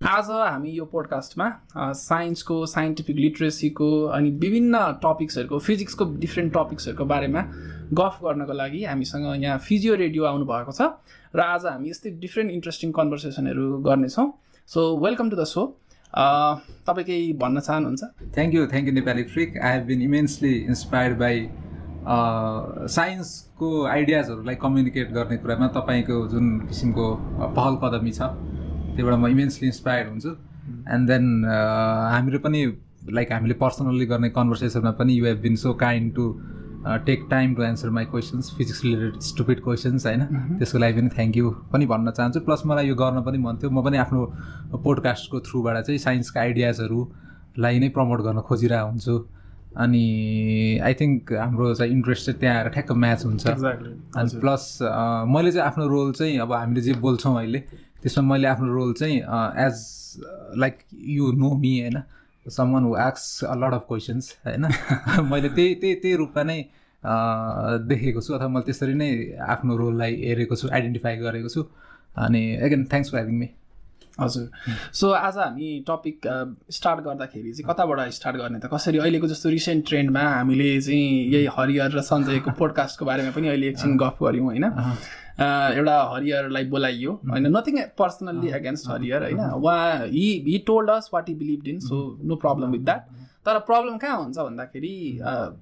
आज हामी यो पोडकास्टमा साइन्सको साइन्टिफिक लिट्रेसीको अनि विभिन्न टपिक्सहरूको फिजिक्सको डिफ्रेन्ट टपिक्सहरूको बारेमा गफ गर्नको लागि हामीसँग यहाँ फिजियो रेडियो आउनुभएको छ। र आज हामी यस्तै डिफ्रेन्ट इन्ट्रेस्टिङ कन्भर्सेसनहरू गर्नेछौँ। So welcome to the show तपाईँ केही भन्न चाहनुहुन्छ? Thank you thank you Nepali फ्रिक I have been immensely inspired by साइन्सको आइडियाजहरूलाई कम्युनिकेट गर्ने कुरामा तपाईँको जुन किसिमको पहल कदमी छ त्योबाट म इमेन्सली इन्सपायर्ड हुन्छु। एन्ड देन हामीहरू पनि लाइक हामीले पर्सनल्ली गर्ने कन्भर्सेसनमा पनि you have been so kind to take time to answer my questions physics related stupid questions होइन? त्यसको लागि पनि थ्याङ्क यू पनि भन्न चाहन्छु। प्लस मलाई यो गर्न पनि मन थियो। म पनि आफ्नो पोडकास्टको थ्रुबाट चाहिँ साइन्सका आइडियाजहरूलाई नै प्रमोट गर्न खोजिरहेको हुन्छु। अनि आई थिङ्क हाम्रो चाहिँ इन्ट्रेस्ट चाहिँ त्यहाँ आएर ठ्याक्क म्याच हुन्छ। अनि प्लस मैले चाहिँ आफ्नो रोल चाहिँ अब हामीले जे बोल्छौँ अहिले त्यसमा मैले आफ्नो रोल चाहिँ as like you know me होइन? Someone who asks lot of questions होइन? मैले त्यही त्यही त्यही रूपमा नै देखेको छु अथवा मैले त्यसरी नै आफ्नो रोललाई हेरेको छु आइडेन्टिफाई गरेको छु। अनि again thanks for having me हजुर। सो आज हामी टपिक स्टार्ट गर्दाखेरि चाहिँ कताबाट स्टार्ट गर्ने त? कसरी अहिलेको जस्तो रिसेन्ट ट्रेन्डमा हामीले चाहिँ यही हरिहर र सञ्जयको पोडकास्टको बारेमा पनि अहिले एकछिन गफ गऱ्यौँ होइन? एउटा हरिहरलाई बोलाइयो होइन? नथिङ पर्सनल्ली एगेन्स्ट हरिहर होइन? उहाँ he he told us what he believe in so no problem with that तर प्रब्लम कहाँ हुन्छ भन्दाखेरि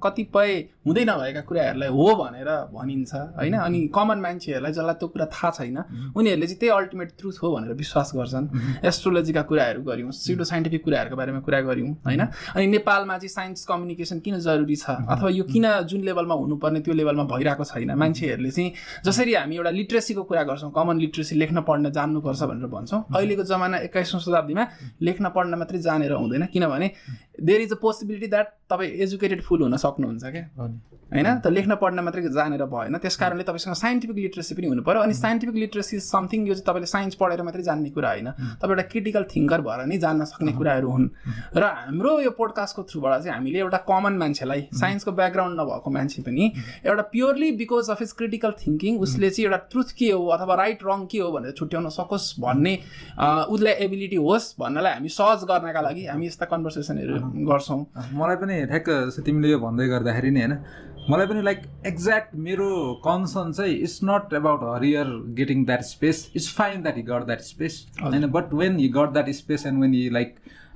कतिपय हुँदै नभएका कुराहरूलाई हो भनेर भनिन्छ होइन? अनि कमन मान्छेहरूलाई जसलाई त्यो कुरा थाहा छैन उनीहरूले चाहिँ त्यही अल्टिमेट ट्रुथ हो भनेर विश्वास गर्छन्। एस्ट्रोलोजीका कुराहरू गऱ्यौँ सिडो साइन्टिफिक कुराहरूको बारेमा कुरा गऱ्यौँ होइन? अनि नेपालमा चाहिँ साइन्स कम्युनिकेसन किन जरुरी छ? अथवा यो किन जुन लेभलमा हुनुपर्ने त्यो लेभलमा भइरहेको छैन? मान्छेहरूले चाहिँ जसरी हामी एउटा लिट्रेसीको कुरा गर्छौँ कमन लिट्रेसी लेख्न पढ्न जान्नुपर्छ भनेर भन्छौँ। अहिलेको जमाना एक्काइसौँ शताब्दीमा लेख्न पढ्न मात्रै जानेर हुँदैन किनभने there is a possibility that तपाईँ एजुकेटेड फुल हुन सक्नुहुन्छ क्या? होइन? त लेख्न पढ्न मात्रै जानेर भएन त्यस कारणले तपाईँसँग साइन्टिफिक लिट्रेसी पनि हुनु पऱ्यो अनि साइन्टिफिक लिट्रेसी समथिङ यो चाहिँ तपाईँले साइन्स पढेर मात्रै जान्ने कुरा होइन। तपाईँ एउटा क्रिटिकल थिङ्कर भएर नै जान्न सक्ने कुराहरू हुन्। र हाम्रो यो पोडकास्टको थ्रुबाट चाहिँ हामीले एउटा कमन मान्छेलाई साइन्सको ब्याकग्राउन्ड नभएको मान्छे पनि एउटा purely because of his critical thinking उसले चाहिँ एउटा ट्रुथ के हो अथवा राइट रङ के हो भनेर छुट्याउन सकोस् भन्ने उसलाई एबिलिटी होस् भन्नलाई हामी सहज गर्नका लागि हामी यस्ता कन्भर्सेसनहरू गर्छौँ। मलाई पनि ठ्याक्क तिमीले यो भन्दै गर्दाखेरि नि होइन मलाई पनि लाइक एक्ज्याक्ट मेरो कन्सर्न चाहिँ it's not about Harihar getting that space it's fine that he got that space होइन but when he got that space and when he like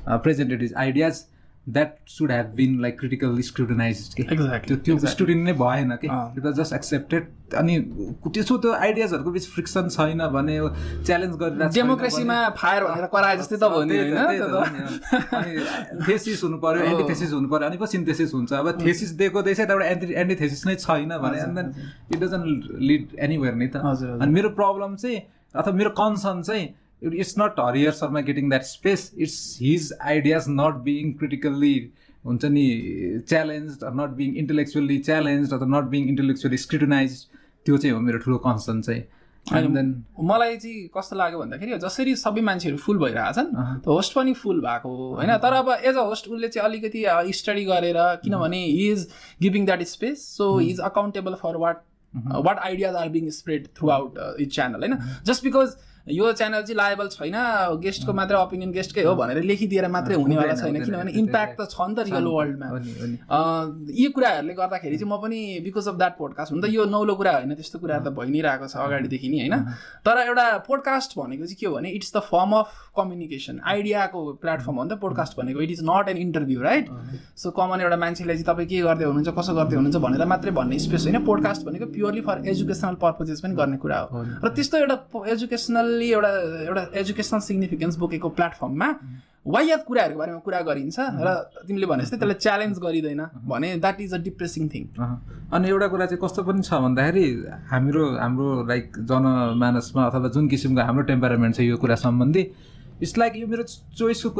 presented his ideas that should have been like critical scrutinize कि त्यो त्यो student नै भएन कि it was just accepted अनि त्यसो त्यो आइडियाजहरूको बिच फ्रिक्सन छैन भने च्यालेन्ज गरेर डेमोक्रेसीमा फायर भनेर कराए जस्तै त हो अनि थेसिस हुनु पऱ्यो एन्टिथेसिस हुनु पऱ्यो अनि पो सिन्थेसिस हुन्छ। अब थेसिस दिएको दिएछ एउटा एन्टी एन्टिथेसिस नै छैन भने and then it doesn't lead anywhere नि त। अनि मेरो प्रब्लम चाहिँ अथवा मेरो कन्सर्न चाहिँ it's not Harihar Sharma getting that space it's his ideas not being critically हुन्छ नि challenge not being intellectually challenge अथवा नट बिङ इन्टेलेक्चुअली स्क्रिटनाइज त्यो चाहिँ हो मेरो ठुलो कन्सर्न चाहिँ. एन्ड देन मलाई चाहिँ कस्तो लाग्यो भन्दाखेरि जसरी सबै मान्छेहरू फुल भइरहेछन् होस्ट पनि फुल भएको होइन? तर अब एज अ होस्ट उसले चाहिँ अलिकति स्टडी गरेर किनभने he is giving that space so he is accountable for what what ideas are being spread throughout it channel होइन? जस्ट बिकज यो च्यानल चाहिँ लाएबल छैन गेस्टको मात्रै ओपिनियन गेस्टकै हो भनेर लेखिदिएर मात्रै हुनेवाला छैन किनभने इम्प्याक्ट त छ नि त रियल वर्ल्डमा यी कुराहरूले गर्दाखेरि चाहिँ म पनि बिकज अफ द्याट पोडकास्ट हुन त यो नौलो कुरा होइन त्यस्तो कुराहरू त भइ नै रहेको छ अगाडिदेखि नि होइन? तर एउटा पोडकास्ट भनेको चाहिँ के हो भने it's the form of communication आइडियाको platform हो नि त पोडकास्ट भनेको। It is not an interview right so common एउटा मान्छेलाई चाहिँ तपाईँ के गर्दै हुनुहुन्छ कसो गर्दै हुनुहुन्छ भनेर मात्रै भन्ने स्पेस होइन। पोडकास्ट भनेको प्योरली फर एजुकेसनल पर्पजेस पनि गर्ने कुरा हो। र त्यस्तो एउटा एजुकेसनल एउटा एउटा एजुकेसनल सिग्निफिकेन्स बोकेको प्लेटफर्ममा वायात कुराहरूको बारेमा कुरा गरिन्छ र तिमीले भने जस्तै त्यसलाई च्यालेन्ज गरिँदैन। भने that is a depressing thing अनि एउटा कुरा चाहिँ कस्तो पनि छ भन्दाखेरि हाम्रो हाम्रो लाइक जनमानसमा अथवा जुन किसिमको हाम्रो टेम्परामेन्ट छ यो कुरा सम्बन्धी इट्स लाइक यो मेरो चोइसको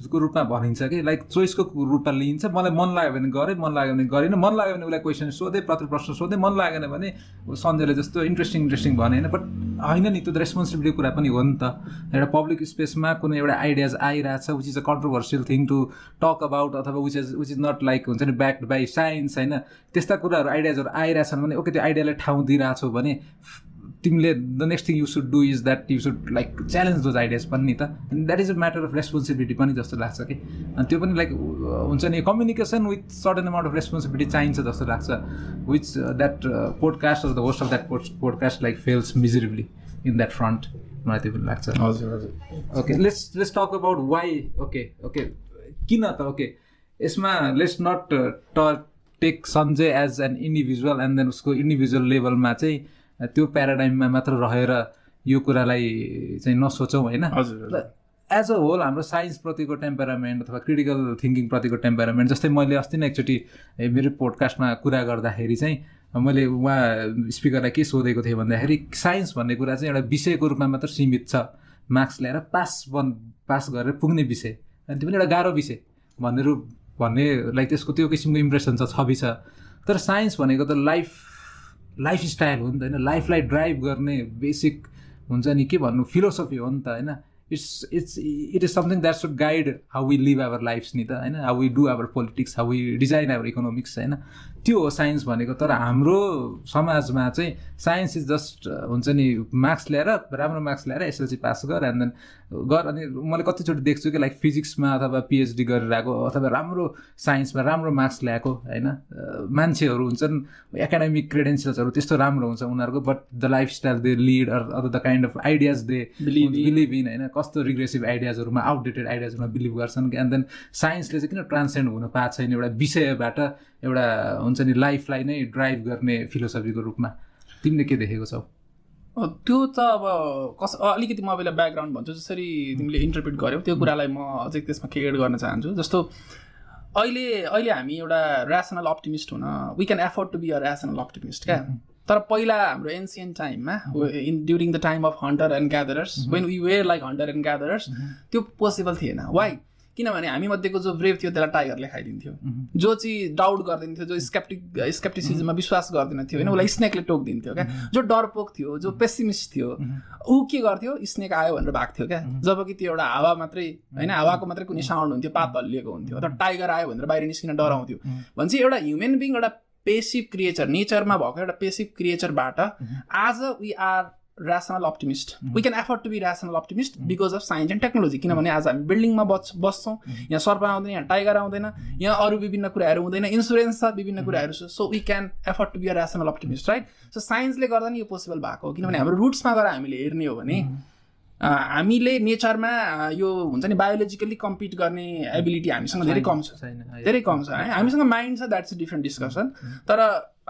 कुराहरूको रूपमा भनिन्छ कि लाइक चोइसको रूपमा लिइन्छ। मलाई मन लाग्यो भने गरेँ मन लाग्यो भने गरिनँ। मन लाग्यो भने उसलाई क्वेसन सोधेँ प्रति प्रश्न सोधेँ। मन लागेन भने सन्जयले जस्तो इन्ट्रेस्टिङ इन्ट्रेस्टिङ भने होइन। बट होइन नि त्यो त रेस्पोन्सिबिलिटी कुरा पनि हो नि त। एउटा पब्लिक स्पेसमा कुनै एउटा आइडियाज आइरहेछ which is a controversial thing to talk about अथवा which is which is not like हुन्छ नि ब्याक्ड बाई साइन्स होइन। त्यस्ता कुराहरू आइडियाजहरू आइरहेछन् भने ओके त्यो आइडियालाई ठाउँ दिइरहेको भने तिमीले the next thing you should do is that you should like challenge those ideas पनि नि त that is a matter of responsibility पनि जस्तो लाग्छ कि। अनि त्यो पनि लाइक हुन्छ नि communication with certain amount of responsibility चाहिन्छ जस्तो लाग्छ। Which that podcast of the host of that pod podcast like fails miserably in that front मलाई त्यो पनि लाग्छ। हजुर हजुर। Okay let's let's talk about why okay okay किन त ओके यसमा लेट्स नट ट take Sanjay as an individual and then उसको इन्डिभिजुअल लेभलमा चाहिँ त्यो प्याराडाइममा मात्र रहेर यो कुरालाई चाहिँ नसोचौँ होइन? एज अ होल हाम्रो साइन्सप्रतिको टेम्परामेन्ट अथवा क्रिटिकल थिङ्किङप्रतिको टेम्परामेन्ट जस्तै मैले अस्ति नै एकचोटि मेरो पोडकास्टमा कुरा गर्दाखेरि चाहिँ मैले उहाँ स्पिकरलाई के सोधेको थिएँ भन्दाखेरि साइन्स भन्ने कुरा चाहिँ एउटा विषयको रूपमा मात्र सीमित छ। मार्क्स ल्याएर पास बन पास गरेर पुग्ने विषय। अनि त्यो पनि एउटा गाह्रो विषय। भन्ने भन्ने लाइक त्यसको त्यो किसिमको इम्प्रेसन छ छवि छ। तर साइन्स भनेको त लाइफ लाइफ स्टाइल हो नि त होइन। लाइफलाई ड्राइभ गर्ने बेसिक हुन्छ नि के भन्नु फिलोसफी हो नि त होइन। It's it's it is something that should guide how we live our lives नि त होइन। How we do our politics how we design our economics होइन। त्यो हो साइन्स भनेको तर हाम्रो समाजमा चाहिँ साइन्स इज जस्ट हुन्छ नि मार्क्स ल्याएर राम्रो मार्क्स ल्याएर एसएलसी पास गर एन्ड देन गर अनि मैले कतिचोटि देख्छु कि लाइक फिजिक्समा अथवा पिएचडी गरेर आएको अथवा राम्रो साइन्समा राम्रो मार्क्स ल्याएको होइन मान्छेहरू हुन्छन् एकाडेमिक क्रेडेन्सियल्सहरू त्यस्तो राम्रो हुन्छ उनीहरूको but the life style they lead or the kind of ideas they. Believe in होइन कस्तो रिग्रेसिभ आइडियाजहरूमा आउटडेटेड आइडियाजहरूमा बिलिभ गर्छन् एन्ड देन साइन्सले चाहिँ किन ट्रान्सेन्ड हुन पाएको छैन एउटा विषयबाट एउटा हुन्छ नि लाइफलाई नै ड्राइभ गर्ने फिलोसफीको रूपमा। तिमीले के देखेको छौ? त्यो त अब कस अलिकति म पहिला ब्याकग्राउन्ड भन्छु। जसरी तिमीले इन्टरप्रिट गर्यौ त्यो कुरालाई म अझै त्यसमा के एड गर्न चाहन्छु। जस्तो अहिले अहिले हामी एउटा ऱ्यासनल अप्टिमिस्ट हुन we can afford to be a rational optimist क्या? तर पहिला हाम्रो एन्सियन्ट टाइममा in during the time of hunter and gatherers when we were like hunter and gatherers त्यो पोसिबल थिएन। वाइ किनभने हामी मध्येको जो ब्रेभ थियो त्यसलाई टाइगरले खाइदिन्थ्यो। जो चाहिँ डाउट गरिदिन्थ्यो जो स्केप्टिक स्केप्टिसिजममा विश्वास गर्दैन थियो होइन उसलाई स्नेकले टोकिदिन्थ्यो क्या? जो डरपोक थियो जो पेसिमिस्ट थियो ऊ के गर्थ्यो? स्नेक आयो भनेर भाग्थ्यो क्या? जब कि त्यो एउटा हावा मात्रै होइन हावाको मात्रै कुनै साउन्ड हुन्थ्यो पात हल्लिएको हुन्थ्यो अथवा टाइगर आयो भनेर बाहिर निस्किन डराउँथ्यो। भने चाहिँ एउटा ह्युमन बिङ एउटा पेसिभ क्रिएचर नेचरमा भएको एउटा पेसिभ क्रिएचरबाट आज we are rational optimist we can afford to be rational optimist because of science and technology किनभने आज हामी बिल्डिङमा बस् बस्छौँ यहाँ सर्प आउँदैन यहाँ टाइगर आउँदैन यहाँ अरू विभिन्न कुराहरू हुँदैन इन्सुरेन्स छ विभिन्न कुराहरू छ so we can afford to be a rational optimist right so साइन्सले गर्दा नि यो पोसिबल भएको हो. किनभने हाम्रो रुट्समा गएर हामीले हेर्ने हो भने अ, हामीले नेचरमा यो हुन्छ नि बायोलोजिकल्ली कम्पिट गर्ने एबिलिटी हामीसँग धेरै कम छ। छैन धेरै कम छ है। हामीसँग माइन्ड छ द्याट्स अ डिफ्रेन्ट डिस्कसन तर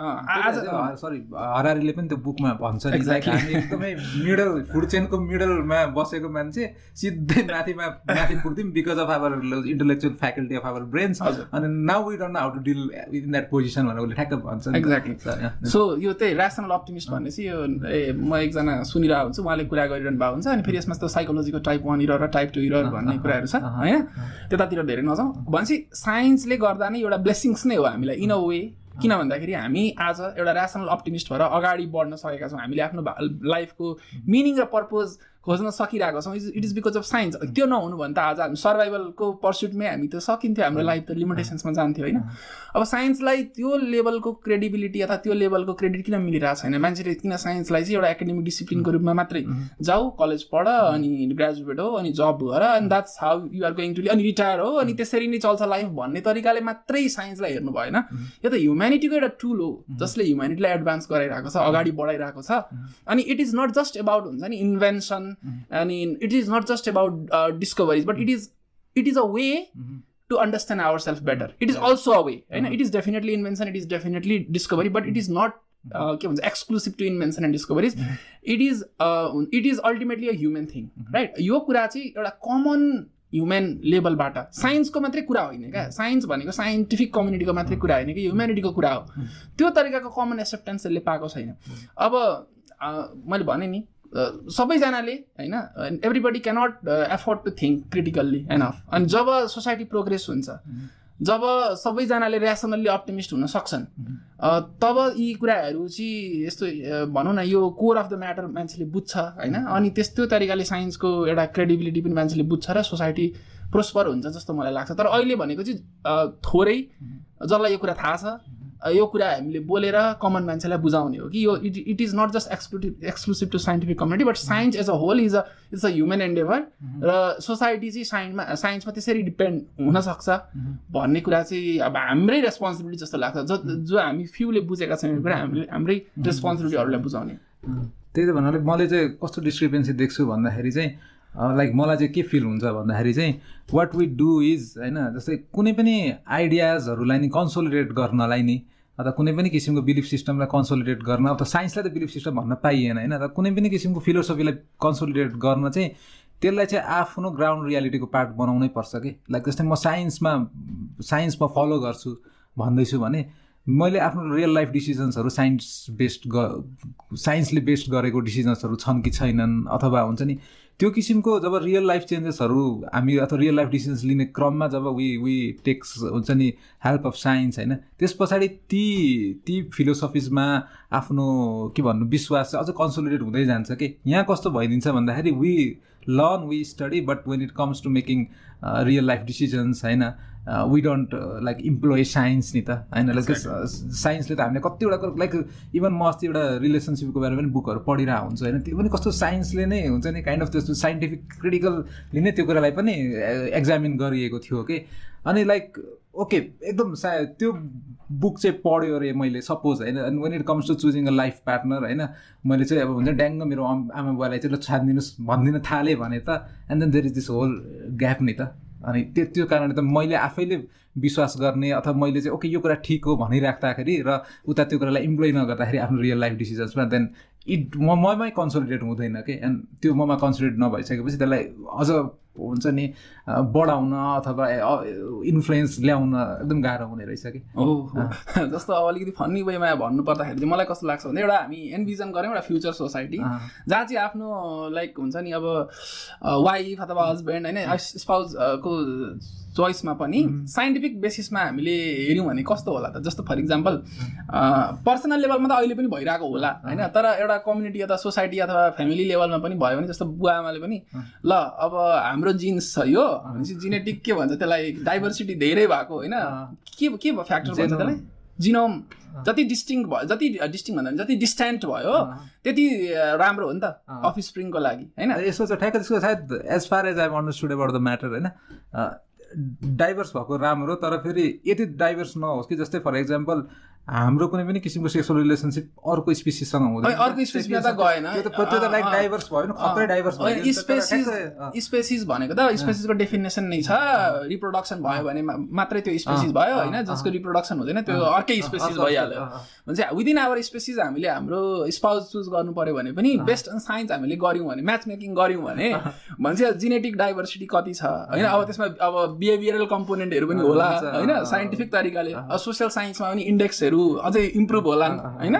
आज सरी हरारीले पनि त्यो बुकमा भन्छ नि. हामी एकदमै मिडल फुड चेनको मिडलमा बसेको मान्छे सिधै माथिमा माथि पुग्थ्यौँ because of our intellectual faculty of our brains. अनि now we don't how to deal in that position भनेर उसले ठ्याक्क भन्छ त। Yeah. सो यो त्यही ऱ्यासनल अप्टिमिस्ट भन्ने चाहिँ यो ए म एकजना सुनिरहेको हुन्छु उहाँले कुरा गरिरहनु भएको हुन्छ अनि फेरि यसमा यस्तो साइकोलोजीको टाइप वान इरर र टाइप टू इरर भन्ने कुराहरू छ होइन त्यतातिर धेरै नजाउँ भनेपछि साइन्सले गर्दा नै एउटा ब्लेसिङ्स नै हो हामीलाई इन अ वे किन भन्दाखेरि हामी आज एउटा ऱ्यासनल अप्टिमिस्ट भएर अगाडि बढ्न सकेका छौँ। हामीले आफ्नो लाइफको मिनिङ र पर्पोज खोज्न सकिरहेको छौँ. It is because of science त्यो नहुनु भने त आज हामी सर्भाइभलको पर्स्युटमै हामी त सकिन्थ्यो हाम्रो लाइफ त लिमिटेसन्समा जान्थ्यो होइन. अब साइन्सलाई त्यो लेभलको क्रेडिबिलिटी अथवा त्यो लेभलको क्रेडिट किन मिलिरहेको छैन? मान्छेले किन साइन्सलाई चाहिँ एउटा एकाडेमिक डिसिप्लिनको रूपमा मात्रै जाऊ कलेज पढ अनि ग्रेजुएट हो अनि जब गर अनि that's how you are going to अनि रिटायर हो अनि त्यसरी नै चल्छ लाइफ भन्ने तरिकाले मात्रै साइन्सलाई हेर्नु भएन. यो त ह्युम्यानिटीको एउटा टुल हो जसले ह्युम्यानिटीलाई एडभान्स गराइरहेको छ अगाडि बढाइरहेको छ. अनि it is not just about हुन्छ नि इन्भेन्सन अनि it is not just about discoveries but it is it is a way to understand our self better it is also a way होइन it is definitely invention it is definitely discovery but it is not के भन्छ exclusive to invention and discoveries it is it is ultimately a human thing right यो कुरा चाहिँ एउटा common human लेभलबाट साइन्सको मात्रै कुरा होइन क्या? साइन्स भनेको साइन्टिफिक कम्युनिटीको मात्रै कुरा होइन कि ह्युम्यानिटीको कुरा हो। त्यो तरिकाको कमन एक्सेप्टेन्स यसले पाएको छैन। अब अ, मैले भने नि सबैजनाले होइन everybody cannot afford to think critically enough अनि जब सोसाइटी प्रोग्रेस हुन्छ जब सबैजनाले ऱ्यासनल्ली अप्टिमिस्ट हुन सक्छन् तब यी कुराहरू चाहिँ यस्तो भनौँ न यो कोर अफ द म्याटर मान्छेले बुझ्छ होइन अनि त्यस्तो तरिकाले साइन्सको एउटा क्रेडिबिलिटी पनि मान्छेले बुझ्छ र सोसाइटी प्रोस्पर हुन्छ जस्तो मलाई लाग्छ। तर अहिले भनेको चाहिँ थोरै जसलाई यो कुरा थाहा छ यो कुरा हामीले बोलेर कमन मान्छेलाई बुझाउने हो कि यो it it is not just exclusive exclusive to scientific community but science as a whole is a it's a human endeavour र सोसाइटी चाहिँ साइन्समा साइन्समा त्यसरी डिपेन्ड हुनसक्छ। भन्ने कुरा चाहिँ अब हाम्रै रेस्पोन्सिबिलिटी जस्तो लाग्छ। जो जो हामी फ्युले बुझेका छौँ यो कुरा हामीले हाम्रै रेस्पोन्सिबिलिटी अरूलाई बुझाउने। त्यही त भन्नाले मैले चाहिँ कस्तो डिस्क्रिपेन्सी देख्छु भन्दाखेरि चाहिँ लाइक मलाई चाहिँ के फिल हुन्छ भन्दाखेरि चाहिँ वाट वी डु इज होइन जस्तै कुनै पनि आइडियाजहरूलाई नि कन्सोलिडेट गर्नलाई नि अथवा कुनै पनि किसिमको बिलिफ सिस्टमलाई कन्सोलिडेट गर्न त साइन्सलाई त बिलिफ सिस्टम भन्न पाइएन होइन र कुनै पनि किसिमको फिलोसफीलाई कन्सोलिडेट गर्न चाहिँ त्यसलाई चाहिँ आफ्नो ग्राउन्ड रियालिटीको पार्ट बनाउनै पर्छ कि? लाइक जस्तै म साइन्समा साइन्समा फलो गर्छु भन्दैछु भने मैले आफ्नो रियल लाइफ डिसिजन्सहरू साइन्स बेस्ड ग साइन्सले बेस्ड गरेको डिसिजन्सहरू छन् कि छैनन् अथवा हुन्छ नि त्यो किसिमको जब रियल लाइफ चेन्जेसहरू हामी अथवा रियल लाइफ डिसिजन्स लिने क्रममा जब वी वी टेक्स हुन्छ नि हेल्प अफ साइन्स होइन त्यस पछाडि ती ती फिलोसफिजमा आफ्नो के भन्नु विश्वास चाहिँ अझ कन्सोलिडेट हुँदै जान्छ कि? यहाँ कस्तो भइदिन्छ भन्दाखेरि we learn we study but when it comes to making real life decisions होइन we don't like employ science नि त होइन? लाइक साइन्सले त हामीले कतिवटा लाइक इभन म अस्ति एउटा रिलेसनसिपको बारेमा पनि बुकहरू पढिरहेको हुन्छु होइन? त्यो पनि कस्तो साइन्सले नै हुन्छ नि काइन्ड अफ त्यस्तो साइन्टिफिक क्रिटिकलले नै त्यो कुरालाई पनि एक्जामिन गरिएको थियो कि अनि लाइक ओके एकदम सा त्यो बुक चाहिँ पढ्यो अरे मैले सपोज होइन? अनि when it comes to choosing a life partner होइन? मैले चाहिँ अब हुन्छ ड्याङ्ग मेरो आमा बुवालाई चाहिँ ल छानिदिनुहोस् भनिदिन थालेँ भने त and then there is this whole gap नि त। अनि त्यो त्यो कारणले त मैले आफैले विश्वास गर्ने अथवा मैले चाहिँ ओके यो कुरा ठिक हो भनिराख्दाखेरि र उता त्यो कुरालाई इम्प्लोइ नगर्दाखेरि आफ्नो रियल लाइफ डिसिजन्समा देन इट म ममै कन्सन्ट्रेट हुँदैन कि एन्ड त्यो ममा कन्सन्ट्रेट नभइसकेपछि त्यसलाई अझ हुन्छ नि बढाउन अथवा इन्फ्लुएन्स ल्याउन एकदम गाह्रो हुने रहेछ कि? हो जस्तो अब अलिकति फन्नी वेमा भन्नु पर्दाखेरि चाहिँ मलाई कस्तो लाग्छ भने एउटा हामी एनभिजन गऱ्यौँ एउटा फ्युचर सोसाइटी जहाँ चाहिँ आफ्नो लाइक हुन्छ नि अब वाइफ अथवा हस्बेन्ड होइन स्पाउजको चोइसमा पनि साइन्टिफिक बेसिसमा हामीले हेऱ्यौँ भने कस्तो होला त? जस्तो फर इक्जाम्पल पर्सनल लेभलमा त अहिले पनि भइरहेको होला होइन? तर एउटा कम्युनिटी अथवा सोसाइटी अथवा फ्यामिली लेभलमा पनि भयो भने जस्तो बुवा आमाले पनि ल अब हाम्रो जिन्स छ यो भनेपछि जिनेटिक के भन्छ त्यसलाई? डाइभर्सिटी धेरै भएको होइन? के के फ्याक्टर भन्छ त्यसलाई? जिनोम। जति डिस्टिङ भयो जति डिस्टिङ भन्दा जति डिस्टेन्ट भयो त्यति राम्रो हो नि त अफ स्प्रिङको लागि होइन? यसो चाहिँ ठ्याक्क त्यसको सायद as far as I understood about the matter होइन? डाइभर्स भएको राम्रो तर फेरि यति डाइभर्स नहोस् कि जस्तै फर इक्जाम्पल हाम्रो कुनै पनि किसिमको सेक्सुअल रिलेसनसिप अर्को स्पिसिससँग हुँदैन। अर्को स्पेसिसमा त गएन। त्यो त लाइक डाइभर्स भयो नि खत्रै डाइभर्स भयो। स्पेसिस स्पेसिस भनेको त स्पेसिसको डेफिनेसन नै छ। रिप्रोडक्सन भयो भने मात्रै त्यो स्पेसिस भयो होइन जसको रिप्रोडक्सन हुँदैन त्यो अर्कै स्पेसिस भइहाल्यो। भने चाहिँ विदिन आवर स्पेसिस हामीले हाम्रो स्पाउज चुज गर्नु पऱ्यो भने पनि बेस्ट साइन्स हामीले गऱ्यौँ भने म्याच मेकिङ गऱ्यौँ भने भन्छ जेनेटिक डाइभर्सिटी कति छ होइन? अब त्यसमा अब बिहेभियरल कम्पोनेन्टहरू पनि होला होइन? साइन्टिफिक तरिकाले। सोसियल साइन्समा पनि इन्डेक्सहरू अझै इम्प्रुभ होला होइन?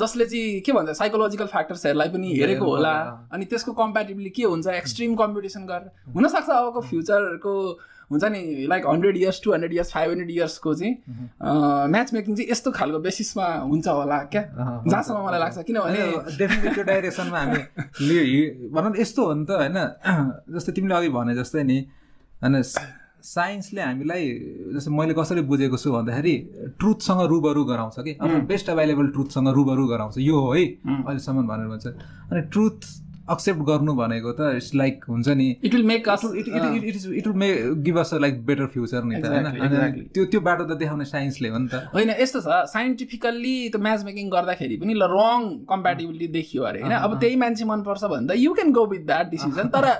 जसले चाहिँ के भन्छ साइकोलोजिकल फ्याक्टर्सहरूलाई पनि हेरेको होला अनि त्यसको कम्पेरिटिभली के हुन्छ एक्सट्रिम कम्पिटिसन गरेर हुनसक्छ अबको फ्युचरको हुन्छ नि like hundred years to hundred years five hundred इयर्सको चाहिँ म्याच मेकिङ चाहिँ यस्तो खालको बेसिसमा हुन्छ होला क्या? जहाँसम्म मलाई लाग्छ किनभने डेफिनेटली त्यो डाइरेक्सनमा हामी भनौँ यस्तो हो नि त होइन? जस्तै तिमीले अघि भने जस्तै नि होइन साइन्सले हामीलाई जस्तो मैले कसरी बुझेको छु भन्दाखेरि ट्रुथसँग रुबरु गराउँछ कि। अब बेस्ट एभाइलेबल ट्रुथसँग रुबरु गराउँछ। यो हो है अहिलेसम्म भनेर भन्छ। अनि ट्रुथ एक्सेप्ट गर्नु भनेको त इट्स लाइक हुन्छ नि it will make it it it will make give us like better future नि त होइन? त्यो त्यो बाटो त देखाउने साइन्सले हो नि त। होइन यस्तो छ साइन्टिफिकल्ली त्यो म्याच मेकिङ गर्दाखेरि पनि ल रङ कम्पेटिबिलिटी देखियो अरे होइन? अब त्यही मान्छे मनपर्छ भने त you can go with that decision तर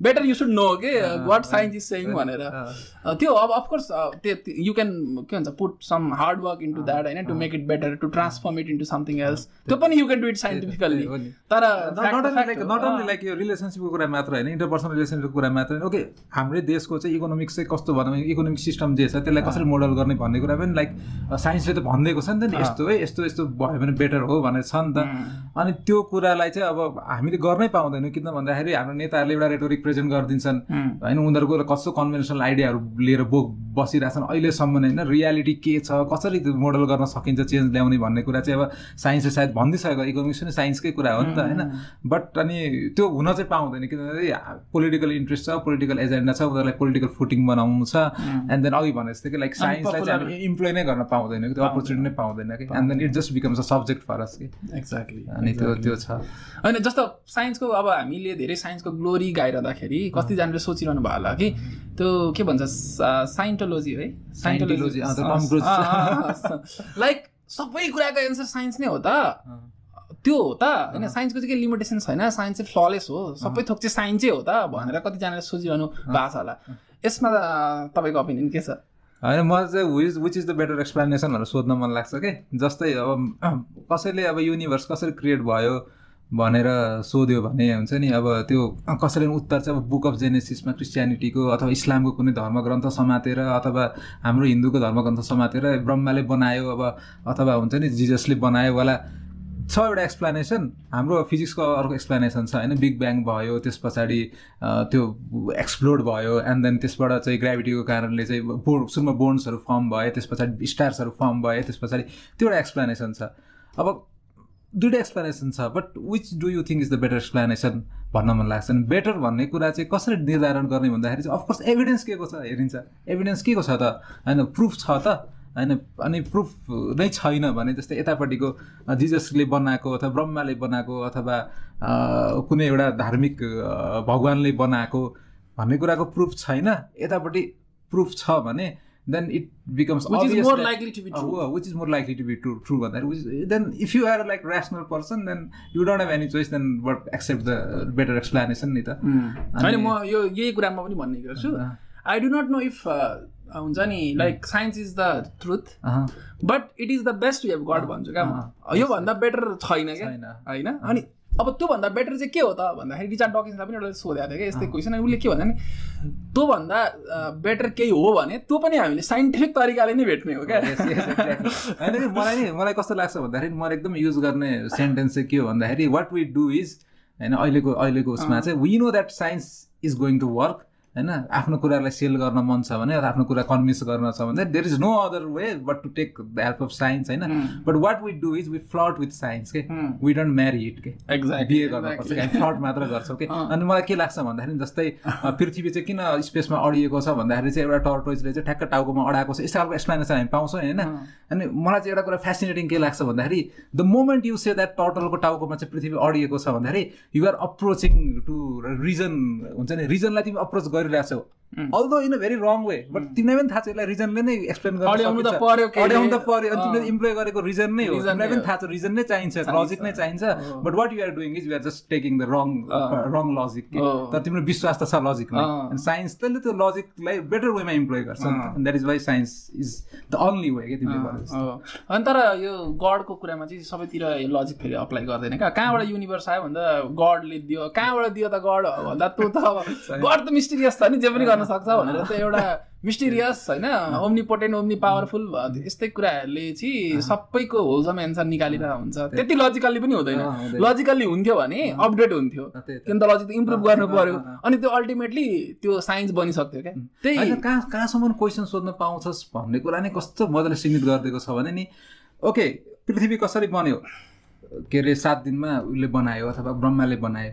बेटर यु सुड नो के वाट साइन्स इज सेङ भनेर। त्यो अब अफकोर्स त्यो यु क्यान के भन्छ put some hard work into that होइन to make it better to transform it into something else त्यो पनि you can do it scientifically तर नट ओन्ली लाइक यो रिलेसनसिपको कुरा मात्र होइन इन्टरपर्सनल रिलेसनसिपको कुरा मात्र होइन। ओके हाम्रै देशको चाहिँ इकोनोमिक्स चाहिँ कस्तो भनौँ इकोनोमिक सिस्टम जे छ त्यसलाई कसरी मोडल गर्ने भन्ने कुरा पनि लाइक साइन्सले त भनिदिएको छ नि त यस्तो है यस्तो यस्तो भयो भने बेटर हो भनेर छ नि त। अनि त्यो कुरालाई चाहिँ अब हामीले गर्नै पाउँदैनौँ किन भन्दाखेरि हाम्रो नेताहरूले एउटा रेटोरिक रिप्रेजेन्ट गरिदिन्छन्। होइन उनीहरूको कस्तो कन्भेन्सनल आइडियाहरू लिएर बो बसिरहेछन्। अहिलेसम्म होइन रियालिटी के छ कसरी त्यो मोडल गर्न सकिन्छ चेन्ज ल्याउने भन्ने कुरा चाहिँ अब साइन्सले सायद भनिदिइसकेको इकोनोमिक्स पनि साइन्सकै कुरा हो नि त होइन। बट अनि त्यो हुन चाहिँ पाउँदैन किनभने पोलिटिकल इन्ट्रेस्ट छ पोलिटिकल एजेन्डा छ उनीहरूलाई पोलिटिकल फुटिङ बनाउनु छ। एन्ड देन अघि भने जस्तै कि लाइक साइन्सलाई चाहिँ हामी इम्प्लोय नै गर्न पाउँदैन कि त्यो अपर्च्युनिटी नै पाउँदैन कि। And then it just becomes a subject for us कि। एक्ज्याक्टली अनि त्यो त्यो छ। होइन जस्तो साइन्सको अब हामीले धेरै साइन्सको ग्लोरी गाइरहँदाखेरि कतिजनाले सोचिरहनु भयो होला कि? त्यो के भन्छ साइन्टोलोजी है? Cruise. लाइक सबै कुराको एन्सर साइन्स नै हो त। त्यो हो त। होइन साइन्सको चाहिँ के लिमिटेसन छैन। साइन्स चाहिँ फ्ललेस हो। सबै थोक चाहिँ साइन्सै हो त। भनेर कतिजनाले सोचिरहनु भएको छ होला। यसमा त तपाईँको ओपिनियन के छ? होइन मलाई चाहिँ which which is the better explanation भनेर सोध्न मन लाग्छ कि? जस्तै अब कसैले अब युनिभर्स कसरी क्रिएट भयो? भनेर सोध्यो भने हुन्छ नि अब त्यो कसैले उत्तर चाहिँ अब बुक अफ जेनेसिसमा क्रिस्चियनिटीको अथवा इस्लामको कुनै धर्मग्रन्थ समातेर अथवा हाम्रो हिन्दूको धर्मग्रन्थ समातेर ब्रह्माले बनायो अब अथवा हुन्छ नि जिजसले बनायो वाला छ एउटा एक्सप्लेनेसन हाम्रो फिजिक्सको अर्को एक्सप्लेनेसन छ होइन? बिग ब्याङ भयो त्यस पछाडि त्यो एक्सप्लोड भयो एन्ड देन त्यसबाट चाहिँ ग्राभिटीको कारणले चाहिँ बो सुरुमा बोन्ड्सहरू फर्म भयो त्यस पछाडि स्टार्सहरू फर्म भयो त्यस पछाडि त्यो एउटा एक्सप्लेनेसन छ। अब दुइटा एक्सप्लेनेसन छ but which do you think is the better explanation भन्न मन लाग्छ? अनि बेटर भन्ने कुरा चाहिँ कसरी निर्धारण गर्ने भन्दाखेरि चाहिँ अफकोर्स एभिडेन्स के को छ हेरिन्छ। एभिडेन्स के को छ त? होइन प्रुफ छ त? होइन अनि प्रुफ नै छैन भने जस्तै यतापट्टिको जिजसले बनाएको अथवा ब्रह्माले बनाएको अथवा कुनै एउटा धार्मिक भगवान्ले बनाएको भन्ने कुराको प्रुफ छैन। यतापट्टि प्रुफ छ भने then it becomes Which is more likely to be true. Which is more likely to be true true भन्दाखेरि then if you are like rational person then you don't have any choice then but except the better explanation नि त होइन म यो यही कुरामा पनि भन्ने गर्छु। I do not know if हुन्छ नि like science is the truth but it is the best we have got भन्छु क्या म योभन्दा बेटर छैन क्या छैन। होइन अनि अब त्योभन्दा बेटर चाहिँ के हो त? भन्दाखेरि रिचार्ड डकिन्सलाई पनि एउटा सोधेको थियो क्या यस्तै क्वेसन अनि उसले के भन्दा नि त्योभन्दा बेटर केही हो भने त्यो पनि हामीले साइन्टिफिक तरिकाले नै भेट्ने हो क्या. होइन कि मलाई नि मलाई कस्तो लाग्छ भन्दाखेरि मैले एकदम युज गर्ने सेन्टेन्स चाहिँ के हो भन्दाखेरि वाट वी डु इज होइन अहिलेको अहिलेको उसमा चाहिँ we know that science is going to work होइन? आफ्नो कुरालाई सेल गर्न मन छ भने आफ्नो कुरा कन्भिन्स गर्न छ भने there is no other way but to take the help of science होइन? But what we do is we flirt with science के. वी डोन्ट म्यारी इट के एक्ज्याक्टली बिहे गर्नुपर्छ कि हामी फ्लट मात्र गर्छौँ कि अनि मलाई के लाग्छ भन्दाखेरि जस्तै पृथ्वी चाहिँ किन स्पेसमा अडिएको छ भन्दाखेरि चाहिँ एउटा टर्टोइजले चाहिँ ठ्याक्क टाउकोमा अडाएको छ। यस्तो खालको एक्सप्लेनेसन हामी पाउँछौँ होइन? अनि मलाई चाहिँ एउटा कुरा फेसिनेटिङ के लाग्छ भन्दाखेरि the moment you say that टर्टलको टाउकोमा चाहिँ पृथ्वी अडिएको छ भन्दाखेरि you are approaching to reason हुन्छ नि? रिजनलाई तिमी approach गरिरहेछौ although in a very wrong way but तिमीलाई पनि थाहा छ यसलाई रिजनले नै एक्सप्लेन त पर्यो अनि। तिमीले इम्प्लोय गरेको रिजन नै हो। तिमीलाई पनि। थाहा छ रिजन नै चाहिन्छ लजिक नै चाहिन्छ। But what you are doing is you are just taking the wrong wrong logic. तर तिम्रो विश्वास त छ लजिकमा साइन्स त्यसले त्यो लजिकलाई बेटर वेमा इम्प्लोय गर्छ। That is why science is the only way के तिमीले। अनि तर यो गडको कुरामा चाहिँ सबैतिर यो लजिक फेरि अप्लाई गर्दैन क्या। कहाँबाट युनिभर्स आयो भन्दा गडले दियो। कहाँबाट दियो त गड भन्दा त्यो त गड त मिस्टिरियस छ नि जे पनि गर्न सक्छ भनेर त एउटा मिस्टिरियस होइन ओम्नी पोटेन्ट ओम्नी पावरफुल यस्तै कुराहरूले चाहिँ सबैको होलसम एन्सर निकालेर हुन्छ। त्यति लजिकल्ली पनि हुँदैन। लजिकल्ली हुन्थ्यो भने अपडेट हुन्थ्यो। किन त लजिक इम्प्रुभ गर्नु पर्यो। अनि त्यो अल्टिमेटली त्यो साइन्स बनिसक्थ्यो क्या। त्यही। कहाँ कहाँसम्म क्वेसन सोध्न पाउँछस् भन्ने कुरा नै कस्तो मजाले सीमित गरिदिएको छ भने नि ओके पृथ्वी कसरी बन्यो? के अरे सात दिनमा उसले बनायो अथवा ब्रह्माले बनायो?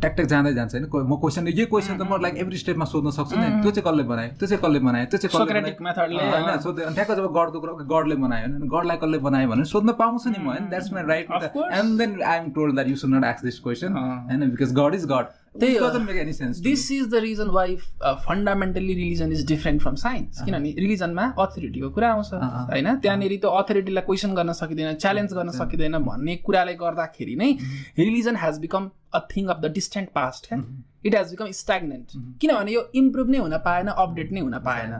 ट्याकट्याक जाँदै जान्छ होइन? म क्वेसन यही क्वेसन त म लाइक एभ्री स्टेपमा सोध्न सक्छु नि। त्यो चाहिँ कसले बनायो? त्यो चाहिँ कसले बनायो? त्यो चाहिँ होइन सोध्दै ठ्याक्क जब गडको कुरा गडले बनायो होइन? गडलाई कसले बनायो भने सोध्न पाउँछु नि म होइन? That's my right. And then I am told that you should not ask this question. होइन? बिकज गड इज गड त्यही this is the reason why fundamentally religion is different from science किनभने रिलिजनमा अथोरिटीको कुरा आउँछ अँ। होइन? त्यहाँनिर त्यो अथोरिटीलाई क्वेसन गर्न सकिँदैन च्यालेन्ज गर्न सकिँदैन भन्ने कुराले गर्दाखेरि नै religion has become a thing of the distant past क्या इट हेज बिकम स्ट्याग्नेन्ट किनभने यो इम्प्रुभ नै हुन पाएन अपडेट नै हुन पाएन।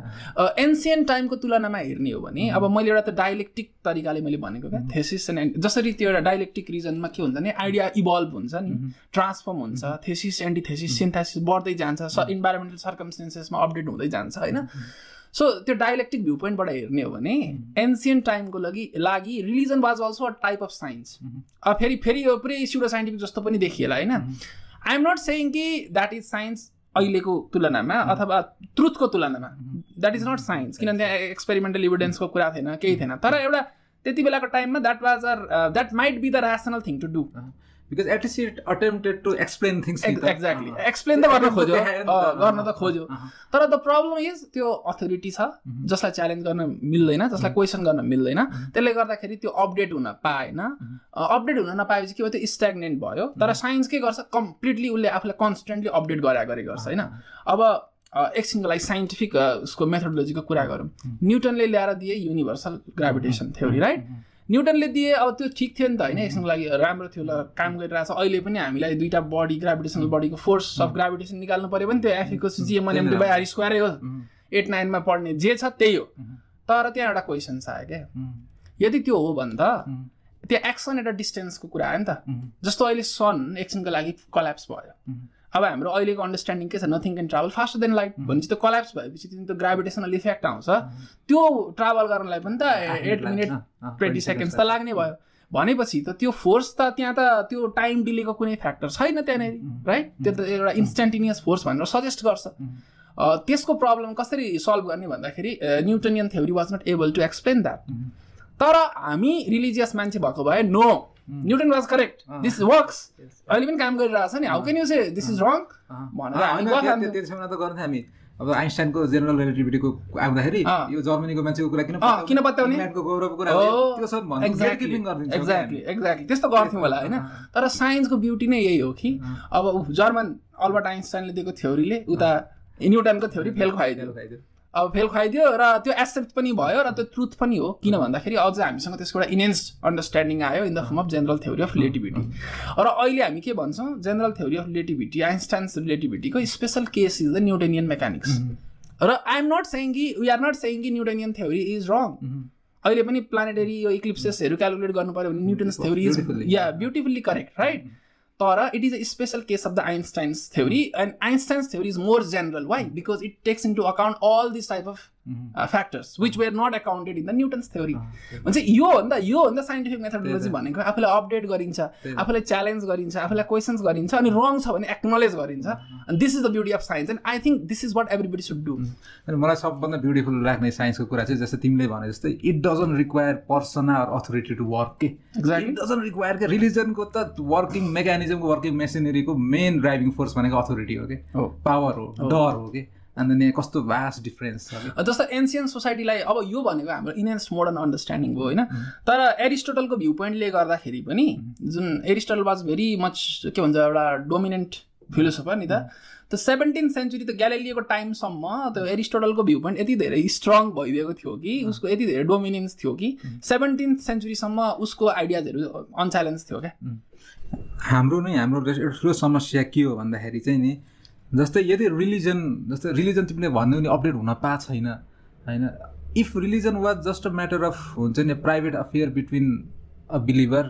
एन्सियन्ट टाइमको तुलनामा हेर्ने हो भने अब मैले एउटा त डाइलेक्टिक तरिकाले मैले भनेको क्या थेसिस एन्ड जसरी त्यो एउटा डाइलेक्टिक रिजनमा के हुन्छ भने आइडिया इभल्भ हुन्छ नि ट्रान्सफर्म हुन्छ थेसिस एन्टिथेसिस सिन्थेसिस बढ्दै जान्छ स इन्भाइरोमेन्टल सर्कमस्टेन्सेसमा अपडेट हुँदै जान्छ होइन? सो त्यो डाइलेक्टिक भ्यू पोइन्टबाट हेर्ने हो भने एन्सियन्ट टाइमको लागि लागि religion was also a type of science अब फेरि फेरि यो पुरै स्युडो साइन्टिफिक जस्तो पनि देखिएला होइन? आई एम नट सेयिङ कि द्याट इज साइन्स अहिलेको तुलनामा अथवा ट्रुथको तुलनामा. द्याट इज नट साइन्स किनभने त्यहाँ एक्सपेरिमेन्टल इभिडेन्सको कुरा थिएन केही थिएन. तर एउटा त्यति बेलाको टाइममा that was or that might be the rational thing to do because at least it attempted to explain things exactly explain त गर्न खोज्यो। गर्न त खोज्यो। तर द प्रब्लम इज त्यो अथोरिटी छ जसलाई च्यालेन्ज गर्न मिल्दैन जसलाई क्वेसन गर्न मिल्दैन त्यसले गर्दाखेरि त्यो अपडेट हुन पाएन। अपडेट हुन नपाएपछि के भयो त्यो स्ट्याग्नेन्ट भयो। तर साइन्स के गर्छ कम्प्लिटली उसले आफूलाई कन्सटेन्टली अपडेट गरा गरे गर्छ होइन? अब अ, एकछिनको लागि साइन्टिफिक उसको मेथोडोलोजीको कुरा गरौँ। न्युटनले ल्याएर दिए युनिभर्सल ग्राभिटेसन थ्योरी राइट न्युटनले दिए अब त्यो ठिक थियो नि त होइन? एकछिनको लागि राम्रो थियो ल काम गरिरहेको छ। अहिले पनि हामीलाई दुइटा बडी ग्राभिटेसनल बडीको फोर्स अफ ग्राभिटेसन निकाल्नु पऱ्यो भने त्यो एफिको G M M D by R स्क्वायरै हो। एट नाइनमा पढ्ने जे छ त्यही हो। तर त्यहाँ एउटा क्वेसन छ आयो क्या यदि त्यो हो भने त त्यो एक्सन एउटा डिस्टेन्सको कुरा आयो नि त। जस्तो अहिले सन एकछिनको लागि कल्याप्स भयो। अब हाम्रो अहिलेको अन्डरस्ट्यान्डिङ के छ nothing can travel faster than light भनेपछि त्यो कल्याप्स भएपछि त्यो ग्राभिटेसनल इफेक्ट आउँछ। त्यो ट्राभल गर्नलाई पनि त एट मिनट ट्वेन्टी सेकेन्ड्स त लाग्ने भयो। भनेपछि त त्यो फोर्स त त्यहाँ त त्यो टाइम डिलेको कुनै फ्याक्टर छैन त्यहाँनिर राइट त्यो त एउटा इन्स्टेन्टेनियस फोर्स भनेर सजेस्ट गर्छ। त्यसको प्रब्लम कसरी सल्भ गर्ने भन्दाखेरि Newtonian theory was not able to explain that तर हामी रिलिजियस मान्छे भएको भए no Newton was correct this works अहिले पनि काम गरिरहेको छ नि how can you say this is wrong भनेर त गर्थ्यौँ हामी। अब आइन्स्टाइनको जेनरल रिलेटिभिटीको आउँदाखेरि अँ। यो जर्मनीको मान्छेको कुरा किन अँ, किन? इङ्ल्यान्डको गौरवको कुरा हो, त्यो सब एक्ज्याक्टली एक्ज्याक्टली एक्ज्याक्टली त्यस्तो गर्थ्यौँ होला होइन? तर साइन्सको ब्युटी नै यही हो कि अब जर्मन अल्बर्ट आइन्स्टाइनले दिएको थ्योरीले उता न्युटनको थ्योरी फेल खुवाइदियो। अब फेल खुवाइदियो र त्यो एक्सेप्ट पनि भयो र त्यो ट्रुथ पनि हो। किन भन्दाखेरि अझ हामीसँग त्यसको एउटा इनेन्स अन्डरस्ट्यान्डिङ आयो in the form of general theory of relativity र अहिले हामी के भन्छौँ? General theory of relativity Einstein's रिलेटिभिटीको special case is the Newtonian mechanics र आई एम नट सेङ कि वी आर नट सेङ कि न्युटेनियन थ्योरी इज रङ अहिले पनि प्लानेटरी यो इक्लिप्सेसहरू क्यालकुलेट गर्नु पऱ्यो भने Newton's theory is. Yeah beautifully correct right Tora, it is a special case of the Einstein's theory, and Einstein's theory is more general. Why? Hmm. Because it takes into account all these type of factors which were not accounted in the Newton's theory भन्छ यो हो नि त यो हो नि त scientific methodology भनेको आफूलाई अपडेट गरिन्छ आफूलाई च्यालेन्ज गरिन्छ आफूलाई क्वेसन्स गरिन्छ अनि रङ छ भने एक्नोलेज गरिन्छ। अनि this is the beauty of science and I think this is what everybody should do अनि मलाई सबभन्दा ब्युटिफुल लाग्ने साइन्सको कुरा चाहिँ जस्तो तिमीले भने जस्तै it doesn't require person or authority to work के. इट डजन्ट रिक्वायर के? रिलिजनको त वर्किङ मेकानिजमको वर्किङ मेसिनेरीको मेन ड्राइभिङ फोर्स भनेको अथोरिटी हो कि। पावर हो डर हो कि? अन्त नि कस्तो भास्ट डिफरेन्स छ। जस्तो एन्सियन सोसाइटीलाई अब यो भनेको हाम्रो इनेन्स मोडर्न अन्डरस्ट्यान्डिङ हो होइन? तर एरिस्टोटलको भ्यू पोइन्टले गर्दाखेरि पनि जुन एरिस्टोटल वाज भेरी मच के भन्छ एउटा डोमिनेन्ट फिलोसोफर नि त? त्यो सेभेन्टिन सेन्चुरी त ग्यालेलिएको टाइमसम्म त्यो एरिस्टोटलको भ्यू पोइन्ट यति धेरै स्ट्रङ भइदिएको थियो कि उसको यति धेरै डोमिनेन्स थियो कि सेभेन्टिन सेन्चुरीसम्म उसको आइडियाजहरू अनच्यालेन्ज थियो क्या। हाम्रो नै हाम्रो एउटा ठुलो समस्या के हो भन्दाखेरि चाहिँ नि जस्तै यदि रिलिजन जस्तै रिलिजन तिमीले भन्यो नि अपडेट हुन पाएको छैन होइन? If religion was just a matter of हुन्छ नि private affair between a believer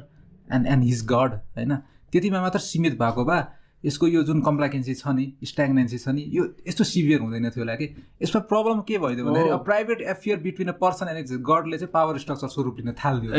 and and his god होइन? त्यतिमा मात्र सीमित भएको भए यसको यो जुन कम्प्लाकेन्सी छ नि स्ट्याग्नेन्सी छ नि यो यस्तो सिभियर हुँदैन थियो होला कि? यसमा प्रब्लम के भइदियो भन्दाखेरि private affair between a person and गडले चाहिँ पावर स्ट्रक्चर स्वरूप लिन थालिदियो।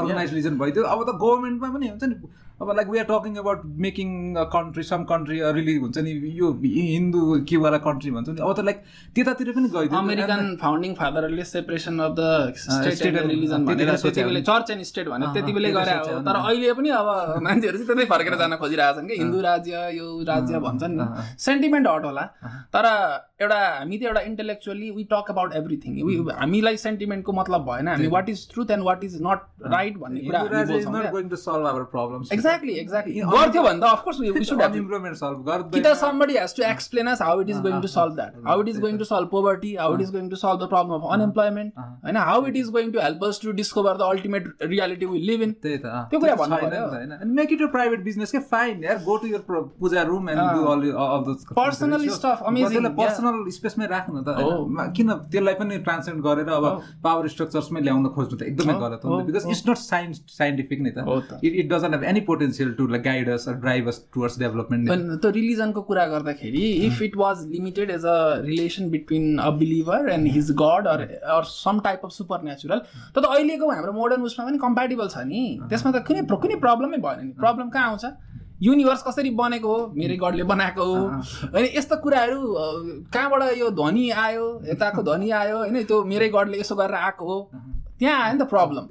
अर्गनाइज रिजन भइदियो। अब त गभर्मेन्टमा पनि हुन्छ नि अब like we are talking about making a country some country really हुन्छ नि यो हिन्दू केवाला कन्ट्री भन्छ नि। अब त लाइक त्यतातिर पनि गइदियो। American founding फादरहरूले separation of the state and religion भनेर त्यति बेला चर्च एन्ड स्टेट भने अँ, त्यति बेलै गरे तर। अहिले पनि अब मान्छेहरू चाहिँ त्यतै फर्केर जान खोजिरहेछन् कि। हिन्दू राज्य यो राज्य भन्छन्। नि सेन्टिमेन्ट हट होला। तर एउटा हामी त एउटा intellectually we talk about everything हामीलाई सेन्टिमेन्टको मतलब भएन। हामी what is truth and what is not right भन्ने कुरा is. Going to solve exactly exactly गर्थ्यो भने त of course we should have unemployment solve कि गर्दैन त somebody has to explain us how it is going to solve that. how it is going to solve poverty how it is going to solve the problem of unemployment होइन how it is going to help us to discover the ultimate reality we live in. त्यही त त्यो कुरा भन्नु होइन make it a private business के fine यार go to your puja room and do all all those Personal stuff, amazing, personal स्पेसमै राख्नु त किन त्यसलाई पनि ट्रान्सलेट गरेर अब पावर स्ट्रक्चर्समै ल्याउन खोज्नु त एकदमै गलत हो because it's not science scientific नै त। It it doesn't have any potential to guide us drive us towards development त्यो रिलिजनको कुरा गर्दाखेरि if it was limited as a relation between a believer and his god or or some type of supernatural तर त अहिलेको हाम्रो modern उसमा पनि कम्प्याटेबल छ नि त्यसमा त कुनै कुनै प्रब्लमै भएन नि प्रब्लम कहाँ आउँछ युनिभर्स कसरी बनेको हो मेरै गडले बनाएको हो होइन यस्तो कुराहरू कहाँबाट यो ध्वनि आयो यताको ध्वनि आयो होइन त्यो मेरै गडले यसो गरेर आएको हो त्यहाँ आयो नि त प्रब्लम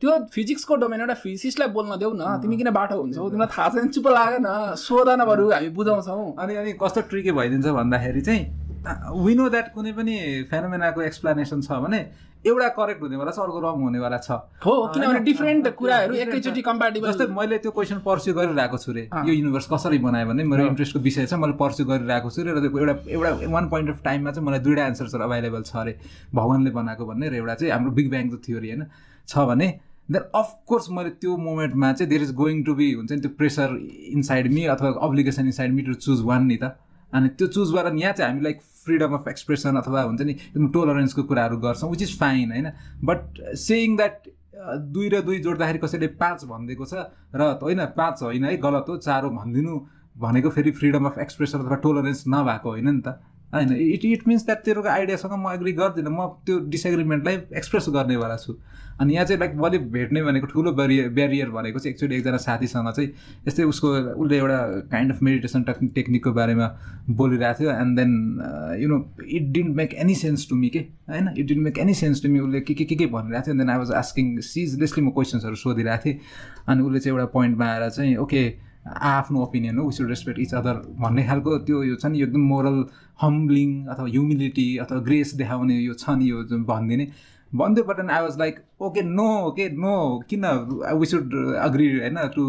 त्यो फिजिक्सको डोमेन एउटा फिजिसिस्टलाई बोल्न देऊ न तिमी किन बाटो हुन्छौ? तिमीलाई थाहा छैन चुप लाग न सोध न बरु हामी बुझाउँछौँ। अनि अनि कस्तो ट्रिके भइदिन्छ भन्दाखेरि चाहिँ वी नो द्याट कुनै पनि फेनोमेनाको एक्सप्लेनेसन छ भने एउटा करेक्ट हुनेवाला छ अर्को रङ हुनेवाला छ हो किनभने? डिफ्रेन्ट कुराहरू एकैचोटि छ। कम्प्याटेबल जस्तै मैले त्यो क्वेसन पर्स्यु गरिरहेको छु रे। यो युनिभर्स कसरी बनायो भने मेरो। इन्ट्रेस्टको विषय छ मैले पर्स्यु गरिरहेको छु रे त्यो एउटा एउटा वान पोइन्ट अफ टाइममा चाहिँ मलाई दुइटा एन्सर्सहरू अभाइलेबल छ अरे भगवान्ले बनाएको भन्ने र एउटा चाहिँ हाम्रो बिग ब्याङको थ्योरी होइन छ भने देन अफकोर्स मैले त्यो मोमेन्टमा चाहिँ there is going to be हुन्छ नि त्यो प्रेसर इनसाइड मी अथवा obligation inside me to choose one नि त अनि त्यो चुज गरेर यहाँ चाहिँ हामी लाइक फ्रिडम अफ एक्सप्रेसन अथवा हुन्छ नि एकदम टोलरेन्सको कुराहरू गर्छौँ विच इज फाइन होइन? बट सेयिङ द्याट दुई र दुई जोड्दाखेरि कसैले पाँच भनिदिएको छ र होइन पाँच होइन है गलत हो चार हो भनिदिनु भनेको फेरि फ्रिडम अफ एक्सप्रेसन अथवा टोलरेन्स नभएको होइन नि त। होइन इट इट मिन्स द्याट तेरोको आइडियासँग म एग्री गर्दिनँ। म त्यो डिसएग्रिमेन्टलाई एक्सप्रेस गर्नेवाला छु। अनि यहाँ चाहिँ लाइक मैले भेट्ने भनेको ठुलो ब्यारियर ब्यारियर भनेको चाहिँ एक्चुली एकजना साथीसँग चाहिँ यस्तै उसको उसले एउटा काइन्ड अफ मेडिटेसन टेक्निक टेक्निकको बारेमा बोलिरहेको थियो। And then you know it didn't make any sense to me के? होइन it didn't make any sense to me उसले के के के के भनिरहेको थियो। Then I was asking ceaselessly म क्वेसन्सहरू सोधिरहेको थिएँ। अनि उसले चाहिँ एउटा पोइन्टमा आएर चाहिँ ओके आफ्नो ओपिनियन हो we should respect each other भन्ने खालको त्यो यो छ नि एकदम मोरल हम्बलिङ अथवा ह्युमिलिटी अथवा ग्रेस देखाउने यो छ नि यो जुन भनिदिने भन्दै but I was like okay no okay no किन वी सुड अग्री होइन टु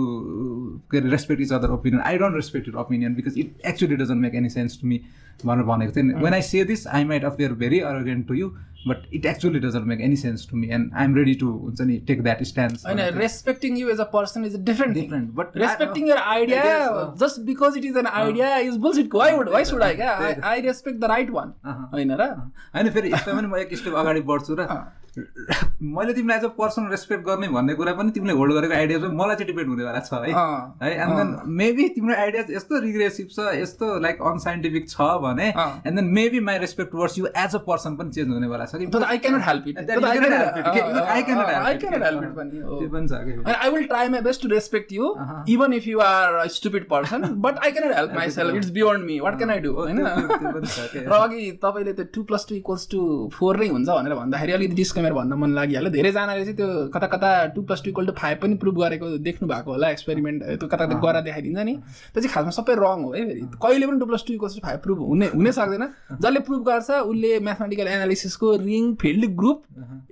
के अरे respect each other opinion I don't respect your opinion because it actually doesn't make any sense to me भनेर भनेको थिएँ। When I say this I might appear very arrogant to you but it actually doesn't make any sense to me and I am ready to हुन्छ नि take that stand होइन respecting you as a person is a different different but idea Ideas, uh, just because it is an idea is bullshit. Why would why should I? क्या respect the right one. अहँ। होइन र होइन फेरि यस्तो पनि म एक स्टेप अगाडि बढ्छु र मैले तिमीलाई एज अ पर्सन रेस्पेक्ट गर्ने भन्ने कुरा पनि तिमीले होल्ड गरेको आइडिया चाहिँ मलाई चाहिँ डिपेन्ड हुनेवाला छ है अँ, है एन्ड देन मेबी तिम्रो आइडिया यस्तो रिग्रेसिभ छ यस्तो लाइक अनसाइन्टिफिक छ भने अँ। And then maybe my respect versus you as a person पनि चेन्ज हुनेवाला छ कि तर I cannot help it. That तर I you cannot cannot- help it. अँ, I cannot अँ, help I it. cannot help it पनि हो। त्यो पनि छ कि And I will try my best to respect you, Uh-huh. even if you are a stupid person. But I cannot help myself. It's beyond me. What can I do? हो, होइन। र अघि तपाईँले त्यो two plus two equals to four नै हुन्छ भनेर भन्दाखेरि अलिकति डिस्कमेर भन्न मन लागिहाल्यो। धेरैजनाले चाहिँ त्यो कता कता two plus two equal to five पनि प्रुभ गरेको देख्नु भएको होला एक्सपेरिमेन्ट त्यो कता कता गरेर देखाइदिन्छ नि। त्यो चाहिँ खासमा सबै रङ हो है फेरि। कहिले पनि two plus two equals to five prove हुने हुनै सक्दैन। जसले प्रुभ गर्छ उसले म्याथमेटिकल एनालिसिसको रिङ फिल्ड ग्रुप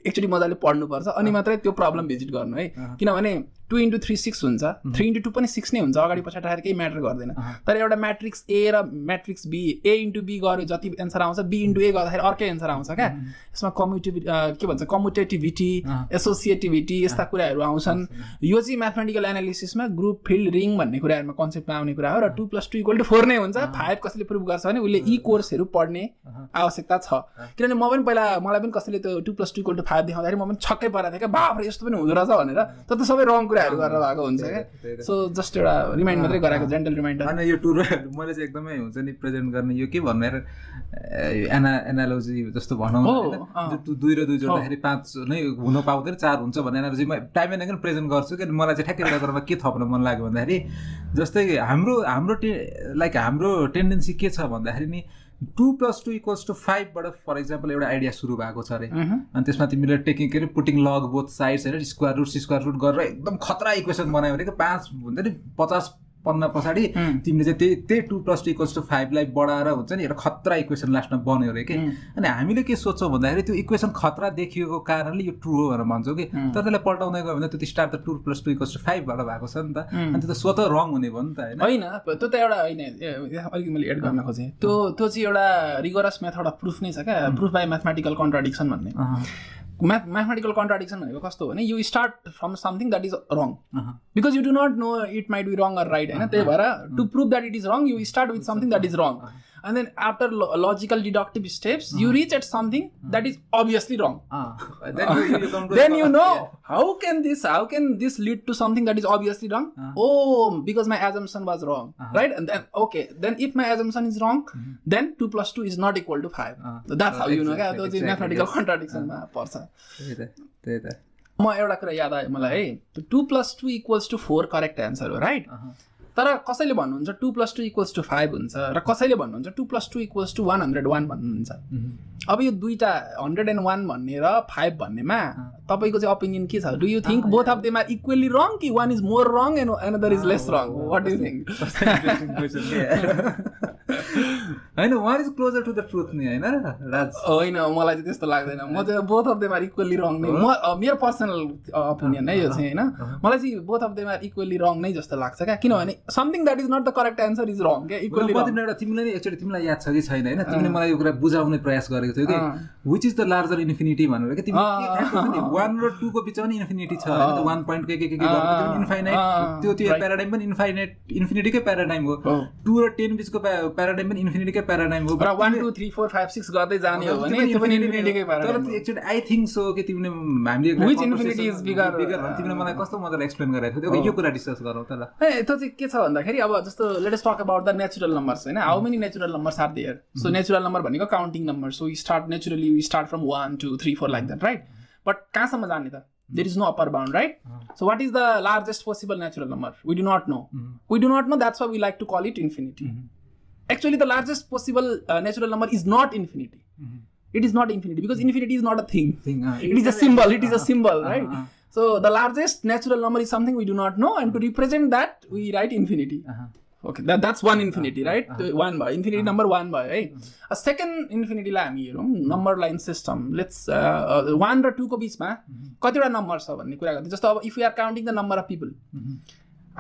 एकचोटि मजाले पढ्नुपर्छ अनि मात्रै त्यो प्रब्लम भिजिट गर्नु है। किनभने टू इन्टु थ्री सिक्स हुन्छ। थ्री इन्टु टू पनि सिक्स नै हुन्छ अगाडि पछाडि राखेर केही म्याटर गर्दैन। तर एउटा म्याट्रिक्स ए र matrix B A into B गऱ्यो जति एन्सर आउँछ बी इन्टु ए गर्दाखेरि अर्कै एन्सर आउँछ क्या। यसमा कम्युटिभि के भन्छ कम्युटेटिभिटी एसोसिएटिभिटी यस्ता कुराहरू आउँछन्। यो चाहिँ म्याथमेटिकल एनालिसिसमा ग्रुप फिल्ड रिङ भन्ने कुराहरूमा कन्सेप्टमा आउने कुरा हो र two plus two equal to four नै हुन्छ। फाइभ कसैले प्रुभ गर्छ भने उसले यी कोर्सहरू पढ्ने आवश्यकता छ। किनभने म पनि पहिला मलाई पनि कसैले त्यो two plus two equal to five देखाउँदाखेरि म पनि छक्कै परेको थिएँ क्या। बाफ्रे यस्तो पनि हुँदो रहेछ भनेर। तर त सबै रङ कुराहरू गरेर भएको हुन्छ क्या। सो जस्ट एउटा रिमाइन्ड मात्रै गराएको जेन्टल रिमाइन्डर होइन यो टुर मैले चाहिँ एकदमै हुन्छ नि प्रेजेन्ट गर्ने यो के भन्ने एना एनालोजी जस्तो भनौँ दुई र दुई जोड्दाखेरि पाँच नै हुन पाउँदैन चार हुन्छ भन्ने एनालोजी म टाइम एन्ड अगेन प्रेजेन्ट गर्छु कि मलाई चाहिँ ठ्याक्कै एउटा कुरामा के थप्न मन लाग्यो भन्दाखेरि जस्तै हाम्रो हाम्रो लाइक हाम्रो टेन्डेन्सी के छ भन्दाखेरि नि two plus two equals to फाइभबाट for example एउटा आइडिया सुरु भएको छ अरे। अनि त्यसमा तिमीले टेकिङ के अरे पुटिङ लग बोथ साइड्स होइन स्क्वायर रुट स्क्वायर रुट गरेर एकदम खतरा इक्वेसन बनायो भने कि पाँच हुन्छ नि पचास पन्ध्र पछाडि तिमीले चाहिँ त्यही त्यही two plus two equals to फाइभलाई बढाएर हुन्छ नि एउटा खतरा इक्वेसन लास्टमा बन्यो अरे कि। अनि हामीले के सोच्छौँ भन्दाखेरि त्यो इक्वेसन खतरा देखिएको कारणले यो ट्रु हो भनेर भन्छौँ कि। तर त्यसलाई पल्टाउँदै गयो भने त त्यो स्टार त two plus two equals to फाइभबाट भएको छ नि त। अनि त्यो त स्वतः रङ हुने भयो नि त होइन? होइन त्यो त एउटा होइन अलिकति मैले एड गर्न खोजेँ। त्यो त्यो चाहिँ एउटा रिगरस मेथड अफ प्रुफ नै छ क्या। प्रुफ बाई म्याथमेटिकल कन्ट्राडिक्सन भन्ने। म्याथ म्याथमेटिकल कन्ट्राडिक्सन भनेको कस्तो हो भने you start from something that is wrong because you do not know it might be wrong or right होइन? त्यही भएर to prove that it is wrong you start with something that is wrong and then after logical deductive steps you reach at something that is obviously wrong uh. Then you- you come to- then you know Yeah. how can this how can this lead to something that is obviously wrong oh because my assumption was wrong right and then okay then if my assumption is wrong then 2 plus 2 is not equal to 5 Uh, so that's how you know क्या त्यो चाहिँ exactly, mathematical yes. contradiction पर्छ त्यही त म एउटा कुरा याद आयो मलाई है two plus two equals to four correct answer हो राइट तर कसैले भन्नुहुन्छ two plus two equals to five हुन्छ? र कसैले भन्नुहुन्छ two plus two equals to one hundred one भन्नुहुन्छ? अब यो दुईवटा हन्ड्रेड एन्ड वान भन्ने र फाइभ भन्नेमा तपाईँको चाहिँ ओपिनियन के छ? Do you think both of them are equally wrong कि one is more wrong and another is less wrong what you think होइन one is closer to the truth नि होइन? राज होइन मलाई चाहिँ त्यस्तो लाग्दैन। म चाहिँ both of them are equally wrong नै म मेरो पर्सनल ओपिनियन नै यो चाहिँ होइन? मलाई चाहिँ both of them are equally wrong नै जस्तो लाग्छ क्या। किनभने something that is not the correct answer is wrong क्या इक्वली एउटा तिमीलाई नै एकचोटि तिमीलाई याद छ कि छैन होइन? तिमीले मलाई यो कुरा बुझाउने प्रयास गरेको थियौ। कि? Which is the larger infinity भनेर कि तिमी वान र टूको बिचमा नि इन्फिनिटी छ वान पोइन्ट के के के इन्फाइनाइट त्यो त्यो. प्याराडाइम पनि इन्फाइनाइट इन्फिनिटीकै प्याराडाइम हो। हो। टू र टेन बिचको प्याराडाइम पनि इन्फिनिटीकै प्याराडाइम हो र one two three four five six गर्दै जाने हो भने त्यो पनि इन्फिनिटीकै तर paradigm हो। एकचोटि आई थिङ्क सो कि तिमीले हामीले infinity is bigger? bigger भने तिमीले मलाई कस्तो मजाले एक्सप्लेन गरेको थियो? यो कुरा डिस्कस गरौँ त ल। ए त्यो चाहिँ के छ भन्दाखेरि अब जस्तो let's just talk about the natural numbers होइन? How many natural numbers are there so natural number भनेको counting number so start naturally we start from one two three four like that right but कहाँसम्म जाने त? There is no upper bound right so what is the largest possible natural number we do not know we do not know that's we like to call it infinity actually the largest possible natural number is not infinity it is not infinity because infinity is not a thing it is a symbol it is a symbol right so the largest natural number is something we do not know and to represent that we write infinity okay that that's one infinity right one भयो infinity number one भयो है second इन्फिनिटीलाई हामी हेरौँ number line system let's one र टूको बिचमा कतिवटा नम्बर छ भन्ने कुरा गर्थ्यो जस्तो अब if you are counting the number of people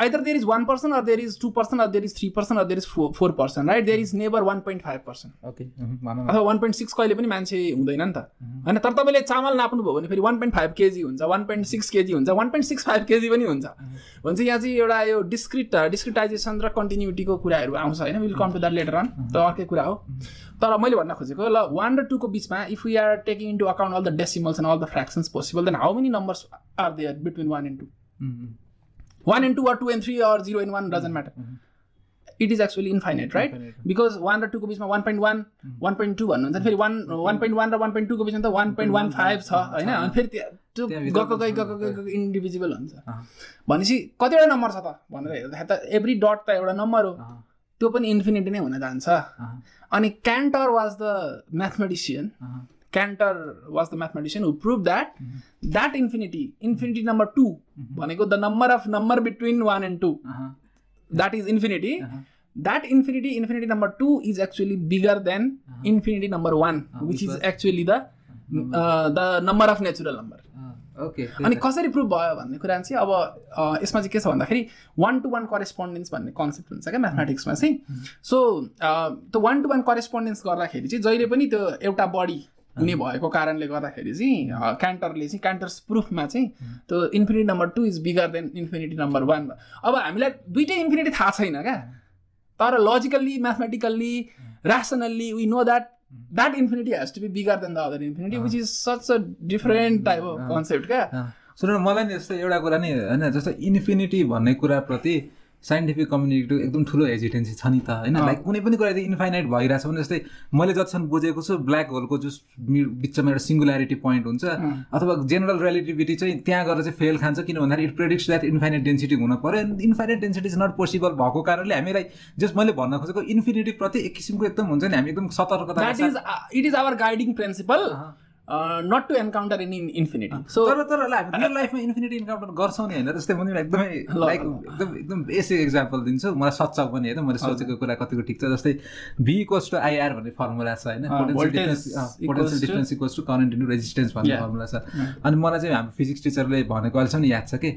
either there is one person or there is two person or there is three person or there is four, four person right? There is never 1.5 person okay भन न अथवा one point six कहिले पनि मान्छे हुँदैन नि त। होइन तर तपाईँले चामल नाप्नुभयो भने फेरि वान पोइन्ट फाइभ केजी हुन्छ वान पोइन्ट सिक्स केजी हुन्छ one point six five KG पनि हुन्छ। भन्छ यहाँ चाहिँ एउटा यो डिस्क्रिट डिस्क्रिटाइजेसन र कन्टिन्युटीको कुराहरू आउँछ होइन? Will come to that later on त अर्कै कुरा हो। तर मैले भन्न खोजेको ल वान र टूको बिचमा if we are taking into account all the decimals and all the fractions possible then how many numbers are there between one and two and two or two and three or zero and one doesn't matter. It is actually infinite right? Infinite. because one र टूको बिचमा one point one one point two भन्नुहुन्छ फेरि one one point one र one point टूको बिचमा त one point one five छ होइन अनि फेरि त्यो गएको गई गएको गई गएको इन्डिभिजुअल हुन्छ। भनेपछि कतिवटा नम्बर छ त? भनेर हेर्दाखेरि त एभ्री डट त एउटा नम्बर हो। त्यो पनि इन्फिनिटी नै हुन जान्छ। अनि Cantor was the mathematician. Cantor was the mathematician who prove that that infinity infinity number two भनेको the number of number between one and two अहँ, that is infinity. अहँ। that infinity infinity number 2 is actually bigger than infinity number 1 which which is was- actually the uh, the number of natural number. अँ, okay अनि कसरी prove भयो भन्ने कुरा चाहिँ अब यसमा चाहिँ के छ भन्दाखेरि वान टु वान करेस्पोन्डेन्स भन्ने कन्सेप्ट हुन्छ क्या म्याथमेटिक्समा चाहिँ। सो त्यो वान टु वान करेस्पोन्डेन्स गर्दाखेरि चाहिँ जहिले पनि त्यो एउटा बडी हुने भएको कारणले गर्दाखेरि चाहिँ क्यान्टरले चाहिँ क्यान्टर्स प्रुफमा चाहिँ त्यो infinity number two is bigger than infinity number one अब हामीलाई दुइटै इन्फिनिटी थाहा छैन क्या। तर logically mathematically rationally we know that that infinity has to be bigger than the other infinity which is such a different type of concept क्या। सुन मलाई नि यस्तो एउटा कुरा नि होइन जस्तो इन्फिनिटी भन्ने कुराप्रति साइन्टिफिक कम्युनिटीको एकदम ठुलो हेजिटेन्सी छ नि त होइन? लाइक कुनै पनि कुरा इन्फाइनाइट भइरहेछ भने जस्तै मैले जतिसम्म बुझेको छु ब्ल्याक होलको जो मि- बिचमा एउटा सिङ्गुल्यारिटी पोइन्ट हुन्छ। अथवा जेनरल रिलेटिभिटी चाहिँ त्यहाँ गएर चाहिँ फेल खान्छ किन भन्दाखेरि it predicts that infinite density हुन पऱ्यो। Infinite density is not possible भएको कारणले हामीलाई जस्ट मैले भन्न खोजेको इन्फिनिटी प्रति एक किसिमको एकदम हुन्छ नि हामी एकदम सतर्कता it is our guiding principle not to encounter in infinity so तर तर हामी रियल लाइफमा इन्फिनिटी इन्काउन्टर गर्छौँ नि होइन जस्तै म तिमीलाई एकदमै लाइक एकदम एकदम बेसिक एक्जाम्पल दिन्छु मलाई सच्चा पनि होइन मैले सोचेको कुरा कतिको ठिक छ जस्तै भी इक्वल्स टु आइआर भन्ने फर्मुला छ होइन potential difference equals to current into resistance भन्ने. फर्मुला छ अनि मलाई चाहिँ हाम्रो फिजिक्स टिचरले भनेको अहिलेसम्म याद छ कि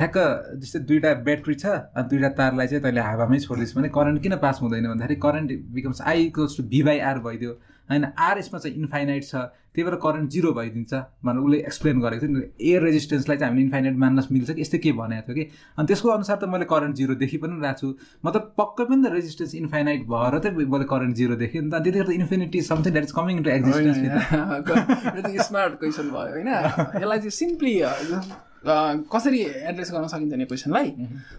ठ्याक्क जस्तै दुइटा ब्याट्री छ अनि दुइटा तारलाई चाहिँ तैँले हावामै छोडिदिस् भने करेन्ट किन पास हुँदैन भन्दाखेरि current becomes I equals to V by R भइदियो होइन आर यसमा चाहिँ इन्फाइनाइट छ। त्यही भएर करेन्ट जिरो भइदिन्छ भनेर उसले एक्सप्लेन गरेको थियो। नि एयर रेजिस्टेन्सलाई चाहिँ हामीले इन्फाइनाइट मान्न मिल्छ कि? यस्तै के भनेको थियो कि? अनि त्यसको अनुसार त मैले करेन्ट जिरो देखि पनि रहेको छु मतलब पक्कै पनि त रेजिस्टेन्स इन्फाइनाइट भएर त मैले करेन्ट जिरो देखेँ नि त। त्यतिखेर त infinity something that is coming into existence smart question भयो होइन? यसलाई चाहिँ सिम्पली कसरी एड्रेस गर्न सकिन्छ भने क्वेसनलाई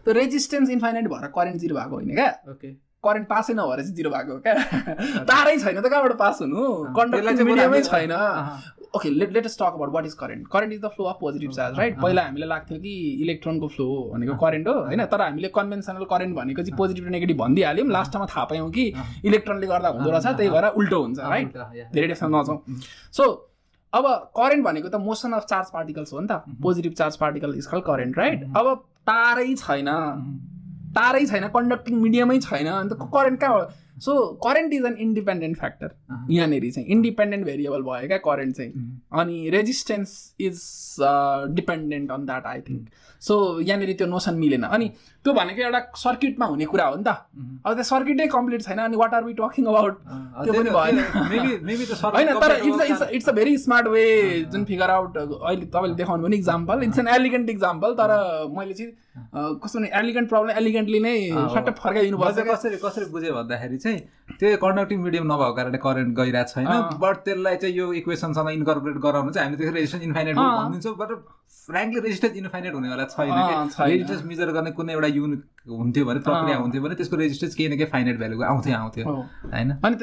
त्यो रेजिस्टेन्स इन्फाइनाइट भएर करेन्ट जिरो भएको होइन क्या? ओके करेन्ट पासै नभएर चाहिँ जिरो भएको हो क्या तारै छैन त कहाँबाट पास हुनु? चाहिँ मिडियमै छैन। Okay let let's just talk about what is current current is the flow of positive charge right पहिला हामीलाई लाग्थ्यो कि इलेक्ट्रोनको फ्लो भनेको करेन्ट हो होइन? तर हामीले कन्भेन्सनल करेन्ट भनेको चाहिँ पोजिटिभ र नेगेटिभ भनिदिइहाल्यौँ। लास्टमा थाहा पायौँ कि इलेक्ट्रोनले गर्दा हुँदो रहेछ त्यही भएर उल्टो हुन्छ राइट धेरै डेसमा नजाउँ। सो अब करेन्ट भनेको त मोसन अफ चार्ज पार्टिकल्स हो नि त। Positive charge particle is call current right अब तारै छैन। तारै छैन कन्डक्टिङ मिडियमै छैन अन्त करेन्ट कहाँ so current is an independent factor यहाँनिर चाहिँ इन्डिपेन्डेन्ट भेरिएबल भयो क्या करेन्ट चाहिँ। अनि resistance is dependent on that I think so यहाँनिर त्यो नोसन मिलेन। अनि त्यो भनेको एउटा सर्किटमा हुने कुरा हो नि त। अब त्यो सर्किटै कम्प्लिट छैन अनि what are we talking about त्यो पनि भएन। होइन तर it's it's it's a very smart way जुन फिगर आउट अहिले तपाईँले देखाउनु भने example it's an elegant example तर मैले चाहिँ कस्तो भने एलिगेन्ट प्रब्लम एलिगेन्टली नै सट्टै फर्काइदिनु पर्छ कसरी कसरी बुझ्यो भन्दाखेरि चाहिँ त्यो कन्डक्टिङ मिडियम नभएको कारणले करेन्ट गइरहेको छैन बट त्यसलाई चाहिँ यो इक्वेसनसँग इन्कर्पोरेट गराउनु चाहिँ हामीले त्यसरी रेजिस्टेन्स इन्फाइनेट भनिदिन्छौँ बट फ्रेङ्कली रेजिस्टेन्स इन्फाइनेट हुनेवाला छैन रेजिस्टेन्स मेजर गर्ने कुनै एउटा युनिट हुन्थ्यो भने प्रक्रिया हुन्थ्यो भने त्यसको रेजिस्टेन्स केही न केही फाइनेट भ्यालुको आउँथ्यो आउँथ्यो होइन? अनि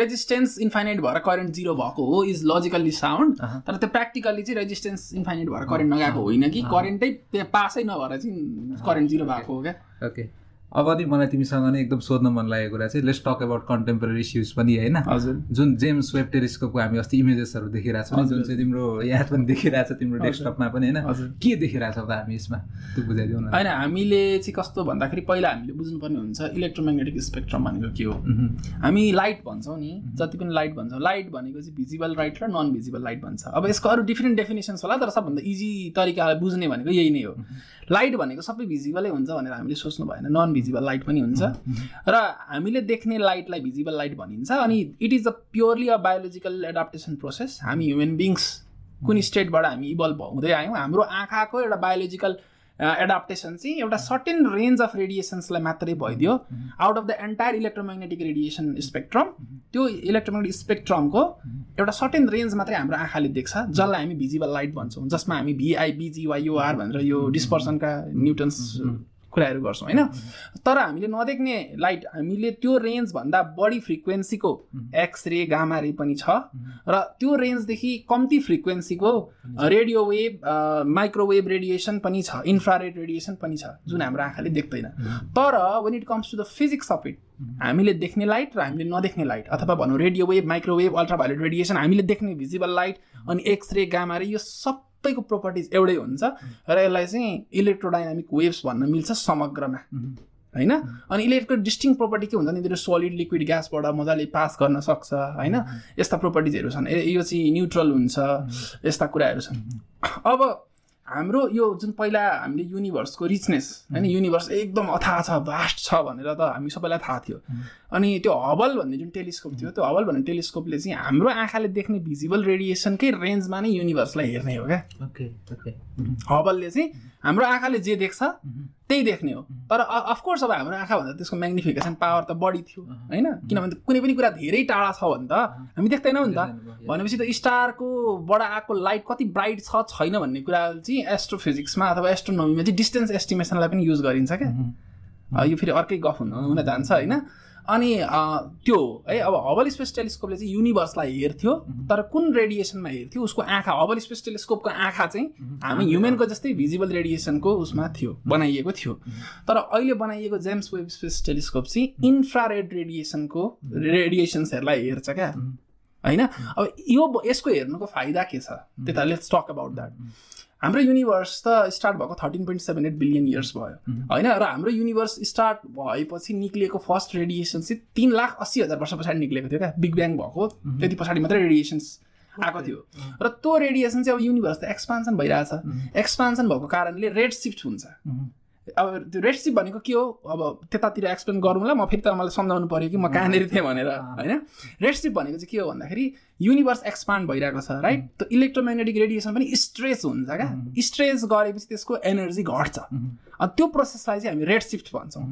रेजिस्टेन्स इन्फाइनेट भएर करेन्ट जिरो भएको हो इज लजिकल्ली साउन्ड तर त्यो प्र्याक्टिकल्ली चाहिँ रेजिस्टेन्स इन्फाइनेट भएर करेन्ट नगएको होइन कि करेन्टै पासै नभएर चाहिँ करेन्ट जिरो भएको हो क्या। ओके अब नि मलाई तिमीसँग नै एकदम सोध्न मन लागेको कुरा चाहिँ let's talk about contemporary issues पनि होइन? हजुर। जुन जेम्स वेब टेलिस्कोपको हामी अस्ति इमेजेसहरू देखिरहेको छौँ जुन चाहिँ तिम्रो यहाँ पनि देखिरहेको छ तिम्रो डेस्कटपमा पनि होइन? के देखिरहेको छौँ त हामी यसमा? त्यो बुझाइदिउँ न। होइन हामीले चाहिँ कस्तो भन्दाखेरि पहिला हामीले बुझ्नुपर्ने हुन्छ इलेक्ट्रोम्याग्नेटिक स्पेक्ट्रम भनेको के हो? हामी लाइट भन्छौँ नि जति पनि लाइट भन्छौँ। लाइट भनेको चाहिँ भिजिबल लाइट र नन भिजिबल लाइट भन्छ। अब यसको अरू डिफ्रेन्ट डेफिनेसन्स होला तर सबभन्दा इजी तरिकाले बुझ्ने भनेको यही नै हो। लाइट भनेको सबै भिजिबलै हुन्छ भनेर हामीले सोच्नु भएन। नन भिजिबल लाइट पनि हुन्छ। र हामीले देख्ने लाइटलाई भिजिबल लाइट भनिन्छ अनि it is a purely a biological adaptation process हामी ह्युमन बिङ्स कुन स्टेटबाट हामी इभल्भ हुँदै आयौँ। हाम्रो आँखाको एउटा बायोलोजिकल एडाप्टेसन चाहिँ एउटा सर्टेन रेन्ज अफ रेडिएसन्सलाई मात्रै भइदियो। Out of the entire electromagnetic radiation spectrum त्यो इलेक्ट्रोम्याग्नेटिक स्पेक्ट्रमको एउटा सर्टेन रेन्ज मात्रै हाम्रो आँखाले देख्छ जसलाई हामी भिजिबल लाइट भन्छौँ जसमा हामी भिआई भनेर यो डिस्पर्सनका न्युटन्स कुराहरू गर्छौँ होइन? तर हामीले नदेख्ने लाइट हामीले त्यो रेन्जभन्दा बढी फ्रिक्वेन्सीको एक्सरे गामा रे पनि छ। र त्यो रेन्जदेखि कम्ती फ्रिक्वेन्सीको रेडियो वेभ माइक्रोवेभ रेडिएसन पनि छ इन्फ्रारेड रेडिएसन पनि छ जुन हाम्रो आँखाले देख्दैन। तर when it comes to the physics of it हामीले देख्ने लाइट र हामीले नदेख्ने लाइट अथवा भनौँ radio wave microwave ultraviolet radiation हामीले देख्ने भिजिबल लाइट अनि एक्सरे गामा रे यो सब सबैको प्रोपर्टिज एउटै हुन्छ र यसलाई चाहिँ इलेक्ट्रोडाइनामिक वेभ्स भन्न मिल्छ समग्रमा। होइन? अनि इलेक्ट्रो डिस्टिङ प्रोपर्टी के हुन्छ नि त्यो सोलिड लिक्विड ग्यासबाट मजाले पास गर्न सक्छ होइन? यस्ता प्रोपर्टिजहरू छन्। यो चाहिँ न्युट्रल हुन्छ यस्ता कुराहरू छन्। अब हाम्रो यो जुन पहिला हामीले युनिभर्सको रिचनेस होइन? युनिभर्स एकदम अथाह छ भास्ट छ भनेर त हामी सबैलाई थाहा थियो। अनि त्यो हबल भन्ने जुन टेलिस्कोप थियो त्यो हबल भन्ने टेलिस्कोपले चाहिँ हाम्रो आँखाले देख्ने भिजिबल रेडिएसनकै रेन्जमा नै युनिभर्सलाई हेर्ने हो क्या। Okay okay. हबलले चाहिँ हाम्रो आँखाले जे देख्छ त्यही देख्ने हो। तर अफकोर्स अब हाम्रो आँखाभन्दा त्यसको म्याग्निफिकेसन पावर त बढी थियो होइन? किनभने कुनै पनि कुरा धेरै टाढा छ भने त हामी देख्दैनौँ नि त। भनेपछि त स्टारकोबाट आएको लाइट कति ब्राइट छ छैन भन्ने कुरा चाहिँ एस्ट्रोफिजिक्समा अथवा एस्ट्रोनोमीमा चाहिँ डिस्टेन्स एस्टिमेसनलाई पनि युज गरिन्छ क्या। यो फेरि अर्कै गफ हुन हुन जान्छ होइन? अनि त्यो है अब हबल स्पेस टेलिस्कोपले चाहिँ युनिभर्सलाई हेर्थ्यो तर कुन रेडिएसनमा हेर्थ्यो उसको आँखा हबल स्पेस टेलिस्कोपको आँखा चाहिँ हामी ह्युमेनको जस्तै भिजिबल रेडिएसनको उसमा थियो बनाइएको थियो। तर अहिले बनाइएको जेम्स वेब स्पेस टेलिस्कोप चाहिँ इन्फ्रारेड रेडिएसनको रेडिएसन्सहरूलाई हेर्छ क्या। होइन? अब यो यसको हेर्नुको फाइदा के छ? त्यता लेट्स टक अबाउट द्याट हाम्रो युनिभर्स त स्टार्ट भएको thirteen point seven eight billion years भयो। होइन र हाम्रो युनिभर्स स्टार्ट भएपछि निक्लिएको फर्स्ट रेडिएसन चाहिँ तिन लाख अस्सी हजार वर्ष पछाडि निक्लेको थियो क्या बिग ब्याङ भएको। त्यति पछाडि मात्रै रेडिएसन्स आएको थियो। र त्यो रेडिएसन चाहिँ अब युनिभर्स त एक्सपान्सन भइरहेछ। एक्सपान्सन भएको कारणले रेड सिफ्ट हुन्छ। अब त्यो रेड सिप भनेको के हो? अब त्यतातिर एक्सप्लेन गरौँला म फेरि त मलाई सम्झाउनु पऱ्यो कि म कहाँनिर थिएँ भनेर होइन? रेड सिप भनेको चाहिँ के हो भन्दाखेरि युनिभर्स एक्सपान्ड भइरहेको छ राइट त्यो इलेक्ट्रोम्याग्नेटिक रेडिएसन पनि स्ट्रेस हुन्छ क्या। स्ट्रेस गरेपछि त्यसको एनर्जी घट्छ। अनि त्यो प्रोसेसलाई चाहिँ हामी रेड सिफ्ट भन्छौँ।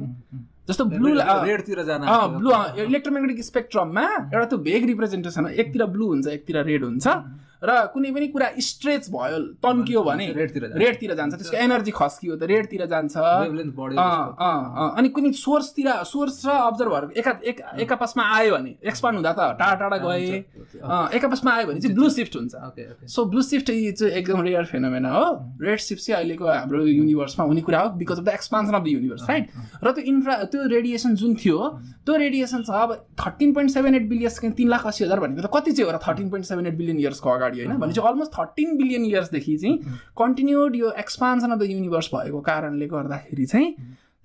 जस्तो ब्लु रेडतिर जान ब्लु इलेक्ट्रोम्याग्नेटिक स्पेक्ट्रममा एउटा त्यो भेग रिप्रेजेन्टेसन हो। एकतिर ब्लू हुन्छ एकतिर रेड हुन्छ। र कुनै पनि कुरा स्ट्रेच भयो तन्कियो भने रेडतिर जान्छ। रेडतिर जान्छ। त्यसको एनर्जी खस्कियो त रेडतिर जान्छ। अनि कुनै सोर्सतिर सोर्स र अब्जर्भर एका एक एक आपसमा आयो भने एक्सपान्ड हुँदा त टाढा टाढा गए। अँ, एक आपसमा आयो भने चाहिँ ब्लू सिफ्ट हुन्छ। सो ब्लू सिफ्ट चाहिँ एकदम रेयर फेनोमेना हो। रेड सिफ्ट चाहिँ अहिलेको हाम्रो युनिभर्समा हुने कुरा हो because of the expansion of the universe right र त्यो इन्फ्रा त्यो रेडिएसन जुन थियो त्यो रेडिएसन छ अब thirteen point seven eight billion तिन लाख अस्सी हजार भनेको त कति चाहिँ हो र thirteen point seven eight billion इयर्सको अगाडि? होइन भने चाहिँ अलमोस्ट थर्टिन बिलियन इयर्सदेखि चाहिँ कन्टिन्युड यो एक्सपान्सन अफ द युनिभर्स भएको कारणले गर्दाखेरि चाहिँ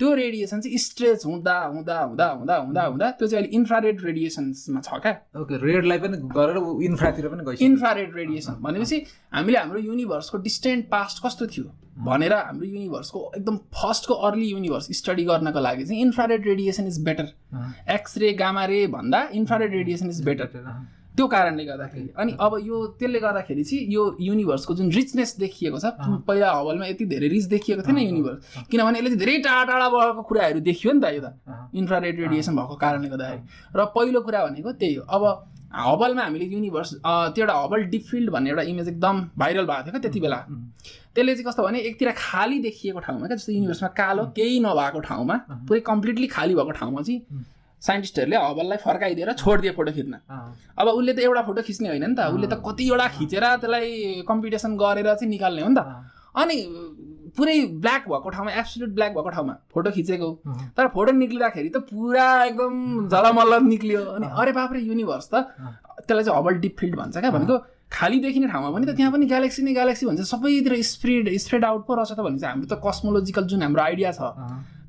त्यो रेडिएसन चाहिँ स्ट्रेच हुँदा हुँदा हुँदा हुँदा हुँदा हुँदा त्यो चाहिँ अहिले इन्फ्रारेड रेडिएसन्समा छ क्या। ओके रेडलाई पनि गरेर इन्फ्रातिर पनि गइसक्यो। इन्फ्रारेड रेडिएसन भनेपछि हामीले हाम्रो युनिभर्सको डिस्टेन्ट पास्ट कस्तो थियो भनेर हाम्रो युनिभर्सको एकदम फर्स्टको अर्ली युनिभर्स स्टडी गर्नको लागि चाहिँ infrared radiation is better X-ray gamma ray भन्दा इन्फ्रारेड रेडिएसन इज बेटर त्यो कारणले गर्दाखेरि। अनि अब यो त्यसले गर्दाखेरि चाहिँ यो युनिभर्सको जुन रिचनेस देखिएको छ पहिला हवलमा यति धेरै रिच देखिएको थिएन युनिभर्स किनभने यसले चाहिँ धेरै टाढा टाढा भएको कुराहरू देखियो नि त यो त। इन्फ्रारेड रेडिएसन भएको कारणले गर्दाखेरि। र पहिलो कुरा भनेको त्यही हो। अब हबलमा हामीले युनिभर्स त्यो एउटा हबल डिप फिल्ड भन्ने एउटा इमेज एकदम भाइरल भएको थियो क्या त्यति बेला। त्यसले चाहिँ कस्तो भने एकतिर खाली देखिएको ठाउँमा क्या जस्तो युनिभर्समा कालो केही नभएको ठाउँमा पुरै कम्प्लिटली खाली भएको ठाउँमा चाहिँ साइन्टिस्टहरूले हबललाई फर्काइदिएर छोडिदियो फोटो खिच्न। अब उसले त एउटा फोटो खिच्ने होइन नि त। उसले त कतिवटा खिचेर त्यसलाई कम्पिटिसन गरेर चाहिँ निकाल्ने हो नि त। अनि पुरै ब्ल्याक भएको ठाउँमा एब्सोल्युट ब्ल्याक भएको ठाउँमा फोटो खिचेको। तर फोटो निक्लिँदाखेरि त पुरा एकदम झलमल्ल निक्लियो। अनि अरे बाप्रे युनिभर्स त। त्यसलाई चाहिँ हबल डिप फिल्ड भन्छ क्या भनेको। खाली देखिने ठाउँमा पनि त त्यहाँ पनि ग्यालेक्सी नै ग्यालेक्सी भन्छ। सबैतिर स्प्रेड स्प्रेड आउट पो रहेछ त भने चाहिँ हाम्रो त कस्मोलोजिकल जुन हाम्रो आइडिया छ।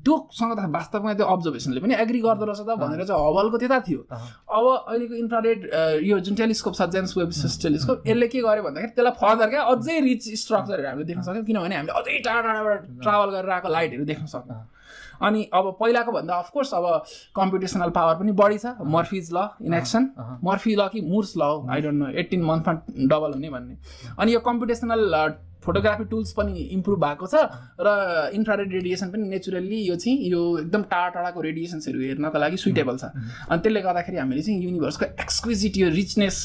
त्योसँग त वास्तवमा त्यो अब्जर्भेसनले पनि एग्री गर्दो रहेछ त भनेर चाहिँ हबलको त्यता थियो। अब अहिलेको इन्फ्रारेड यो जुन टेलिस्कोप छ जेम्स वेब टेलिस्कोप यसले के गर्यो भन्दाखेरि त्यसलाई फर्दर क्या अझै रिच स्ट्रक्चरहरू हामीले देख्न सक्यौँ किनभने हामीले अझै टाढा टाढाबाट ट्राभल गरेर आएको लाइटहरू देख्न सक्यौँ। अनि अब पहिलाको भन्दा अफकोर्स अब कम्पिटिसनल पावर पनि बढी छ। मर्फिज ल इन एक्सन मर्फी ल कि मुर्स ल हो आई डोन्ट नो एट्टिन मन्थमा डबल हुने भन्ने। अनि यो कम्पिटिसनल फोटोग्राफी टुल्स पनि इम्प्रुभ भएको छ र इन्फ्रारेड रेडिएसन पनि नेचुरल्ली यो चाहिँ यो एकदम टाढा टाढाको रेडिएसन्सहरू हेर्नको लागि सुइटेबल छ। अनि त्यसले गर्दाखेरि हामीले चाहिँ युनिभर्सको एक्सक्विजिट यो रिचनेस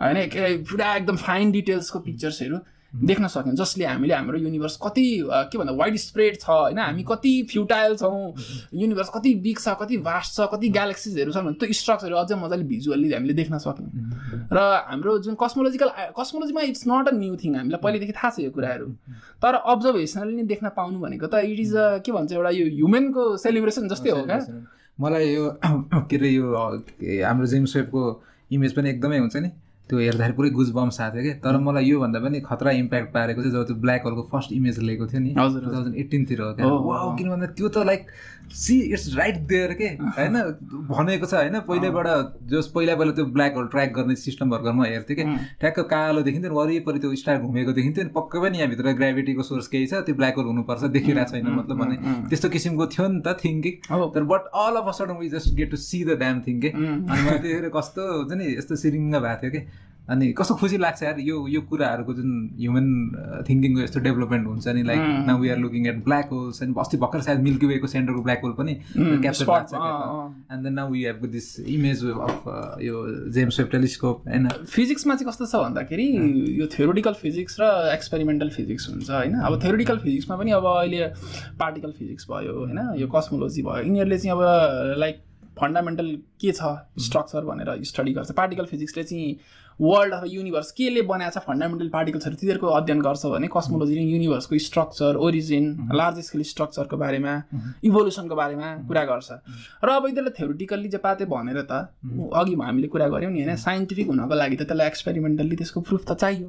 होइन के- पुरा एकदम फाइन डिटेल्सको पिक्चर्सहरू देख्न सक्यौँ जसले हामीले हाम्रो युनिभर्स कति के भन्दा वाइड स्प्रेड छ होइन? हामी कति फ्युटाइल छौँ युनिभर्स कति बिग छ कति भास्ट छ कति ग्यालेक्सिजहरू छन् भने त्यो स्ट्रक्चरहरू अझै मजाले भिजुअल्ली हामीले देख्न सक्यौँ। र हाम्रो जुन cosmological कस्मोलोजीमा it's not a new thing हामीलाई पहिलेदेखि थाहा छ यो कुराहरू। तर अब्जर्भेसनली नै देख्न पाउनु भनेको त इट इज अ के भन्छ एउटा यो ह्युमनको सेलिब्रेसन जस्तै हो क्या? मलाई यो के अरे यो हाम्रो जेम्स वेबको इमेज पनि एकदमै हुन्छ नि। त्यो हेर्दाखेरि पुरै गुज बम्स आएको थियो कि? तर मलाई योभन्दा पनि खतरा इम्प्याक्ट पारेको चाहिँ जब त्यो ब्ल्याक होलको फर्स्ट इमेज लिएको थियो नि टु थाउजन्ड एट्टिनतिर हो किन भन्दा त्यो त like see it's right there के होइन भनेको छ होइन पहिल्यैबाट जस पहिला पहिला त्यो ब्ल्याक होल ट्र्याक गर्ने सिस्टमहरू म हेर्थेँ कि ठ्याक्क कालो देखिन्थ्यो नि वरिपरि त्यो स्टार घुमेको देखिन्थ्यो नि पक्कै पनि यहाँभित्र ग्राभिटीको सोर्स केही छ त्यो ब्ल्याक होल हुनुपर्छ देखिरहेको छैन मतलब भने त्यस्तो किसिमको थियो नि त थिङ्किङ। तर but all of a sudden we just get to see the damn thing के अनि मलाई त्यतिखेर कस्तो हुन्छ नि यस्तो सिरिङ्ग भएको थियो कि अनि कस्तो खुसी लाग्छ यार यो यो कुराहरूको जुन ह्युमन थिङ्किङको यस्तो डेभलपमेन्ट हुन्छ नि like now we are looking at black holes अनि अस्ति भर्खर सायद मिल्की वेको सेन्टरको ब्ल्याक होल पनि क्याप्चर spot, भएको छ अँ, अँ। And then now we have this image of यो जेम्स वेब टेलिस्कोप होइन फिजिक्समा चाहिँ कस्तो छ भन्दाखेरि यो थ्योरिटिकल फिजिक्स र एक्सपेरिमेन्टल फिजिक्स हुन्छ होइन? अब थ्योरिटिकल फिजिक्समा पनि अब अहिले पार्टिकल फिजिक्स भयो होइन? यो कस्मोलोजी भयो। यिनीहरूले चाहिँ अब लाइक फन्डामेन्टल के छ? स्ट्रक्चर भनेर स्टडी गर्छ। पार्टिकल फिजिक्सले चाहिँ वर्ल्ड अथवा युनिभर्स केले बनाएको छ फन्डामेन्टल पार्टिकल्सहरू तिनीहरूको अध्ययन गर्छ भने कस्मोलोजीले युनिभर्सको स्ट्रक्चर ओरिजिन लार्ज स्केल स्ट्रक्चरको बारेमा इभोल्युसनको बारेमा कुरा गर्छ। र अब यिनीहरूलाई थ्योरिटिकल्ली जे पाते भनेर त अघि हामीले कुरा गऱ्यौँ नि होइन साइन्टिफिक हुनको लागि त त्यसलाई एक्सपेरिमेन्टल्ली त्यसको प्रुफ त चाहियो।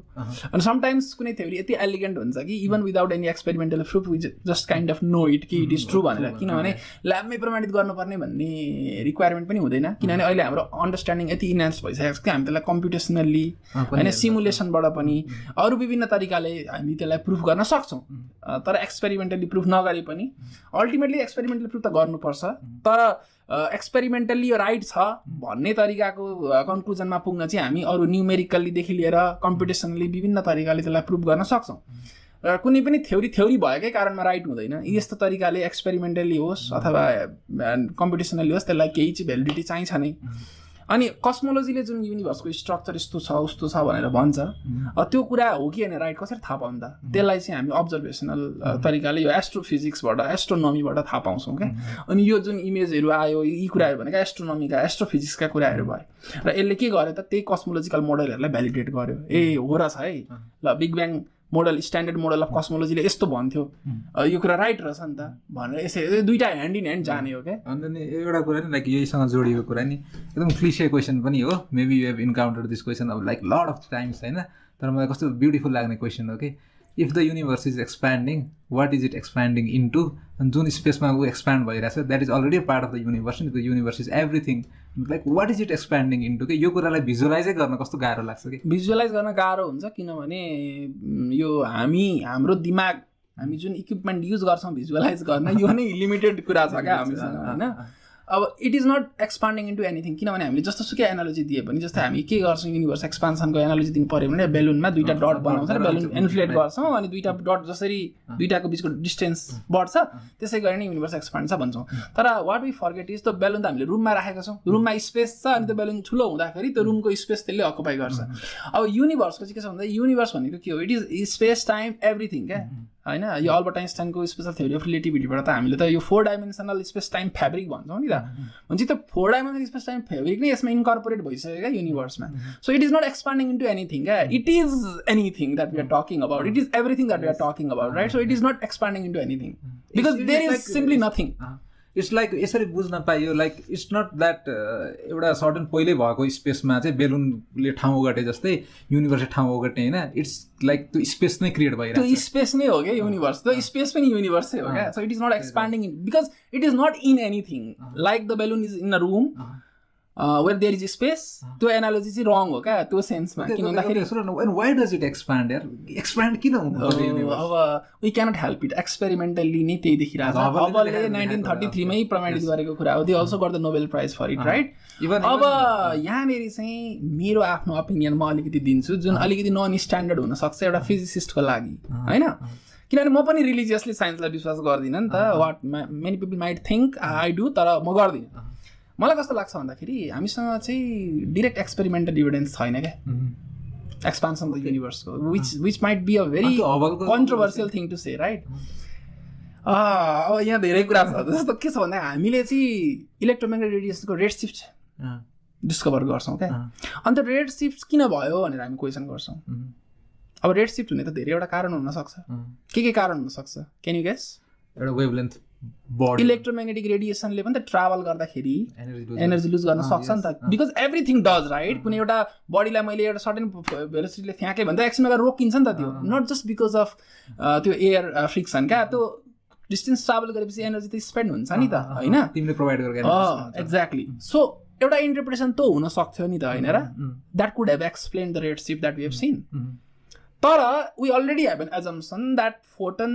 अनि समटाइम्स कुनै थ्योरी यति एलिगेन्ट हुन्छ कि even without any experimental proof we just kind of know it कि इट इज ट्रु भनेर। किनभने ल्याबमै प्रमाणित गर्नुपर्ने भन्ने रिक्वायरमेन्ट पनि हुँदैन। किनभने अहिले हाम्रो अन्डरस्ट्यान्डिङ यति इन्हान्स भइसकेको छ कि हामी त्यसलाई कम्पिटिसनल्ली होइन सिमुलेसनबाट पनि अरू विभिन्न तरिकाले हामी त्यसलाई प्रुफ गर्न सक्छौँ। तर एक्सपेरिमेन्टली प्रुफ नगरे पनि अल्टिमेटली एक्सपेरिमेन्टली प्रुफ त गर्नुपर्छ। तर एक्सपेरिमेन्टल्ली यो राइट छ भन्ने तरिकाको कन्क्लुजनमा पुग्न चाहिँ हामी अरू न्युमेरिकल्लीदेखि लिएर कम्पिटिसनली विभिन्न तरिकाले त्यसलाई प्रुफ गर्न सक्छौँ। र कुनै पनि थ्योरी थ्योरी भएकै कारणमा राइट हुँदैन। यस्तो तरिकाले एक्सपेरिमेन्टली होस् अथवा कम्पिटिसनली होस् त्यसलाई केही चाहिँ भ्यालिडिटी चाहिन्छ नै। अनि कस्मोलोजीले जुन युनिभर्सको स्ट्रक्चर यस्तो छ उस्तो छ भनेर भन्छ। त्यो कुरा हो कि होइन राइट कसरी थाहा पाउँ त? त्यसलाई चाहिँ हामी अब्जर्भेसनल तरिकाले यो एस्ट्रोफिजिक्सबाट एस्ट्रोनमीबाट थाहा पाउँछौँ क्या। अनि यो जुन इमेजहरू आयो यी कुराहरू भनेको एस्ट्रोनमीका एस्ट्रोफिजिक्सका कुराहरू भयो। र यसले के गर्यो त? त्यही कस्मोलोजिकल मोडलहरूलाई भ्यालिडेट गर्यो। ए हो र छ है। ल big bang model standard model of कस्मोलोजीले यस्तो भन्थ्यो। यो कुरा राइट रहेछ नि त। भनेर यसै दुइटा ह्यान्ड इन ह्यान्ड जाने हो क्या। अन्त नि एउटा कुरा नि लाइक यहीसँग जोडिएको कुरा नि एकदम क्लिसे क्वेसन पनि हो। Maybe you have encounter this question अब लाइक लड अफ टाइम्स होइन? तर मलाई कस्तो ब्युटिफुल लाग्ने क्वेसन हो कि if the universe is expanding what is it expanding into जुन स्पेसमा ऊ एक्सप्यान्ड भइरहेको छ that is already part of the universe the universe is everything like what is it expanding into कि यो कुरालाई भिजुअलाइजै गर्न कस्तो गाह्रो लाग्छ कि? भिजुअलाइज गर्न गाह्रो हुन्छ किनभने यो हामी हाम्रो दिमाग हामी जुन इक्विपमेन्ट युज गर्छौँ भिजुअलाइज गर्न यो नै लिमिटेड कुरा छ क्या हामीसँग होइन? अब it is not expanding into anything किनभने हामीले जस्तो सुकै एनालोजी दिए पनि जस्तै हामी के गर्छौँ युनिभर्स एक्सपान्सनको एनालोजी दिनु पऱ्यो भने बेलुनमा दुइटा डट बनाउँछ र बेलुन इन्फ्लेट गर्छौँ अनि दुइटा डट जसरी दुइटाको बिचको डिस्टेन्स बढ्छ त्यसै गरी नै युनिभर्स एक्सपान्ड छ भन्छौँ। तर वाट वी फर्गेट इज त बेलुन त हामीले रुममा राखेका छौँ। रुममा स्पेस छ अनि त्यो बेलुन ठुलो हुँदाखेरि त्यो रुमको स्पेस त्यसले अकुपाई गर्छ। अब युनिभर्सको चाहिँ के छ भन्दा युनिभर्स भनेको के हो? It is space time everything क्या? होइन यो अल्बर्ट आइन्स्टाइनको स्पेसल थ्योरी अफ रिलेटिभिटीबाट त हामीले त यो four dimensional space time fabric भन्छौँ नि त। भनेपछि त्यो four dimensional space time fabric नै यसमा इन्कर्पोरेट भइसक्यो क्या युनिभर्समा so it is not expanding into anything क्या? It is anything that we are talking about it is everything that we are talking about right so it is not expanding into anything because there is simply nothing it's like यसरी बुझ्न पाइयो like it's not that एउटा certain पहिल्यै भएको स्पेसमा चाहिँ बेलुनले ठाउँ ओगटे जस्तै युनिभर्सले ठाउँ ओगट्ने होइन। इट्स लाइक त्यो स्पेस नै क्रिएट भइरहेको त्यो स्पेस नै हो क्या युनिभर्स त्यो स्पेस पनि युनिभर्सै हो क्या। So it is not expanding because it is not in anything like the balloon is in a. Room where there is space त्यो एनालोजी चाहिँ रङ हो क्या त्यो सेन्समा किन भन्दाखेरि किन अब we cannot help it experimentally नै त्यही देखिरहेको छ अबले नाइन्टिन थर्टी थ्रीमै प्रमाणित गरेको कुरा हो they also got the Nobel prize for it right अब यहाँनिर चाहिँ मेरो आफ्नो ओपिनियन म अलिकति दिन्छु जुन अलिकति नन स्ट्यान्डर्ड हुनसक्छ एउटा फिजिसिस्टको लागि होइन किनभने म पनि रिलिजियसली साइन्सलाई विश्वास गर्दिनँ नि त what many people might think I do तर म गर्दिनँ मलाई कस्तो लाग्छ भन्दाखेरि हामीसँग चाहिँ डिरेक्ट एक्सपेरिमेन्टल इभिडेन्स छैन क्या। Expansion the युनिभर्सको which which might be a very controversial thing to say right अब यहाँ धेरै कुरा छ। जस्तो के छ भन्दा हामीले चाहिँ इलेक्ट्रोमेग्नेटिक रेडिएसनको रेड सिफ्ट डिस्कभर गर्छौँ क्या। अन्त रेड सिफ्ट किन भयो भनेर हामी क्वेसन गर्छौँ। अब रेड सिफ्ट हुने त धेरैवटा कारण हुनसक्छ। के के कारण हुनसक्छ? क्यान यु गेस एउटा वेभलेन्थ इलेक्ट्रोमेग्नेटिक रेडिएसनले पनि त ट्राभल गर्दाखेरि एनर्जी लुज गर्न सक्छ नि त। बिकज एभ्रिथिङ डज राइट कुनै एउटा बडीलाई मैले एउटा सर्टेन भेलोसिटीले फ्याँकेँ भने त एकछिनमा गएर रोकिन्छ नि त त्यो। नट जस्ट बिकज अफ त्यो एयर फ्रिक्सन क्या त्यो डिस्टेन्स ट्राभल गरेपछि एनर्जी त स्पेन्ड हुन्छ नि त होइन? तिमीले प्रोभाइड एक्ज्याक्टली सो एउटा इन्टरप्रिटेसन त हुन सक्थ्यो नि त होइन र? That could have explain the red shift that we have seen तर we already have an assumption that photon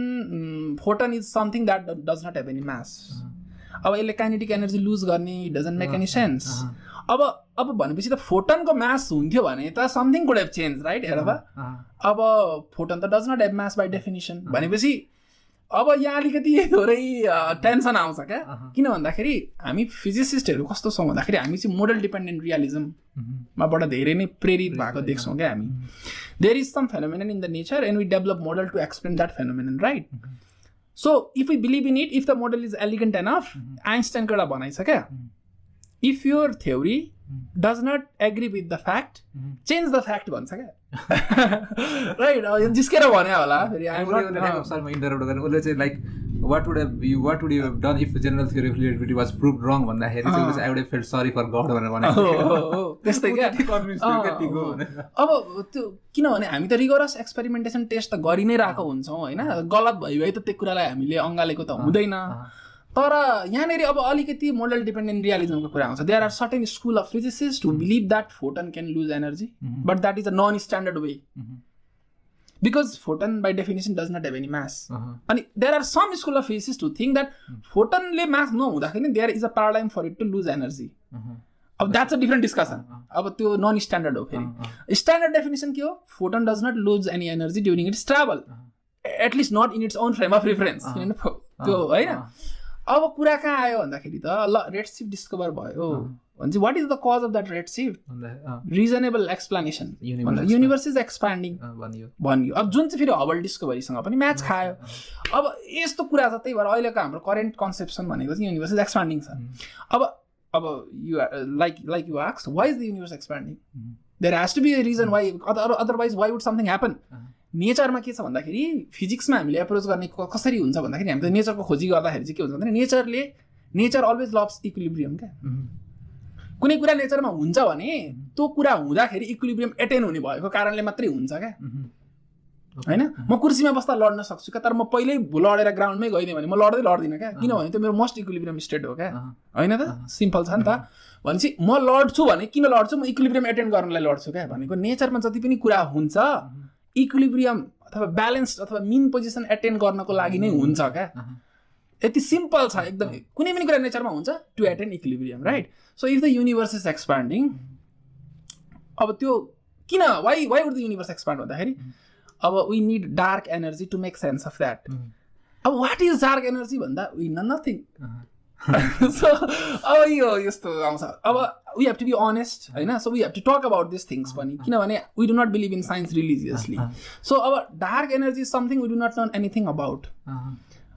photon is something that does not have any mass अब यसले काइनेटिक एनर्जी लुज गर्ने डजन्ट मेक एनी सेन्स अब अब भनेपछि त फोटनको mass हुन्थ्यो भने त something could have change right हेर अब? फोटन त does not have mass by definition भनेपछि अब यहाँ अलिकति थोरै टेन्सन आउँछ क्या। किन भन्दाखेरि हामी फिजिसिस्टहरू कस्तो छौँ भन्दाखेरि हामी चाहिँ मोडल डिपेन्डेन्ट रियालिजममाबाट धेरै नै प्रेरित भएको देख्छौँ क्या हामी। There is some phenomenon in the nature and we develop model to explain that phenomenon right so if you believe in it if the model is elegant enough आइन्स्टाइनको एउटा भनाइ छ क्या। If your theory does not agree with the fact change the fact भन्छ क्या। Right जिस्केर भन्यो होला फेरि उसले चाहिँ like what would you what would you have done if general theory of relativity was prove wrong भन्दाखेरि चाहिँ I would felt sorry for God भनेर भने त्यस्तै क्या अब त्यो किनभने हामी त रिगरस एक्सपेरिमेन्टेसन टेस्ट त गरि नै रहेको हुन्छौँ होइन गलत भयो है त त्यो कुरालाई हामीले अँगालेको त हुँदैन तर यहाँनिर अब अलिकति मोडल डिपेन्डेन्ट रियालिजमको कुरा आउँछ। There are certain school of physicist to believe that photon can lose energy but that is a non standard way because photon by definition does not have any mass अनि there are some school of physicist to think that फोटनले mass नहुँदाखेरि there is a paradigm for it to lose energy अब that's a different discussion अब त्यो non standard हो फेरि। Standard definition के हो? Photon does not lose any energy during its travel at least not in its own frame of reference किनभने त्यो होइन। अब कुरा कहाँ आयो भन्दाखेरि त ल रेड सिप डिस्कभर भयो। भने चाहिँ what is the cause of that red shift reasonable explanation universe is expanding अँ, भनियो। भनियो। अब जुन चाहिँ फेरि हबल डिस्कभरीसँग पनि म्याच खायो। अब यस्तो कुरा छ त्यही भएर अहिलेको हाम्रो करेन्ट कन्सेप्सन भनेको चाहिँ युनिभर्स इज एक्सपान्डिङ छ। अब अब you like like you आक्स why is the universe expanding there has to be a. Reason why otherwise why would something happen नेचरमा के छ भन्दाखेरि फिजिक्समा हामीले एप्रोच गर्ने कसरी हुन्छ भन्दाखेरि हामी त नेचरको खोजी गर्दाखेरि चाहिँ के हुन्छ भन्दाखेरि नेचरले नेचर अलवेज लभ्स इक्विलिब्रियम क्या। कुनै कुरा नेचरमा हुन्छ भने त्यो कुरा हुँदाखेरि इक्विलिब्रियम एटेन हुने भएको कारणले मात्रै हुन्छ क्या। होइन? म कुर्सीमा बस्दा लड्न सक्छु क्या तर म पहिल्यै लडेर ग्राउन्डमै गइदिएँ भने म लड्दै लड्दिनँ क्या। किनभने त्यो मेरो मोस्ट इक्विलिब्रियम स्टेट हो क्या। होइन त? सिम्पल छ नि त। भनेपछि म लड्छु भने किन लड्छु? म इक्विलिब्रियम एटेन्ड गर्नलाई लड्छु क्या। भनेको नेचरमा जति पनि कुरा हुन्छ इक्विलिब्रियम अथवा ब्यालेन्स अथवा मिन पोजिसन एटेन्ड गर्नको लागि नै हुन्छ क्या। यति सिम्पल छ एकदमै। कुनै पनि कुरा नेचरमा हुन्छ to attend equilibrium right so if the universe is expanding अब त्यो किन why why would the universe expand भन्दाखेरि अब we need dark energy to make sense of that अब वाट इज डार्क एनर्जी भन्दा वी न नथिङ सो अब यो यस्तो आउँछ। अब we have to be honest होइन? So we have to talk about this things पनि। किनभने we do not believe in science religiously so अब dark energy is something we do not not anything about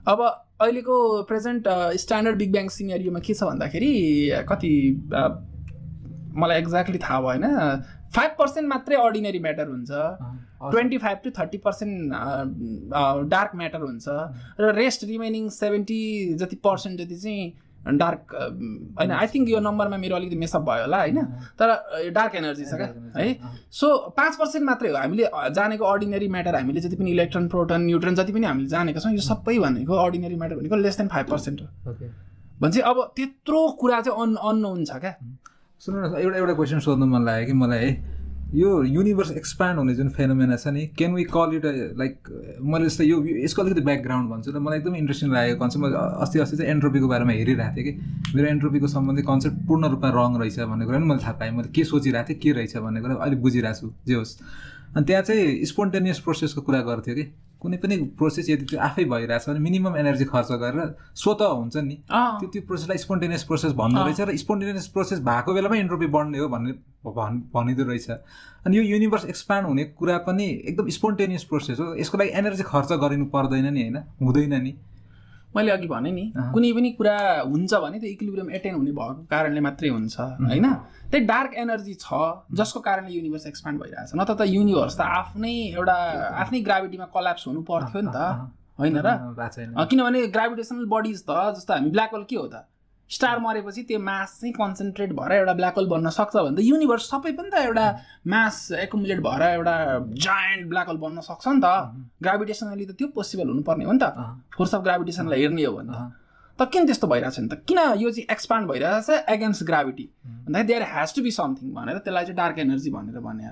अब अहिलेको present standard big bang सिनेरियोमा के छ भन्दाखेरि कति अ, मलाई एक्ज्याक्टली थाहा भएन। फाइभ पर्सेन्ट मात्रै अर्डिनरी म्याटर हुन्छ। Twenty five to thirty percent dark matter हुन्छ। र रेस्ट रिमेनिङ सेभेन्टी जति पर्सेन्ट जति चाहिँ डार्क होइन आई थिङ्क यो नम्बरमा मेरो अलिकति मेसअप भयो होला होइन। तर डार्क एनर्जी छ क्या है। सो पाँच पर्सेन्ट मात्रै हो। हामीले जानेको अर्डिनरी म्याटर हामीले जति पनि इलेक्ट्रोन प्रोटोन न्युट्रोन जति पनि हामीले जानेका छौँ यो सबै भनेको अर्डिनरी म्याटर भनेको लेस देन फाइभ पर्सेन्ट हो। भने चाहिँ अब त्यत्रो कुरा चाहिँ अन अननोन छ क्या। सुन्नु न एउटा एउटा क्वेसन सोध्नु मन लाग्यो कि मलाई? है यो युनिभर्स एक्सपान्ड हुने जुन फेनोमेना छ नि can we call it like मैले जस्तो यो यसको अलिकति ब्याकग्राउन्ड भन्छु र मलाई एकदमै इन्ट्रेस्टिङ लागेको कन्सेप्ट मैले अस्ति अस्ति चाहिँ एन्ट्रोपीको बारेमा हेरिरहेको थिएँ कि मेरो एन्ट्रोपीको सम्बन्धी कन्सेप्ट पूर्ण रूपमा रङ रहेछ भन्ने कुरा पनि मैले थाहा पाएँ। मैले के सोचिरहेको थिएँ के रहेछ भन्ने कुरा अलिक बुझिरहेको छु। जे होस्। अनि त्यहाँ चाहिँ स्पोन्टेनियस प्रोसेसको कुरा गर्थ्यो कि। कुनै पनि प्रोसेस यदि त्यो आफै भइरहेछ भने मिनिमम एनर्जी खर्च गरेर स्वत हुन्छ नि। त्यो त्यो प्रोसेसलाई स्पोन्टेनियस प्रोसेस भन्दो रहेछ र स्पोन्टेनियस प्रोसेस भएको बेलामा इन्ट्रोपी बढ्ने हो भन्ने भन् भनिँदो रहेछ। अनि यो युनिभर्स एक्सपान्ड हुने कुरा पनि एकदम स्पोन्टेनियस प्रोसेस हो। यसको लागि एनर्जी खर्च गरिनु पर्दैन नि होइन? हुँदैन नि। मैले अघि भने नि। कुनै पनि कुरा हुन्छ भने त्यो इक्विलिब्रियम एटेन हुने भएको कारणले मात्रै हुन्छ होइन? त्यही डार्क एनर्जी छ जसको कारणले युनिभर्स एक्सपान्ड भइरहेछ। नत्र त युनिभर्स त आफ्नै एउटा आफ्नै ग्राभिटीमा कल्याप्स हुनु पर्थ्यो नि त होइन र? किनभने ग्राभिटेसनल बडिज त जस्तो हामी ब्ल्याक होल के हो त? स्टार मरेपछि त्यो मास चाहिँ कन्सन्ट्रेट भएर एउटा ब्ल्याक होल बन्न सक्छ भने त युनिभर्स सबै पनि त एउटा मास एकुमुलेट भएर एउटा जायन्ट ब्ल्याक होल बन्न सक्छ नि त। ग्राभिटेसनली त त्यो पोसिबल हुनुपर्ने हो नि त। फोर्स अफ ग्राभिटेसनलाई हेर्ने हो भने त। त किन त्यस्तो भइरहेछ नि त। किन यो चाहिँ एक्सपान्ड भइरहेछ एगेन्स्ट ग्राभिटी भन्दाखेरि there has to be something भनेर त्यसलाई चाहिँ डार्क एनर्जी भनेर भने.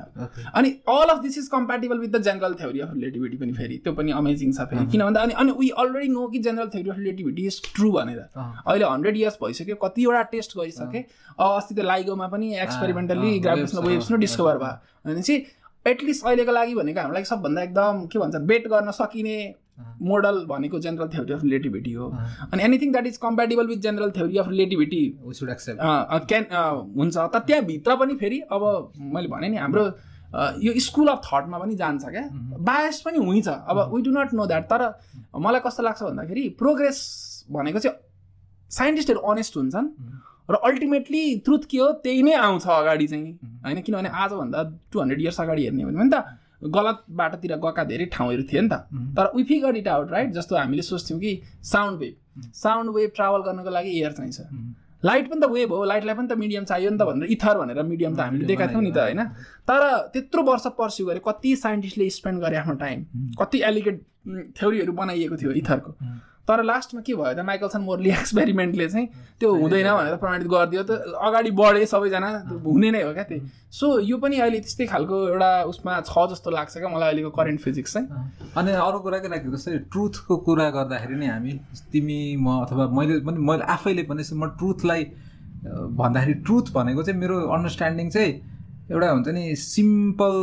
अनि all of this is compatible with the general theory of relativity पनि फेरि। त्यो पनि अमेजिङ छ फेरि। किन भन्दा अनि अनि वी अलरेडी नो कि general theory of relativity is true भनेर। अहिले हन्ड्रेड इयर्स भइसक्यो कतिवटा टेस्ट गरिसके अस्ति त्यो लाइगोमा पनि एक्सपेरिमेन्टली ग्राभिटेसनल waves, वेभ्स नै डिस्कभर भयो। भनेपछि एटलिस्ट अहिलेको लागि भनेको हामीलाई सबभन्दा एकदम के भन्छ बेट गर्न सकिने मोडल भनेको जेनरल थ्योरी अफ रिलेटिभिटी हो। अँ, अनि anything that is compatible with general theory of relativity. Can हुन्छ। त त्यहाँभित्र पनि फेरि अब मैले भने नि हाम्रो अ, यो स्कुल अफ थटमा पनि जान्छ क्या। बायस पनि हुन्छ अब we do not know that तर मलाई कस्तो लाग्छ भन्दाखेरि प्रोग्रेस भनेको चाहिँ साइन्टिस्टहरू अनेस्ट हुन्छन् र अल्टिमेटली ट्रुथ के हो त्यही नै आउँछ अगाडि चाहिँ। होइन किनभने आजभन्दा टु हन्ड्रेड इयर्स अगाडि हेर्ने हो भने त गलत बाटोतिर गएका धेरै ठाउँहरू थिए नि त। तर we figure it out right जस्तो हामीले सोच्थ्यौँ कि sound wave sound wave travel गर्नको लागि एयर चाहिन्छ। लाइट पनि त वेभ हो लाइटलाई पनि त मिडियम चाहियो नि त भनेर इथर भनेर मिडियम त हामीले दिएका थियौँ नि त होइन? तर त्यत्रो वर्ष पर्स्यु गरे कति साइन्टिस्टले स्पेन्ड गरे आफ्नो टाइम कति एलिगेट थ्योरीहरू बनाइएको थियो इथरको तर लास्टमा के भयो त माइकलसन मोरली एक्सपेरिमेन्टले चाहिँ त्यो हुँदैन भनेर प्रमाणित गरिदियो त अगाडि बढे सबैजना हुने नै हो क्या त्यही। सो यो पनि अहिले त्यस्तै खालको एउटा उसमा छ जस्तो लाग्छ क्या मलाई अहिलेको करेन्ट फिजिक्स चाहिँ। अनि अरू कुरा के लाग्यो जस्तै ट्रुथको कुरा गर्दाखेरि नि हामी तिमी म अथवा मैले पनि मैले आफैले पनि म ट्रुथलाई भन्दाखेरि ट्रुथ भनेको चाहिँ मेरो अन्डरस्ट्यान्डिङ चाहिँ एउटा हुन्छ नि सिम्पल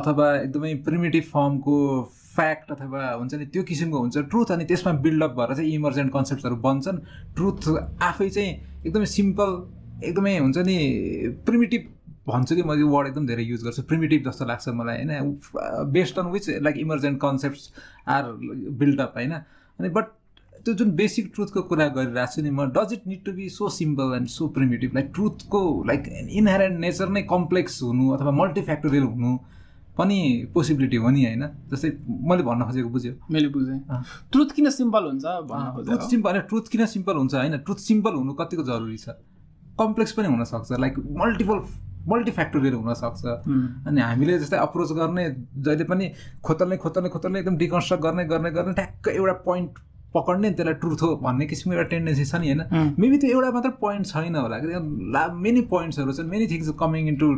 अथवा एकदमै प्रिमिटिभ फर्मको फ्याक्ट अथवा हुन्छ नि त्यो किसिमको हुन्छ ट्रुथ अनि त्यसमा बिल्डअप भएर चाहिँ इमर्जेन्ट कन्सेप्टहरू बन्छन्। ट्रुथ आफै चाहिँ एकदमै सिम्पल एकदमै हुन्छ नि प्रिमिटिभ भन्छु कि म यो वर्ड एकदम धेरै युज गर्छु। प्रिमिटिभ जस्तो लाग्छ मलाई होइन? Based on which like emergent concepts are build up होइन? अनि बट त्यो जुन बेसिक ट्रुथको कुरा गरिरहेको छु नि म does it need to be so simple and so primitive like ट्रुथको like inherent nature नै कम्प्लेक्स हुनु अथवा मल्टिफ्याक्टोरियल हुनु पनि पोसिबिलिटी हो नि होइन? जस्तै मैले भन्न खोजेको बुझ्यो। मैले बुझेँ। ट्रुथ किन सिम्पल हुन्छ ट्रुथ सिम्पल होइन ट्रुथ किन सिम्पल हुन्छ होइन? ट्रुथ सिम्पल हुनु कतिको जरुरी छ? कम्प्लेक्स पनि हुनसक्छ लाइक मल्टिपल मल्टिफ्याक्टोरियल हुनसक्छ। अनि हामीले जस्तै अप्रोच गर्ने जहिले पनि खोतल्ने खोतल्ने खोतल्ने एकदम डिकन्स्ट्रक्ट गर्ने गर्ने गर्ने ठ्याक्क एउटा पोइन्ट पक्ने त्यसलाई ट्रुथ हो भन्ने किसिमको एउटा टेन्डेन्सी छ नि होइन। मेबी त्यो एउटा मात्र पोइन्ट छैन होला। ला मेनी पोइन्ट्सहरू छन् many things coming in to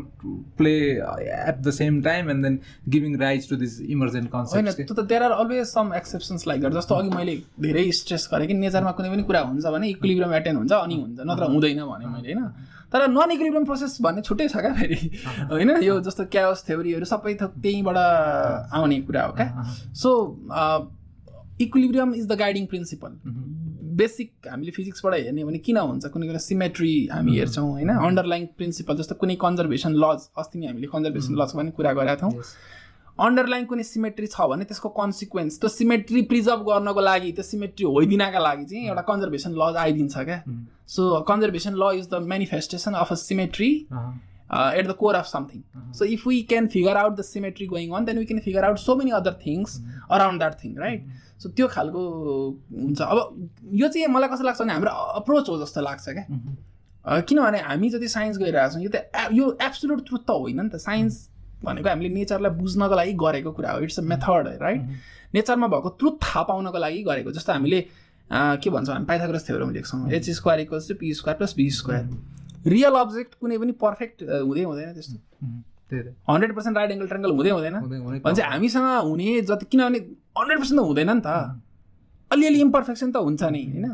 play at the same time and then giving rights to this emergent concept त्यो त there are always some exceptions like जस्तो अघि मैले धेरै स्ट्रेस गरेँ कि नेचरमा कुनै पनि कुरा हुन्छ भने इक्विलिब्रम एटेन्ड हुन्छ अनि हुन्छ नत्र हुँदैन भने मैले होइन? तर नन इक्विलिब्रम प्रोसेस भन्ने छुट्टै छ क्या फेरि। होइन? यो जस्तो क्याओस थ्योरीहरू सबै थोक त्यहीँबाट आउने कुरा हो क्या। So equilibrium is the guiding principle basic हामीले फिजिक्सबाट हेर्ने भने किन हुन्छ? कुनै कुनै सिमेट्री हामी mm-hmm. हेर्छौँ होइन? अन्डरलाइन प्रिन्सिपल जस्तो कुनै कन्जर्भेसन लज अस्ति नै हामीले कन्जर्भेसन लजको mm-hmm. पनि कुरा गरेका थियौँ। अन्डरलाइन कुनै सिमेट्री छ भने त्यसको कन्सिक्वेन्स त्यो सिमेट्री प्रिजर्भ गर्नको लागि त्यो सिमेट्री होइदिनका लागि चाहिँ एउटा कन्जर्भेसन लज आइदिन्छ क्या। So conservation law is the manifestation of a symmetry at the core of something so if we can figure out the symmetry going on then we can figure out so many other things around that thing right so त्यो खालको हुन्छ। अब यो चाहिँ मलाई कस्तो लाग्छ भने हाम्रो अप्रोच हो जस्तो लाग्छ क्या। किनभने हामी जति साइन्स गइरहेको छौँ यो त यो एब्सोल्युट ट्रुथ त होइन नि त। साइन्स भनेको हामीले नेचरलाई बुझ्नको लागि गरेको कुरा हो। इट्स अ मेथड राइट नेचरमा भएको ट्रुथ थाहा पाउनको लागि गरेको। जस्तो हामीले के भन्छौँ हामी पाइथागोरस थ्योरम लेख्छौँ। H square equals to P square plus B square real object कुनै पनि पर्फेक्ट हुँदै हुँदैन त्यस्तो। Hundred percent right angle triangle हुँदै हुँदैन। भने चाहिँ हामीसँग हुने जति किनभने हन्ड्रेड पर्सेन्ट त हुँदैन नि त। अलिअलि इम्पर्फेक्सन त हुन्छ नि होइन?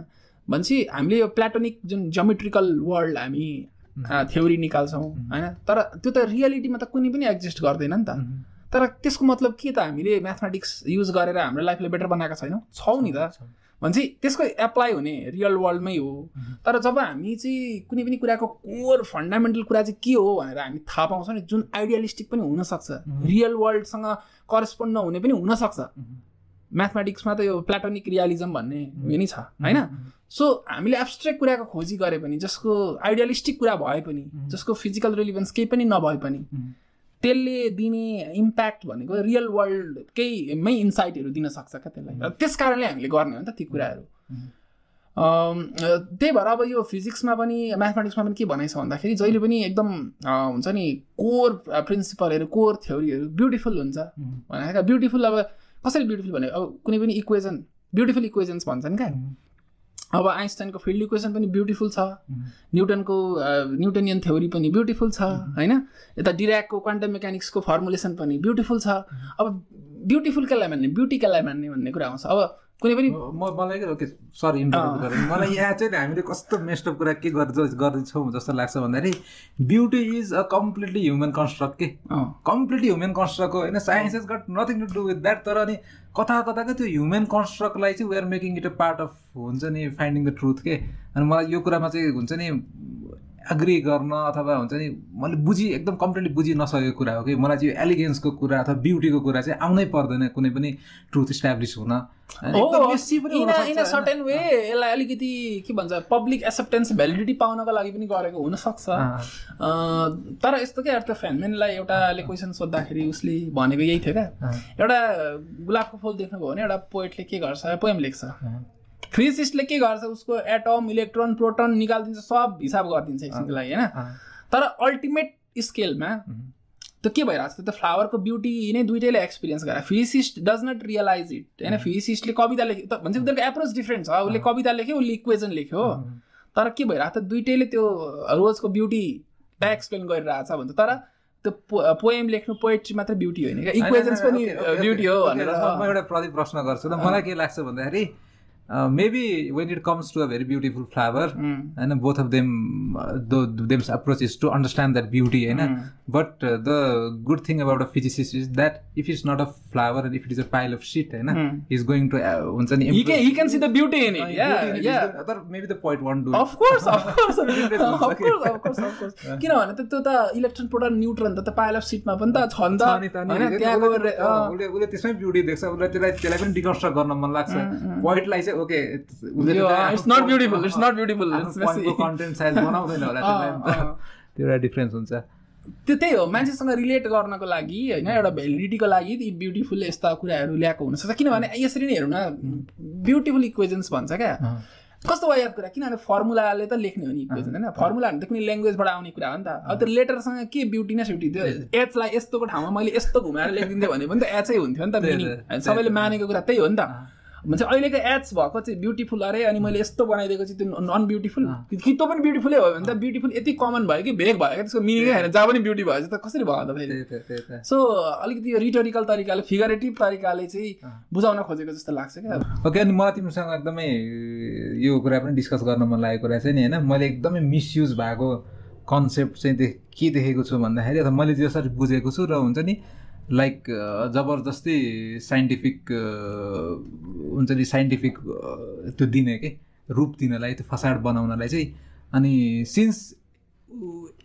भनेपछि हामीले यो प्लाटोनिक जुन जोमेट्रिकल वर्ल्ड हामी थ्योरी निकाल्छौँ होइन? तर त्यो त रियालिटीमा त कुनै पनि एक्जिस्ट गर्दैन नि त। तर त्यसको मतलब के त हामीले म्याथमेटिक्स युज गरेर हाम्रो लाइफलाई बेटर बनाएका छैनौँ? छौँ नि त। भनेपछि त्यसको एप्लाई हुने रियल वर्ल्डमै हो। तर जब हामी चाहिँ कुनै पनि कुराको कोर फन्डामेन्टल कुरा चाहिँ के हो भनेर हामी थाहा पाउँछौँ नि जुन आइडियलिस्टिक पनि हुनसक्छ रियल वर्ल्डसँग करेस्पोन्ड नहुने पनि हुनसक्छ। म्याथमेटिक्समा त यो प्लाटोनिक रियालिजम भन्ने उयो नि छ होइन? सो हामीले एब्सट्रेक्ट कुराको खोजी गरे पनि जसको आइडियलिस्टिक कुरा भए पनि जसको फिजिकल रिलिभेन्स केही पनि नभए पनि त्यसले दिने इम्प्याक्ट भनेको रियल वर्ल्डकैमै इन्साइटहरू दिन सक्छ क्या त्यसलाई। त्यस कारणले हामीले गर्ने हो नि त ती कुराहरू। त्यही भएर अब यो फिजिक्समा पनि म्याथमेटिक्समा पनि के भनाइ छ भन्दाखेरि जहिले पनि एकदम हुन्छ नि कोर प्रिन्सिपलहरू कोर थ्योरीहरू ब्युटिफुल हुन्छ। भनेर ब्युटिफुल अब कसरी ब्युटिफुल भने अब कुनै पनि इक्वेजन ब्युटिफुल इक्वेजन्स भन्छन् क्या। अब आइन्स्टाइनको फिल्ड इक्वेसन पनि ब्युटिफुल छ। न्युटनको न्युटनियन थ्योरी पनि ब्युटिफुल छ होइन? यता डिराकको क्वान्टम मेकानिक्सको फर्मुलेसन पनि ब्युटिफुल छ। अब ब्युटिफुल कसलाई मान्ने ब्युटी कसलाई मान्ने भन्ने कुरा आउँछ। अब कुनै पनि म मलाई ओके सरी मलाई यहाँ चाहिँ हामीले कस्तो मेस्टअप कुरा के गर्दैछौँ जस्तो लाग्छ भन्दाखेरि beauty is a completely human construct के? कम्प्लिटली ह्युमन कन्स्ट्रक्ट हो होइन? Science is got nothing to do with that तर अनि कता कताको त्यो ह्युमन कन्स्ट्रक्टलाई चाहिँ we're making it a part of हुन्छ नि फाइन्डिङ द ट्रुथ के? अनि मलाई यो कुरामा चाहिँ हुन्छ नि एग्री गर्न अथवा हुन्छ नि मैले बुझी एकदम कम्प्लिटली बुझि नसकेको कुरा हो कि? मलाई चाहिँ यो एलिगेन्सको कुरा अथवा ब्युटीको कुरा चाहिँ आउनै पर्दैन कुनै पनि ट्रुथ इस्टाब्लिस हुन। सर्टेन वे यसलाई अलिकति के भन्छ पब्लिक एक्सेप्टेन्स भ्यालिडिटी पाउनको लागि पनि गरेको हुनसक्छ। तर यस्तो क्या त्यो फ्यानमेनलाई एउटाले क्वेसन सोद्धाखेरि उसले भनेको यही थियो क्या। एउटा गुलाबको फुल देख्नुभयो भने एउटा पोइटले के गर्छ पोएम लेख्छ। फिजिसिस्टले के गर्छ उसको एटम इलेक्ट्रोन प्रोटोन निकालिदिन्छ सब हिसाब गरिदिन्छ एकछिनको लागि होइन। तर अल्टिमेट स्केलमा त्यो के भइरहेको छ त्यो फ्लावरको ब्युटी नै? दुइटैले एक्सपिरियन्स गरेर physicist does not realize it होइन फिजिसिस्टले कविता लेख्यो त भन्छ उनीहरूको एप्रोच डिफ्रेन्ट छ उसले कविता लेख्यो उसले इक्वेजन लेख्यो तर के भइरहेको त दुइटैले त्यो रोजको ब्युटी एक्सप्लेन गरिरहेको छ भन्छ तर त्यो पोएम लेख्नु पोएट्री मात्रै ब्युटी होइन क्या इक्वेजन्स पनि ब्युटी हो भनेर म एउटा प्रदीप प्रश्न गर्छु। र मलाई के लाग्छ भन्दाखेरि maybe when it comes to a very beautiful flower होइन both of them them's approach is to understand that beauty होइन but the good thing about a physicist is that if is not a flower and if it is a pile of shit होइन is going to हुन्छ नि He can, he can see the beauty in it. Yeah, Beauty in it is yeah. the- the point one do Of course, of course, of course, of course, of course. किनभने त त्यो त electron proton neutron त pile of सिटमा पनि त छ नि त उसले त्यसमै ब्युटी देख्छ उसलाई त्यसलाई त्यसलाई पनि डिकन्स्ट्रक्ट गर्न मन लाग्छ पोइन्टलाई चाहिँ ओके. कन्टेन्ट साइज बनाउँदैन होला त। त्यो एउटा डिफ्रेन्स हुन्छ। त्यो त्यही हो मान्छेसँग रिलेट गर्नको लागि होइन एउटा भेलिडिटीको लागि यी ब्युटिफुल यस्ता कुराहरू ल्याएको हुनसक्छ किनभने यसरी नै हेरौँ न ब्युटिफुल इक्वेजन्स भन्छ क्या। कस्तो भयो याद कुरा किनभने फर्मुलाले त लेख्ने हो नि इक्वेजन होइन। फर्मुलाहरू त कुनै ल्याङ्ग्वेजबाट आउने कुरा हो नि त। अब त्यो लेटरसँग के ब्युटी न स्युटी त्यो एचलाई यस्तोको ठाउँमा मैले यस्तो घुमाएर लेखिदिन्थेँ भने पनि त एचै हुन्थ्यो नि त मिनिङ त, सबैले त। मानेको कुरा त्यही हो नि त। भन्छ अहिलेको एच भएको चाहिँ ब्युटिफुल अरे अनि मैले यस्तो बनाइदिएको चाहिँ त्यो नन ब्युटिफुल कि त्यो पनि ब्युटिफुलै हो भने त ब्युटिफुल यति कमन भयो कि भेग भयो क्या त्यसको मिनिङै छैन। जहाँ पनि ब्युटी भयो त कसरी भयो त फेरि? सो अलिकति यो रिटोरिकल तरिकाले फिगरेटिभ तरिकाले चाहिँ बुझाउन खोजेको जस्तो लाग्छ क्या। ओके अनि मलाई तिमीसँग एकदमै यो कुरा पनि डिस्कस गर्न मन लागेको कुरा चाहिँ नि होइन? मैले एकदमै मिसयुज भएको कन्सेप्ट चाहिँ के देखेको छु भन्दाखेरि अथवा मैले जसरी बुझेको छु र हुन्छ नि लाइक जबरजस्ती साइन्टिफिक हुन्छ नि साइन्टिफिक त्यो दिने के? रूप दिनलाई त्यो फसाड बनाउनलाई चाहिँ। अनि since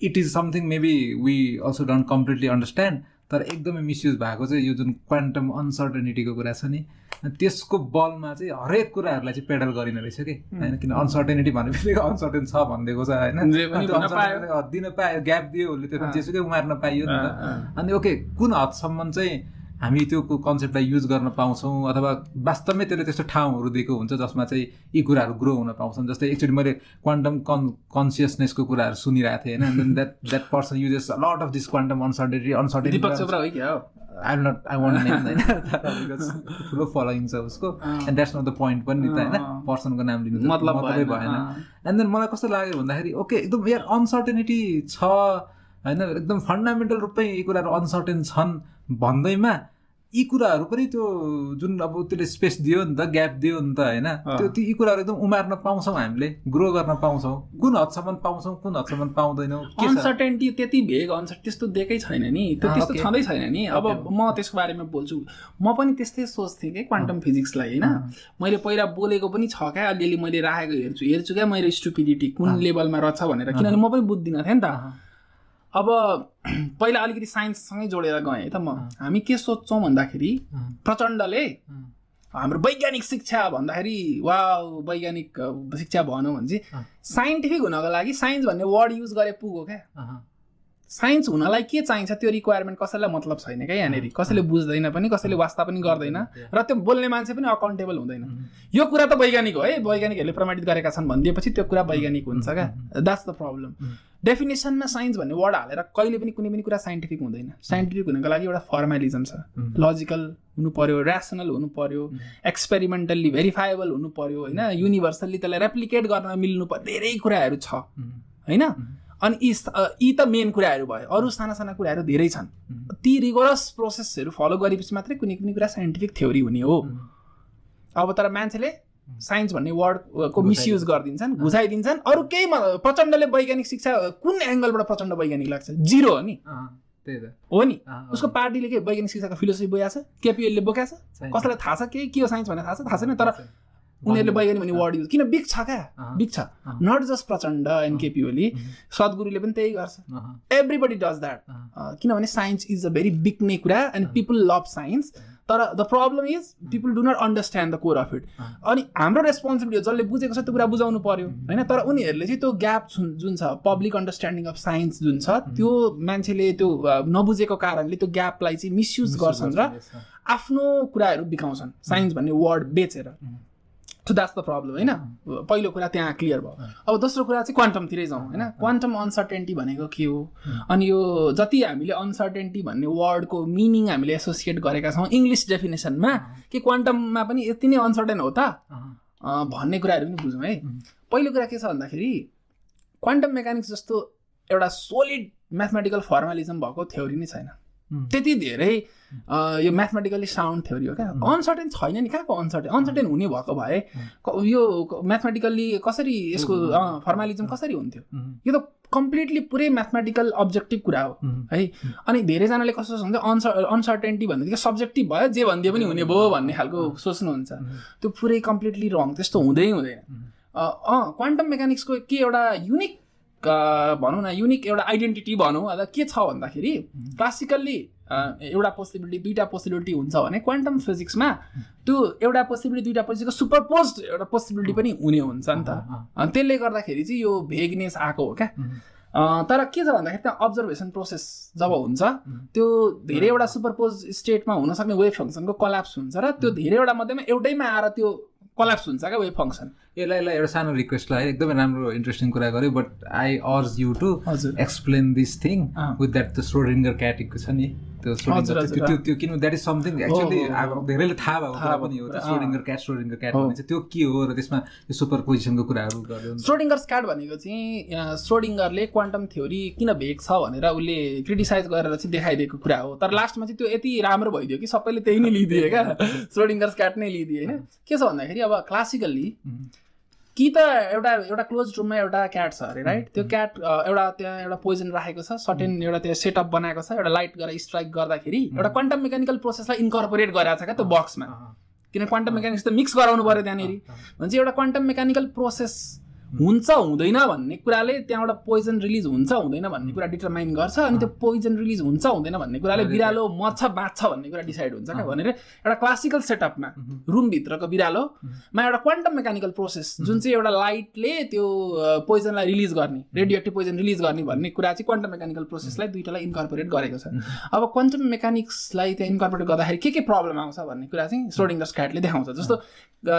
it is something maybe we also don't completely understand तर एकदमै मिसयुज भएको चाहिँ यो जुन क्वान्टम अनसर्टेनिटीको कुरा छ नि त्यसको बलमा चाहिँ हरेक कुराहरूलाई चाहिँ पेडल गरिने रहेछ कि? होइन किन अनसर्टेनिटी भने बित्तिकै अनसर्टेन छ भनिदिएको छ होइन? दिन पायो। ग्याप दियो उसले त्यो जेसुकै उमार्न पाइयो नि त। अनि ओके कुन हदसम्म चाहिँ हामी त्यो कन्सेप्टलाई युज गर्न पाउँछौँ अथवा वास्तवमै त्यसले त्यस्तो ठाउँहरू दिएको हुन्छ जसमा चाहिँ यी कुराहरू ग्रो हुन पाउँछन्। जस्तै एकचोटि मैले क्वान्टम कन् कन्सियसनेसको कुराहरू सुनिरहेको थिएँ होइन that that person uses lot of this quantum क्या हो I not I want name होइन। ठुलो फलोइङ छ उसको and that's not the point पनि नि त होइन। पर्सनको नाम लिनु मतलब भएन। एन्ड देन मलाई कस्तो लाग्यो भन्दाखेरि ओके एकदम यार अनसर्टेनिटी छ होइन। एकदम फन्डामेन्टल रूपमै यी कुराहरू अनसर्टेन छन्। भन्दैमा यी कुराहरू पनि त्यो जुन अब त्यसले स्पेस दियो नि त ग्याप दियो नि त होइन? त्यो त्यो यी कुराहरू एकदम उमार्न पाउँछौँ हामीले ग्रो गर्न पाउँछौँ। कुन हदसम्म पाउँछौँ कुन हदसम्म पाउँदैनौँ? अनसर्टेन्टी त्यति भेग अनसर्ट त्यस्तो दिएकै छैन नि। त्यो त्यस्तो. छँदै छैन नि। अब म त्यसको बारेमा बोल्छु। म पनि त्यस्तै सोच्थेँ कि क्वान्टम फिजिक्सलाई होइन? मैले पहिला बोलेको पनि छ क्या अलिअलि मैले राखेको हेर्छु। हेर्छु क्या मेरो स्टुपिडिटी कुन लेभलमा रहेछ भनेर। किनभने म पनि बुझ्दिनँ थिएँ नि त। अब पहिला अलिकति साइन्ससँगै जोडेर गएँ है त म। हामी के सोध्छौँ भन्दाखेरि प्रचण्डले हाम्रो वैज्ञानिक शिक्षा भन्दाखेरि वा वैज्ञानिक शिक्षा भनौँ भने चाहिँ साइन्टिफिक हुनको लागि साइन्स भन्ने वर्ड युज गरे पुगो क्या। साइन्स हुनलाई के चाहिन्छ त्यो रिक्वायरमेन्ट कसैलाई मतलब छैन क्या यहाँनिर। कसैले बुझ्दैन पनि कसैले वास्ता पनि गर्दैन र त्यो बोल्ने मान्छे पनि अकाउन्टेबल हुँदैन। यो कुरा त वैज्ञानिक हो है। वैज्ञानिकहरूले प्रमाणित गरेका छन् भनिदिएपछि त्यो कुरा वैज्ञानिक हुन्छ क्या। द्याट्स द प्रब्लम डेफिनेसनमा साइन्स भन्ने वर्ड हालेर कहिले पनि कुनै पनि कुरा साइन्टिफिक हुँदैन। साइन्टिफिक हुनको लागि एउटा फर्मालिजम छ। लजिकल हुनु पर्यो ऱ्यासनल हुनु पर्यो एक्सपेरिमेन्टल्ली भेरिफाएबल हुनु पर्यो होइन? युनिभर्सल्ली त्यसलाई रेप्लिकेट गर्न मिल्नु पर्यो धेरै कुराहरू छ। होइन? अनि यी यी त मेन कुराहरू भयो। अरू साना साना कुराहरू धेरै छन्। ती रिगोरस प्रोसेसहरू फलो गरेपछि मात्रै कुनै कुनै कुरा साइन्टिफिक थ्योरी हुने हो। अब तर मान्छेले साइन्स भन्ने वर्डको मिसयुज गरिदिन्छन् घुसाइदिन्छन्। अरू केही प्रचण्डले वैज्ञानिक शिक्षा कुन एङ्गलबाट प्रचण्ड वैज्ञानिक लाग्छ? जिरो हो नि। त्यही त। हो नि। उसको पार्टीले के वैज्ञानिक शिक्षाको फिलोसफी बोया छ? केपिएलले बोकेको छ। कसैलाई थाहा छ के? के हो साइन्स भन्ने थाहा छ? थाहा छैन तर उनीहरूले वैज्ञानिक भन्ने वर्ड युज किन बिग छ क्या। बिग छ। Not just Prachanda and KP Oli सद्गुरुले पनि त्यही गर्छ। Everybody does that. किनभने साइन्स इज अ भेरी बिग्ने कुरा एन्ड पिपल लभ साइन्स तर the problem is people do not understand the core of it अनि हाम्रो रेस्पोन्सिबिलिटी हो जसले बुझेको छ त्यो कुरा बुझाउनु पर्यो होइन? तर उनीहरूले चाहिँ त्यो ग्याप जुन छ पब्लिक अन्डरस्ट्यान्डिङ अफ साइन्स जुन छ त्यो मान्छेले त्यो नबुझेको कारणले त्यो ग्यापलाई चाहिँ मिसयुज गर्छन् र आफ्नो कुराहरू बिकाउँछन् साइन्स भन्ने वर्ड बेचेर। सो द्याट्स द प्रब्लम होइन? पहिलो कुरा त्यहाँ क्लियर भयो। अब दोस्रो कुरा चाहिँ क्वान्टमतिरै जाउँ होइन? क्वान्टम अनसर्टेन्टी भनेको के हो? अनि यो जति हामीले अनसर्टेन्टी भन्ने वर्डको मिनिङ हामीले एसोसिएट गरेका छौँ इङ्ग्लिस डेफिनेसनमा कि क्वान्टममा पनि यति नै अनसर्टेन हो त? भन्ने कुराहरू पनि बुझौँ है। पहिलो कुरा के छ भन्दाखेरि क्वान्टम मेकानिक्स जस्तो एउटा सोलिड म्याथमेटिकल फर्मालिजम भएको थ्योरी नै छैन। त्यति धेरै यो म्याथमेटिकली साउन्ड थ्योरी हो क्या? अनसर्टेन छैन नि कहाँको अनसर्टेन अनसर्टेन हुने भएको भए यो म्याथमेटिकल्ली कसरी यसको फर्मालिजम कसरी हुन्थ्यो? यो त कम्प्लिटली पुरै म्याथमेटिकल अब्जेक्टिभ कुरा हो है? अनि धेरैजनाले कस्तो सोच्नुहुन्छ? अनसर अनसर्टेन्टी भन्ने सब्जेक्टिभ भयो जे भनिदियो पनि हुने भयो भन्ने खालको सोच्नुहुन्छ। त्यो पुरै कम्प्लिटली रङ त्यस्तो हुँदै हुँदैन। अँ क्वान्टम मेकानिक्सको के एउटा युनिक भनौँ न युनिक एउटा आइडेन्टिटी भनौँ अथवा के छ भन्दाखेरि क्लासिकल्ली एउटा पोसिबिलिटी दुईवटा पोसिबिलिटी हुन्छ भने क्वान्टम फिजिक्समा त्यो एउटा पोसिबिलिटी दुईवटा पोसिबिलिटीको सुपरपोज एउटा पोसिबिलिटी पनि हुने हुन्छ नि त। अनि त्यसले गर्दाखेरि चाहिँ यो भेगनेस आएको हो क्या। तर के छ भन्दाखेरि त्यहाँ अब्जर्भेसन प्रोसेस जब हुन्छ त्यो धेरैवटा सुपरपोज स्टेटमा हुनसक्ने वेभ फङ्सनको कलाप्स हुन्छ र त्यो धेरैवटा मध्येमा एउटैमा आएर त्यो कलाप्स हुन्छ क्या वेभ फङ्सन यसलाई यसलाई एउटा सानो रिक्वेस्ट है एकदमै राम्रो इन्ट्रेस्टिङ कुरा गर्यो but I urge you to explain this thing. With that त्यो स्रोडिङ्गर क्याटिकको छ नि त्यो त्यो त्यो किन द्याट इज समथिङ एक्चुली अब धेरैले थाहा भएको कुरा पनि हो स्रोडिङ्गर क्याट स्रोडिङ्गर क्याट हो। भन्ने चाहिँ त्यो के हो र त्यसमा यो सुपर पोजिसनको कुराहरू हुन्छ स्रोडिङ्गर स्क्याट भनेको चाहिँ स्रोडिङ्गरले क्वान्टम थ्योरी किन भेग छ भनेर उसले क्रिटिसाइज गरेर चाहिँ देखाइदिएको कुरा हो। तर लास्टमा चाहिँ त्यो यति राम्रो भइदियो कि सबैले त्यही नै लिइदिए क्या। स्रोडिङ्गर स्क्याट नै लिइदिए होइन। के छ भन्दाखेरि अब क्लासिकल्ली कि त एउटा एउटा क्लोज रुममा एउटा क्याट छ अरे राइट त्यो क्याट एउटा त्यहाँ एउटा पोइजन राखेको छ सर्टेन एउटा त्यो सेटअप बनाएको छ एउटा लाइट गरेर स्ट्राइक गर्दाखेरि एउटा क्वान्टम मेकानिकल प्रोसेसलाई इन्कर्पोरेट गराएको छ क्या त्यो बक्समा किन क्वान्टम मेकानिक्स त मिक्स गराउनु पऱ्यो त्यहाँनिर। भने चाहिँ एउटा क्वान्टम मेकानिकल प्रोसेस हुन्छ हुँदैन भन्ने कुराले त्यहाँबाट पोइजन रिलिज हुन्छ हुँदैन भन्ने कुरा डिटरमाइन गर्छ अनि त्यो पोइजन रिलिज हुन्छ हुँदैन भन्ने कुराले बिरालो मर्छ बाँच्छ भन्ने कुरा डिसाइड हुन्छ क्या भनेर एउटा क्लासिकल सेटअपमा रुमभित्रको बिरालोमा एउटा क्वान्टम मेकानिकल प्रोसेस जुन चाहिँ एउटा लाइटले त्यो पोइजनलाई रिलिज गर्ने रेडियो एक्टिभ पोइजन रिलिज गर्ने भन्ने कुरा चाहिँ क्वान्टम मेकानिकल प्रोसेसलाई दुइटालाई इन्कर्पोरेट गरेको छ। अब क्वान्टम मेकानिक्सलाई त्यहाँ इन्कर्पोरेट गर्दाखेरि के के प्रब्लम आउँछ भन्ने कुरा चाहिँ स्रोडिङ्गर स्क्याटले देखाउँछ। जस्तो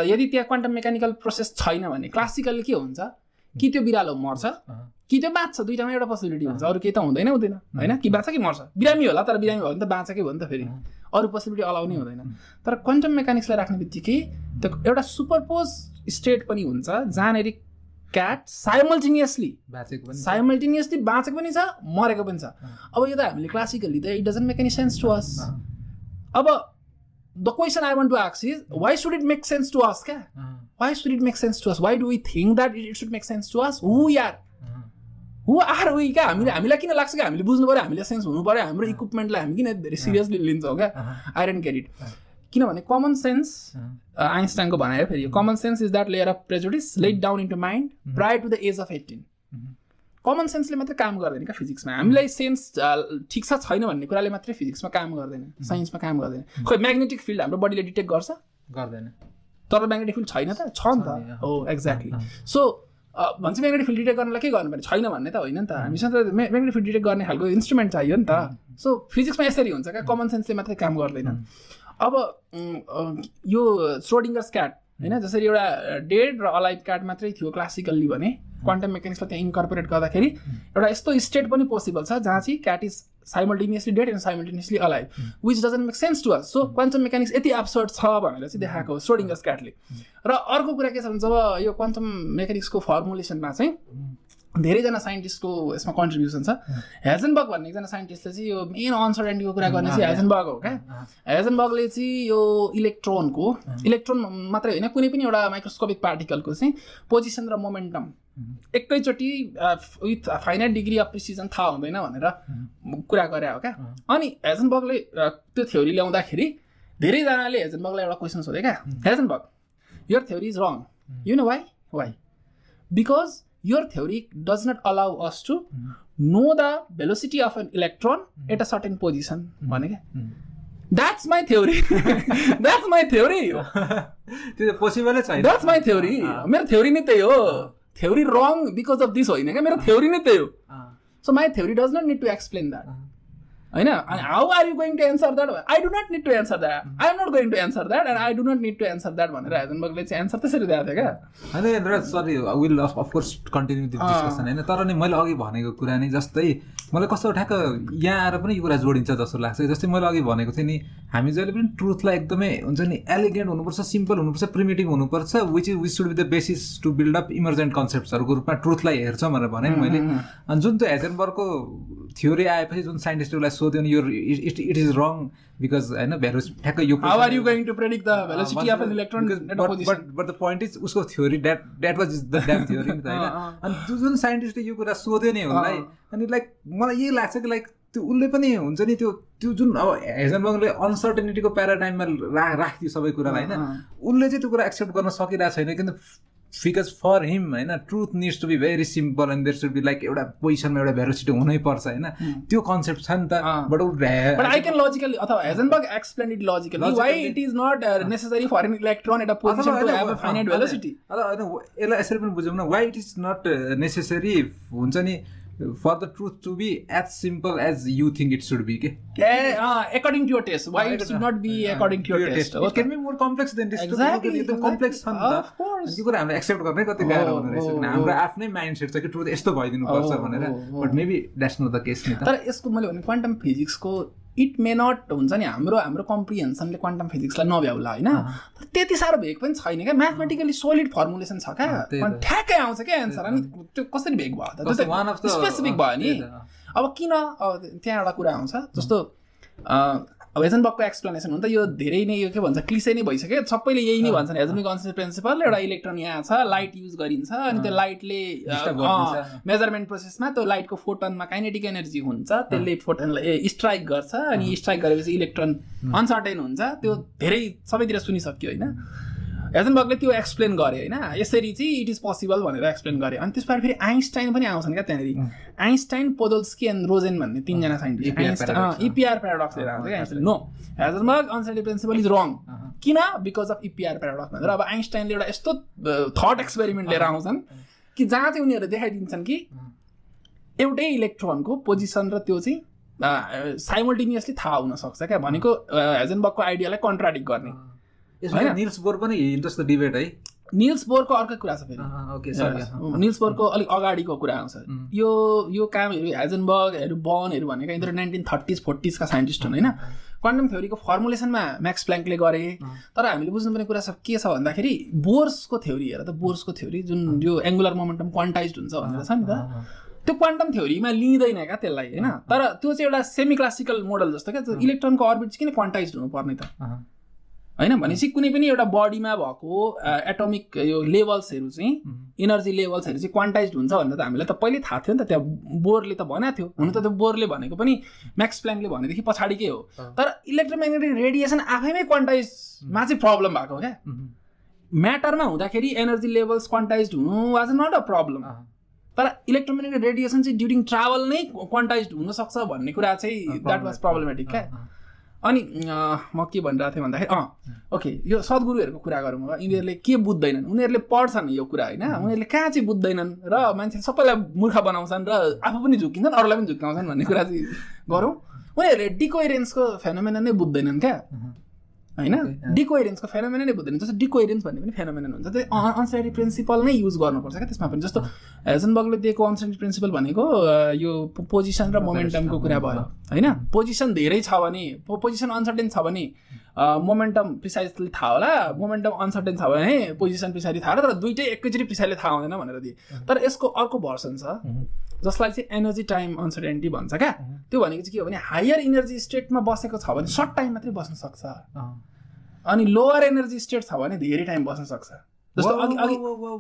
यदि त्यहाँ क्वान्टम मेकानिकल प्रोसेस छैन भने क्लासिकल के हुन्छ? कि त्यो बिरालो मर्छ। कि त्यो बाँच्छ दुइटामा एउटा पोसिबिलिटी हुन्छ। अरू केही त हुँदैन हुँदैन। होइन? कि बाँच्छ कि मर्छ? बिरामी होला तर बिरामी भयो भने त बाँचेकै हो नि त फेरि। अरू पोसिबिलिटी अलाउ नै हुँदैन। तर क्वान्टम मेकानिक्सलाई राख्ने बित्तिकै त्यो एउटा सुपरपोज स्टेट पनि हुन्छ जहाँनिर क्याट साइमल्टेनियसली बाँचेको पनि साइमल्टेनियसली बाँचेको पनि छ मरेको पनि छ। अब यो त हामीले क्लासिकली त it doesn't make any sense to us अब the question I want to आक्स is why should it make sense to us क्या? Why should it make sense to us why do we think that it should make sense to us who यार who. Are we क्या? हामीले हामीलाई किन लाग्छ कि हामीले बुझ्नु पऱ्यो हामीले सेन्स हुनु पऱ्यो हाम्रो इक्विपमेन्टलाई हामी किन धेरै सिरियसली लिन्छौँ क्या? गेट इट किनभने कमन सेन्स आइन्स्टाइनको भनाइ हो फेरि। Common sense is that layer of prejudice let down into mind prior to the age of eighteen common सेन्सले मात्रै काम गर्दैन क्या फिजिक्समा हामीलाई सेन्स ठिक छ छैन भन्ने कुराले मात्रै फिजिक्समा काम गर्दैन साइन्समा काम गर्दैन। खोइ म्याग्नेटिक फिल्ड हाम्रो बडीले डिटेक्ट गर्छ? गर्दैन। तर म्याग्नेटिक फिल्ड छैन त? छ नि त। हो एक्ज्याक्टली सो भन्छ म्याग्नेटिक फिल्ड डिटेक्ट गर्नलाई के गर्नु पर्ने? छैन भन्ने त होइन नि त। हामीसँग त म्याग्नेटिक फिल्ड डिटेक्ट गर्ने खालको इन्स्ट्रुमेन्ट चाहियो नि त। सो फिजिक्समा यसरी हुन्छ क्या कमन सेन्सले मात्रै काम गर्दैन। अब यो स्रोडिङ्गर क्याट होइन जसरी एउटा डेड र अलाइभ क्याट मात्रै थियो क्लासिकल्ली भने क्वान्टम मेकानिक्सलाई त्यहाँ इन्कर्पोरेट गर्दाखेरि एउटा यस्तो स्टेट पनि पोसिबल छ जहाँ चाहिँ cat is simultaneously dead and simultaneously alive which doesn't make sense to us. So quantum mechanics यति एब्सर्ड छ भनेर चाहिँ देखाएको हो क्याटले र अर्को कुरा के छ भने जब यो क्वान्टम मेकानिक्सको फर्मुलेसनमा चाहिँ धेरैजना साइन्टिस्टको यसमा कन्ट्रिब्युसन छ। हेजनबर्ग भन्ने एकजना साइन्टिस्टले चाहिँ यो मेन अनसर्टेन्टीको कुरा गर्ने चाहिँ हेजनबर्ग हो क्या। हेजनबर्गले चाहिँ यो इलेक्ट्रोनको इलेक्ट्रोन मात्रै होइन कुनै पनि एउटा माइक्रोस्कोपिक पार्टिकलको चाहिँ पोजिसन र मोमेन्टम एकैचोटि with finite degree of precision थाहा हुँदैन भनेर कुरा गरे हो क्या। अनि हेजनबर्गले अ, त्यो थ्योरी ल्याउँदाखेरि धेरैजनाले हेजनबर्गलाई एउटा क्वेसन सोधे क्या। Heisenberg your theory is wrong. You know why? Why? Because your theory does not allow us to know the velocity of an electron at a certain position. भने क्या। That's my theory that's my theory त्यो त पोसिबलै छैन। That's my theory मेरो थ्योरी नै त्यही हो। theory wrong because of this hoine ka mera theory nahi the yo so my theory does not need to explain that. होइन? How are you going to answer that I do not need to answer that I am not going to answer that and I do not need to answer that भनेर हेजनबर्गले चाहिँ answer त्यसरी दिएको थियो क्या। होइन sorry will of course continue this discussion होइन? तर नि मैले अघि भनेको कुरा नि जस्तै मलाई कस्तो ठ्याक्क यहाँ आएर पनि यो कुरा जोडिन्छ जस्तो लाग्छ। जस्तै मैले अघि भनेको थिएँ नि हामी जहिले पनि ट्रुथलाई एकदमै हुन्छ नि एलिगेन्ट हुनुपर्छ सिम्पल हुनुपर्छ प्रिमेटिभ हुनुपर्छ which is which should be the basis to build up emergent कन्सेप्ट्सहरूको रूपमा ट्रुथलाई हेर्छ भनेर भने मैले। अनि जुन त्यो हेजनबर्गको थ्योरी आएपछि जुन साइन्टिस्टहरूलाई सोध्यो भने यो it it is wrong because होइन भेलोसिटी ठ्याक्कै यो you going to predict the velocity of an electron at a position? But the point is उसको theory that that was the damn theory नि त होइन। अनि जुन साइन्टिस्टले यो कुरा सोध्यो नि उसलाई। अनि लाइक मलाई यही लाग्छ कि लाइक त्यो उसले पनि हुन्छ नि त्यो त्यो जुन अब हेजनबर्गले अनसर्टेनिटीको प्याराडाइममा राखिदियो सबै कुरालाई होइन उसले चाहिँ त्यो कुरा एक्सेप्ट गर्न सकिरहेको छैन किन बिकज फर हिम होइन? Truth needs to be very simple and there should be like एउटा पोजिसनमा एउटा भेरोसिटी हुनै पर्छ होइन त्यो कन्सेप्ट छ नि त बट आई क्यान लजिकली अथवा has an explain it logical why it is not necessary for an electron एउटा position to have a finite velocity अथवा यसलाई यसरी पनि बुझौँ न why it is not necessary हुन्छ नि? For the truth to be as simple as you think it should be के Eh, uh, according to your test. Why it should not be according to your test? It can be more complex than एकदम. Complex छ नि त त्यो कुरा हामीले accept गर्नै कति गाह्रो हुँदो रहेछ किन. हाम्रो आफ्नै माइन्ड सेट छ कि ट्रुथ यस्तो भइदिनुपर्छ भनेर but maybe that's not the case नि तर यसको मैले भने क्वान्टम फिजिक्सको इट मे नट हुन्छ नि हाम्रो हाम्रो कम्प्रिहेन्सनले क्वान्टम फिजिक्सलाई नभ्याउला होइन? तर त्यति साह्रो भेग पनि छैन क्या। म्याथमेटिकली सोलिड फर्मुलेसन छ क्या। ठ्याक्कै आउँछ क्या एन्सर अनि त्यो कसरी भेग भयो त? स्पेसिफिक भयो नि। अब किन अब त्यहाँ एउटा कुरा आउँछ। जस्तो हेजनबकको एक्सप्लेनेसन हुन्छ यो धेरै नै यो के भन्छ क्लिसे नै भइसक्यो। सबैले यही नै भन्छन् हेजनबक कन्सेप्ट प्रिन्सिपल एउटा इलेक्ट्रोन यहाँ छ लाइट युज गरिन्छ अनि त्यो लाइटले। मेजरमेन्ट प्रोसेसमा त्यो लाइटको फोटनमा काइनेटिक एनर्जी हुन्छ त्यसले फोटनलाई स्ट्राइक गर्छ अनि स्ट्राइक गरेपछि इलेक्ट्रोन अनसर्टेन हुन्छ त्यो धेरै सबैतिर सुनिसक्यो होइन। हेजनबर्गले त्यो एक्सप्लेन गरे होइन? यसरी चाहिँ इट इज पोसिबल भनेर एक्सप्लेन गरे। अनि त्यसबाट फेरि आइन्स्टाइन पनि आउँछन् क्या त्यहाँनिर। आइन्स्टाइन पोदोल्स्की एन्ड रोजेन भन्ने तिनजना साइन्टिस्ट। Paradox, इपिआर प्याराडक्स लिएर आउँछ क्या। Einstein no Heisenberg uncertain principle is wrong. किन? बिकज अफ इपिआर प्याराडक्स भनेर। अब आइन्स्टाइनले एउटा यस्तो थट एक्सपेरिमेन्ट लिएर आउँछन् कि जहाँ चाहिँ उनीहरूले देखाइदिन्छन् कि एउटै इलेक्ट्रोनको पोजिसन र त्यो चाहिँ साइमल्टेनियसली थाहा हुनसक्छ क्या भनेको हेजनबर्गको आइडियालाई कन्ट्राडिक्ट गर्ने। यसमा? निल्स बोर पनि इन्ट्रेस्ट डिबेट है। निल्स बोरको अर्कै कुरा छ फेरि। ओके निल्स बोरको अलिक अगाडिको कुरा आउँछ। यो यो कामहरू हेजनबर्गहरू बर्नहरू भनेका यिनीहरू नाइन्टिन थर्टिज फोर्टिजका साइन्टिस्ट हुन् होइन? क्वान्टम थ्योरीको फर्मुलेसनमा म्याक्स प्ल्याङ्कले गरे। तर हामीले बुझ्नुपर्ने कुरा सब के छ भन्दाखेरि बोर्सको थ्योरी हेर त बोर्सको थ्योरी जुन यो एङ्गुलर मोमेन्टम क्वान्टाइज हुन्छ भनेर छ नि त। त्यो क्वान्टम थ्योरीमा लिँदैन क्या त्यसलाई होइन? तर त्यो चाहिँ एउटा सेमी क्लासिकल मोडल जस्तो क्या इलेक्ट्रोनको अर्बिट चाहिँ किन क्वान्टाइज हुनुपर्ने त? होइन भनेपछि कुनै पनि एउटा बडीमा भएको एटोमिक यो लेभल्सहरू चाहिँ इनर्जी लेभल्सहरू चाहिँ क्वान्टाइज हुन्छ भनेर त हामीलाई त पहिल्यै थाहा थियो नि त त्यहाँ बोरले त भनेको थियो। हुन त त्यो बोरले भनेको पनि म्याक्स प्ल्याङ्कले भनेदेखि पछाडिकै हो? तर इलेक्ट्रोम्याग्नेटिक रेडिएसन आफैमै क्वान्टाइजमा चाहिँ प्रब्लम भएको हो क्या। म्याटरमा हुँदाखेरि एनर्जी लेभल्स क्वान्टाइज हुनु वाज नट अ। प्रब्लम तर इलेक्ट्रोम्याग्नेटिक रेडिएसन चाहिँ ड्युरिङ ट्राभल नै क्वान्टाइज हुनसक्छ भन्ने कुरा चाहिँ द्याट वाज प्रब्लमेटिक क्या। अनि म के भनिरहेको थिएँ भन्दाखेरि अँ ओके यो सद्गुरुहरूको कुरा गरौँ यिनीहरूले के बुझ्दैनन्? उनीहरूले पढ्छन् यो कुरा होइन? उनीहरूले कहाँ चाहिँ बुझ्दैनन्? र मान्छे सबैलाई मूर्ख बनाउँछन् र आफू पनि झुक्किन्छन् अरूलाई पनि झुक्काउँछन् भन्ने कुरा चाहिँ गरौँ। उनीहरूले डिकोइरेन्सको फेनोमेना नै बुझ्दैनन् क्या। होइन? डिकोइरेन्सको फेनोमेना नै बुझ्दैन। जस्तो डिकोइरेन्स भन्ने पनि फेनोमेना हुन्छ। त्यो अनसाइडी प्रिन्सिपल नै युज गर्नुपर्छ क्या त्यसमा पनि। जस्तो हेजनबर्गले दिएको अनसाइडी प्रिन्सिपल भनेको यो पोजिसन र मोमेन्टमको कुरा भयो। होइन? पोजिसन धेरै छ भने पोजिसन अनसर्टेन छ भने मोमेन्टम प्रिसाइजली थाहा होला। मोमेन्टम अनसर्टेन छ भने पोजिसन पछाडि थाहा होला तर दुइटै एकैचोटि पछाडि थाहा हुँदैन भनेर दिए तर यसको अर्को भर्सन छ जसलाई चाहिँ एनर्जी टाइम अनसर्टेन्टी भन्छ क्या। त्यो भनेको चाहिँ के हो भने हायर इनर्जी स्टेटमा बसेको छ भने सर्ट टाइम मात्रै बस्न सक्छ। अनि लोवर एनर्जी स्टेट छ भने धेरै टाइम बस्न सक्छ। जस्तो अघि अघि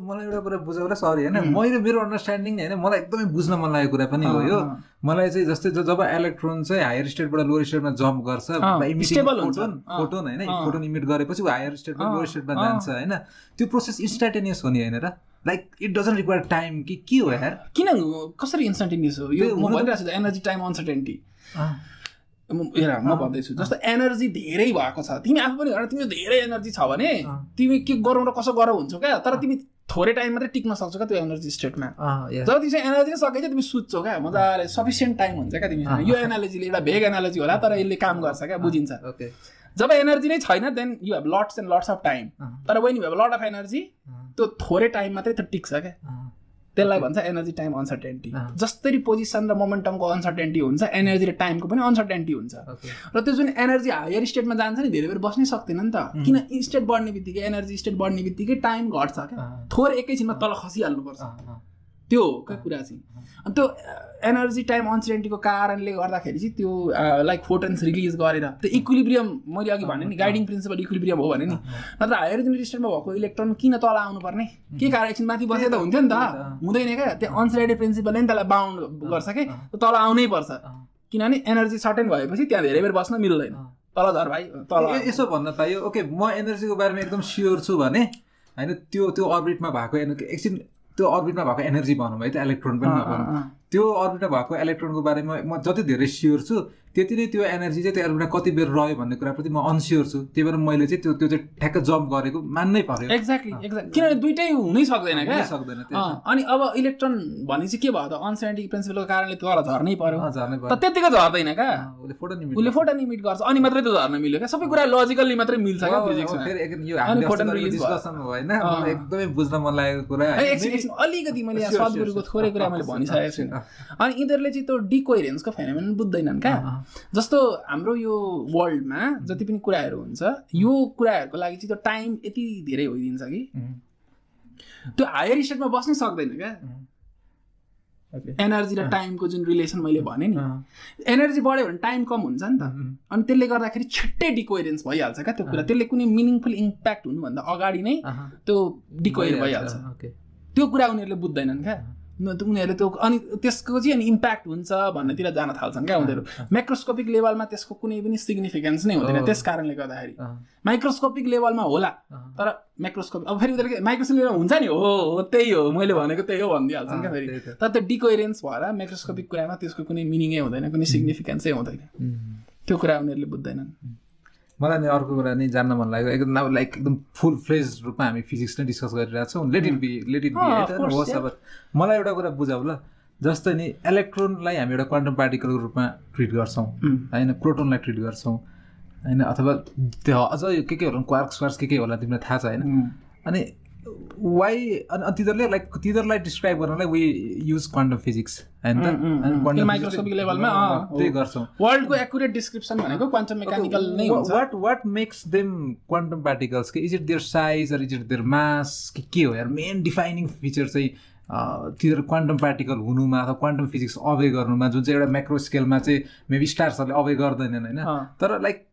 मलाई एउटा कुरा बुझाउला सरी होइन? मैले मेरो अन्डरस्ट्यान्डिङ होइन मलाई एकदमै बुझ्न मन लागेको कुरा पनि हो यो। मलाई चाहिँ जस्तै जब इलेक्ट्रोन चाहिँ हायर स्टेटबाट लोवर स्टेटमा जम्प गर्छ। फोटोन फोटोन होइन। फोटोन इमिट गरेपछि ऊ हायर स्टेटबाट अँ, लोवर स्टेटमा। जान्छ होइन? त्यो प्रोसेस इन्स्टान्टेनियस हो नि होइन र? Like it doesn't require time कि के हो यार? किन? कसरी इन्स्टन्टेनियस हो? यो म भनिरहेको छु एनर्जी टाइम अनसर्टेन्टी हेर म भन्दैछु जस्तो एनर्जी धेरै भएको छ तिमी आफू पनि तिमी धेरै एनर्जी छ भने। तिमी के गरौँ र कसो गरौँ हुन्छौ क्या? तर तिमी थोरै टाइम मात्रै टिक्न सक्छौ क्या त्यो एनर्जी स्टेटमा जब तिमीसँग एनर्जी नै सकेछ तिमी सुत्छौ क्या? मजाले सफिसियन्ट टाइम हुन्छ क्या तिमीसँग। यो एनालोजीले एउटा भेग एनालोजी होला तर यसले काम गर्छ क्या बुझिन्छ। ओके। जब एनर्जी नै छैन then you have lots and lots of time तर when you have lot of energy त्यो थोरै टाइम मात्रै त टिक्छ क्या। त्यसलाई भन्छ एनर्जी टाइम अनसर्टेन्टी। जसरी पोजिसन र मोमेन्टमको अनसर्टेन्टी हुन्छ एनर्जी र टाइमको पनि अनसर्टेन्टी हुन्छ। र त्यो जुन एनर्जी हायर स्टेटमा जान्छ नि धेरै बेर बस्नै सक्दैन नि त। किन स्टेट बढ्ने बित्तिकै एनर्जी स्टेट बढ्ने बित्तिकै टाइम घट्छ क्या। थोर एकैछिनमा तल खसिहाल्नुपर्छ। त्यो हो क्या कुरा चाहिँ? अनि त्यो एनर्जी टाइम अनसर्टेन्टीको कारणले गर्दाखेरि चाहिँ त्यो लाइक फोटन्स रिलिज गरेर त्यो इक्विलिब्रियम मैले अघि भने नि गाइडिङ प्रिन्सिपल इक्विलिब्रियम हो भने नि। नत्र हायर एनर्जी स्टेटमा भएको इलेक्ट्रोन किन तल आउनुपर्ने? के कारण एकछिन माथि बसे त हुन्थ्यो नि त। हुँदैन क्या। त्यो अनसर्टेड प्रिन्सिपलले नि त्यसलाई बााउन्ड गर्छ कि? तल आउनै पर्छ। किनभने एनर्जी सर्टेन भएपछि त्यहाँ धेरै बेर बस्न मिल्दैन। तल झर भाइ तल यसो भन्न पाइयो। ओके म एनर्जीको बारेमा एकदम स्योर छु भने होइन त्यो त्यो अर्बिटमा भएको एकछिन त्यो अर्बिटमा भएको एनर्जी भनौँ है त्यो इलेक्ट्रोन पनि नभनौँ। त्यो अर्बिटमा भएको इलेक्ट्रोनको बारेमा म जति धेरै स्योर छु त्यति नै त्यो एनर्जी चाहिँ त्यो अर्बिटमा कति बेर रह्यो भन्ने कुराप्रति म अनस्योर छु। त्यही भएर मैले चाहिँ त्यो त्यो चाहिँ ठ्याक्क जम्प गरेको मान्नै पर्यो। एक्ज्याक्टली एक्ज्याक्ट किनभने दुइटै हुनै सक्दैन क्या। सक्दैन अनि अब इलेक्ट्रोन भने चाहिँ के भयो त? अनसाइन्टिफिक प्रिन्सिपलको कारणले तल झर्नै पर्यो। झर्नै त त्यतिकै झर्दैन क्या। उसले फोटो उसले फोटो निमिट गर्छ। अनि मात्रै त झर्न मिल्यो क्या। सबै कुरा लजिकल्ली मात्रै मिल्छ क्या एकदमै बुझ्न मन लागेको कुरा अलिकति मैले सद्गुरुको थोरै कुरा मैले भनिसकेको छु। अनि यिनीहरूले चाहिँ त्यो डिकोइरेन्सको फेनोमेन बुझ्दैनन् क्या। जस्तो हाम्रो यो वर्ल्डमा जति पनि कुराहरू हुन्छ यो कुराहरूको लागि चाहिँ त्यो टाइम यति धेरै होइदिन्छ कि। त्यो हायर स्टेटमा बस्नै सक्दैन क्या। एनर्जी र टाइमको जुन रिलेसन मैले भने नि एनर्जी बढ्यो भने टाइम कम हुन्छ नि त। अनि त्यसले गर्दाखेरि छिट्टै डिकोइरेन्स भइहाल्छ क्या त्यो कुरा। त्यसले कुनै मिनिङफुल इम्प्याक्ट हुनुभन्दा अगाडि नै त्यो डिकोयर भइहाल्छ। त्यो कुरा उनीहरूले बुझ्दैनन् क्या। उनीहरूले त्यो अनि त्यसको चाहिँ अनि इम्प्याक्ट हुन्छ भन्नेतिर जान थाल्छन् क्या उनीहरू। माइक्रोस्कोपिक लेभलमा त्यसको कुनै पनि सिग्निफिकेन्स नै हुँदैन त्यस कारणले गर्दाखेरि। माइक्रोस्कोपिक लेभलमा होला तर माइक्रोस्कोपिक अब फेरि उनीहरू माइक्रोस्कोपिक लेभलमा हुन्छ नि हो हो त्यही हो मैले भनेको त्यही हो भनिदिइहाल्छन् क्या फेरि। तर त्यो डिकोइरेन्स भएर माइक्रोस्कोपिक कुरामा त्यसको कुनै मिनिङै हुँदैन कुनै सिग्निफिकेन्सै हुँदैन। त्यो कुरा उनीहरूले बुझ्दैनन्। मलाई नि अर्को कुरा नि जान्न मन लाग्यो। एकदम लाइक एकदम फुल फ्लेज रूपमा हामी फिजिक्स नै डिस्कस गरिरहेको छौँ। Let it be let it be होस् अब मलाई एउटा कुरा बुझाउ ल। जस्तै नि इलेक्ट्रोनलाई हामी एउटा क्वान्टम पार्टिकलको रूपमा ट्रिट गर्छौँ। होइन प्रोटोनलाई ट्रिट गर्छौँ। होइन अथवा त्यो अझ के के होला क्वार्क्स क्वार्क्स के के होला तिमीलाई थाहा छ होइन? अनि वाइ अनि तिनीहरूले लाइक तिनीहरूलाई डिस्क्राइब गर्नलाई वी युज क्वान्टम फिजिक्स होइन माइक्रोस्कोपिक लेभलमा त्यही गर्छौँ वर्ल्डको एकुरेट डिस्क्रिप्सन भनेको क्वान्टम मेकानिकल नै what what makes them quantum particles कि is it their size or is it their mass कि के हो यार मेन डिफाइनिङ फिचर चाहिँ तिनीहरू क्वान्टम पार्टिकल हुनुमा अथवा क्वान्टम फिजिक्स अवे गर्नुमा जुन चाहिँ एउटा माइक्रो स्केलमा चाहिँ मेबी स्टार्सहरूले अवे गर्दैनन् होइन? तर लाइक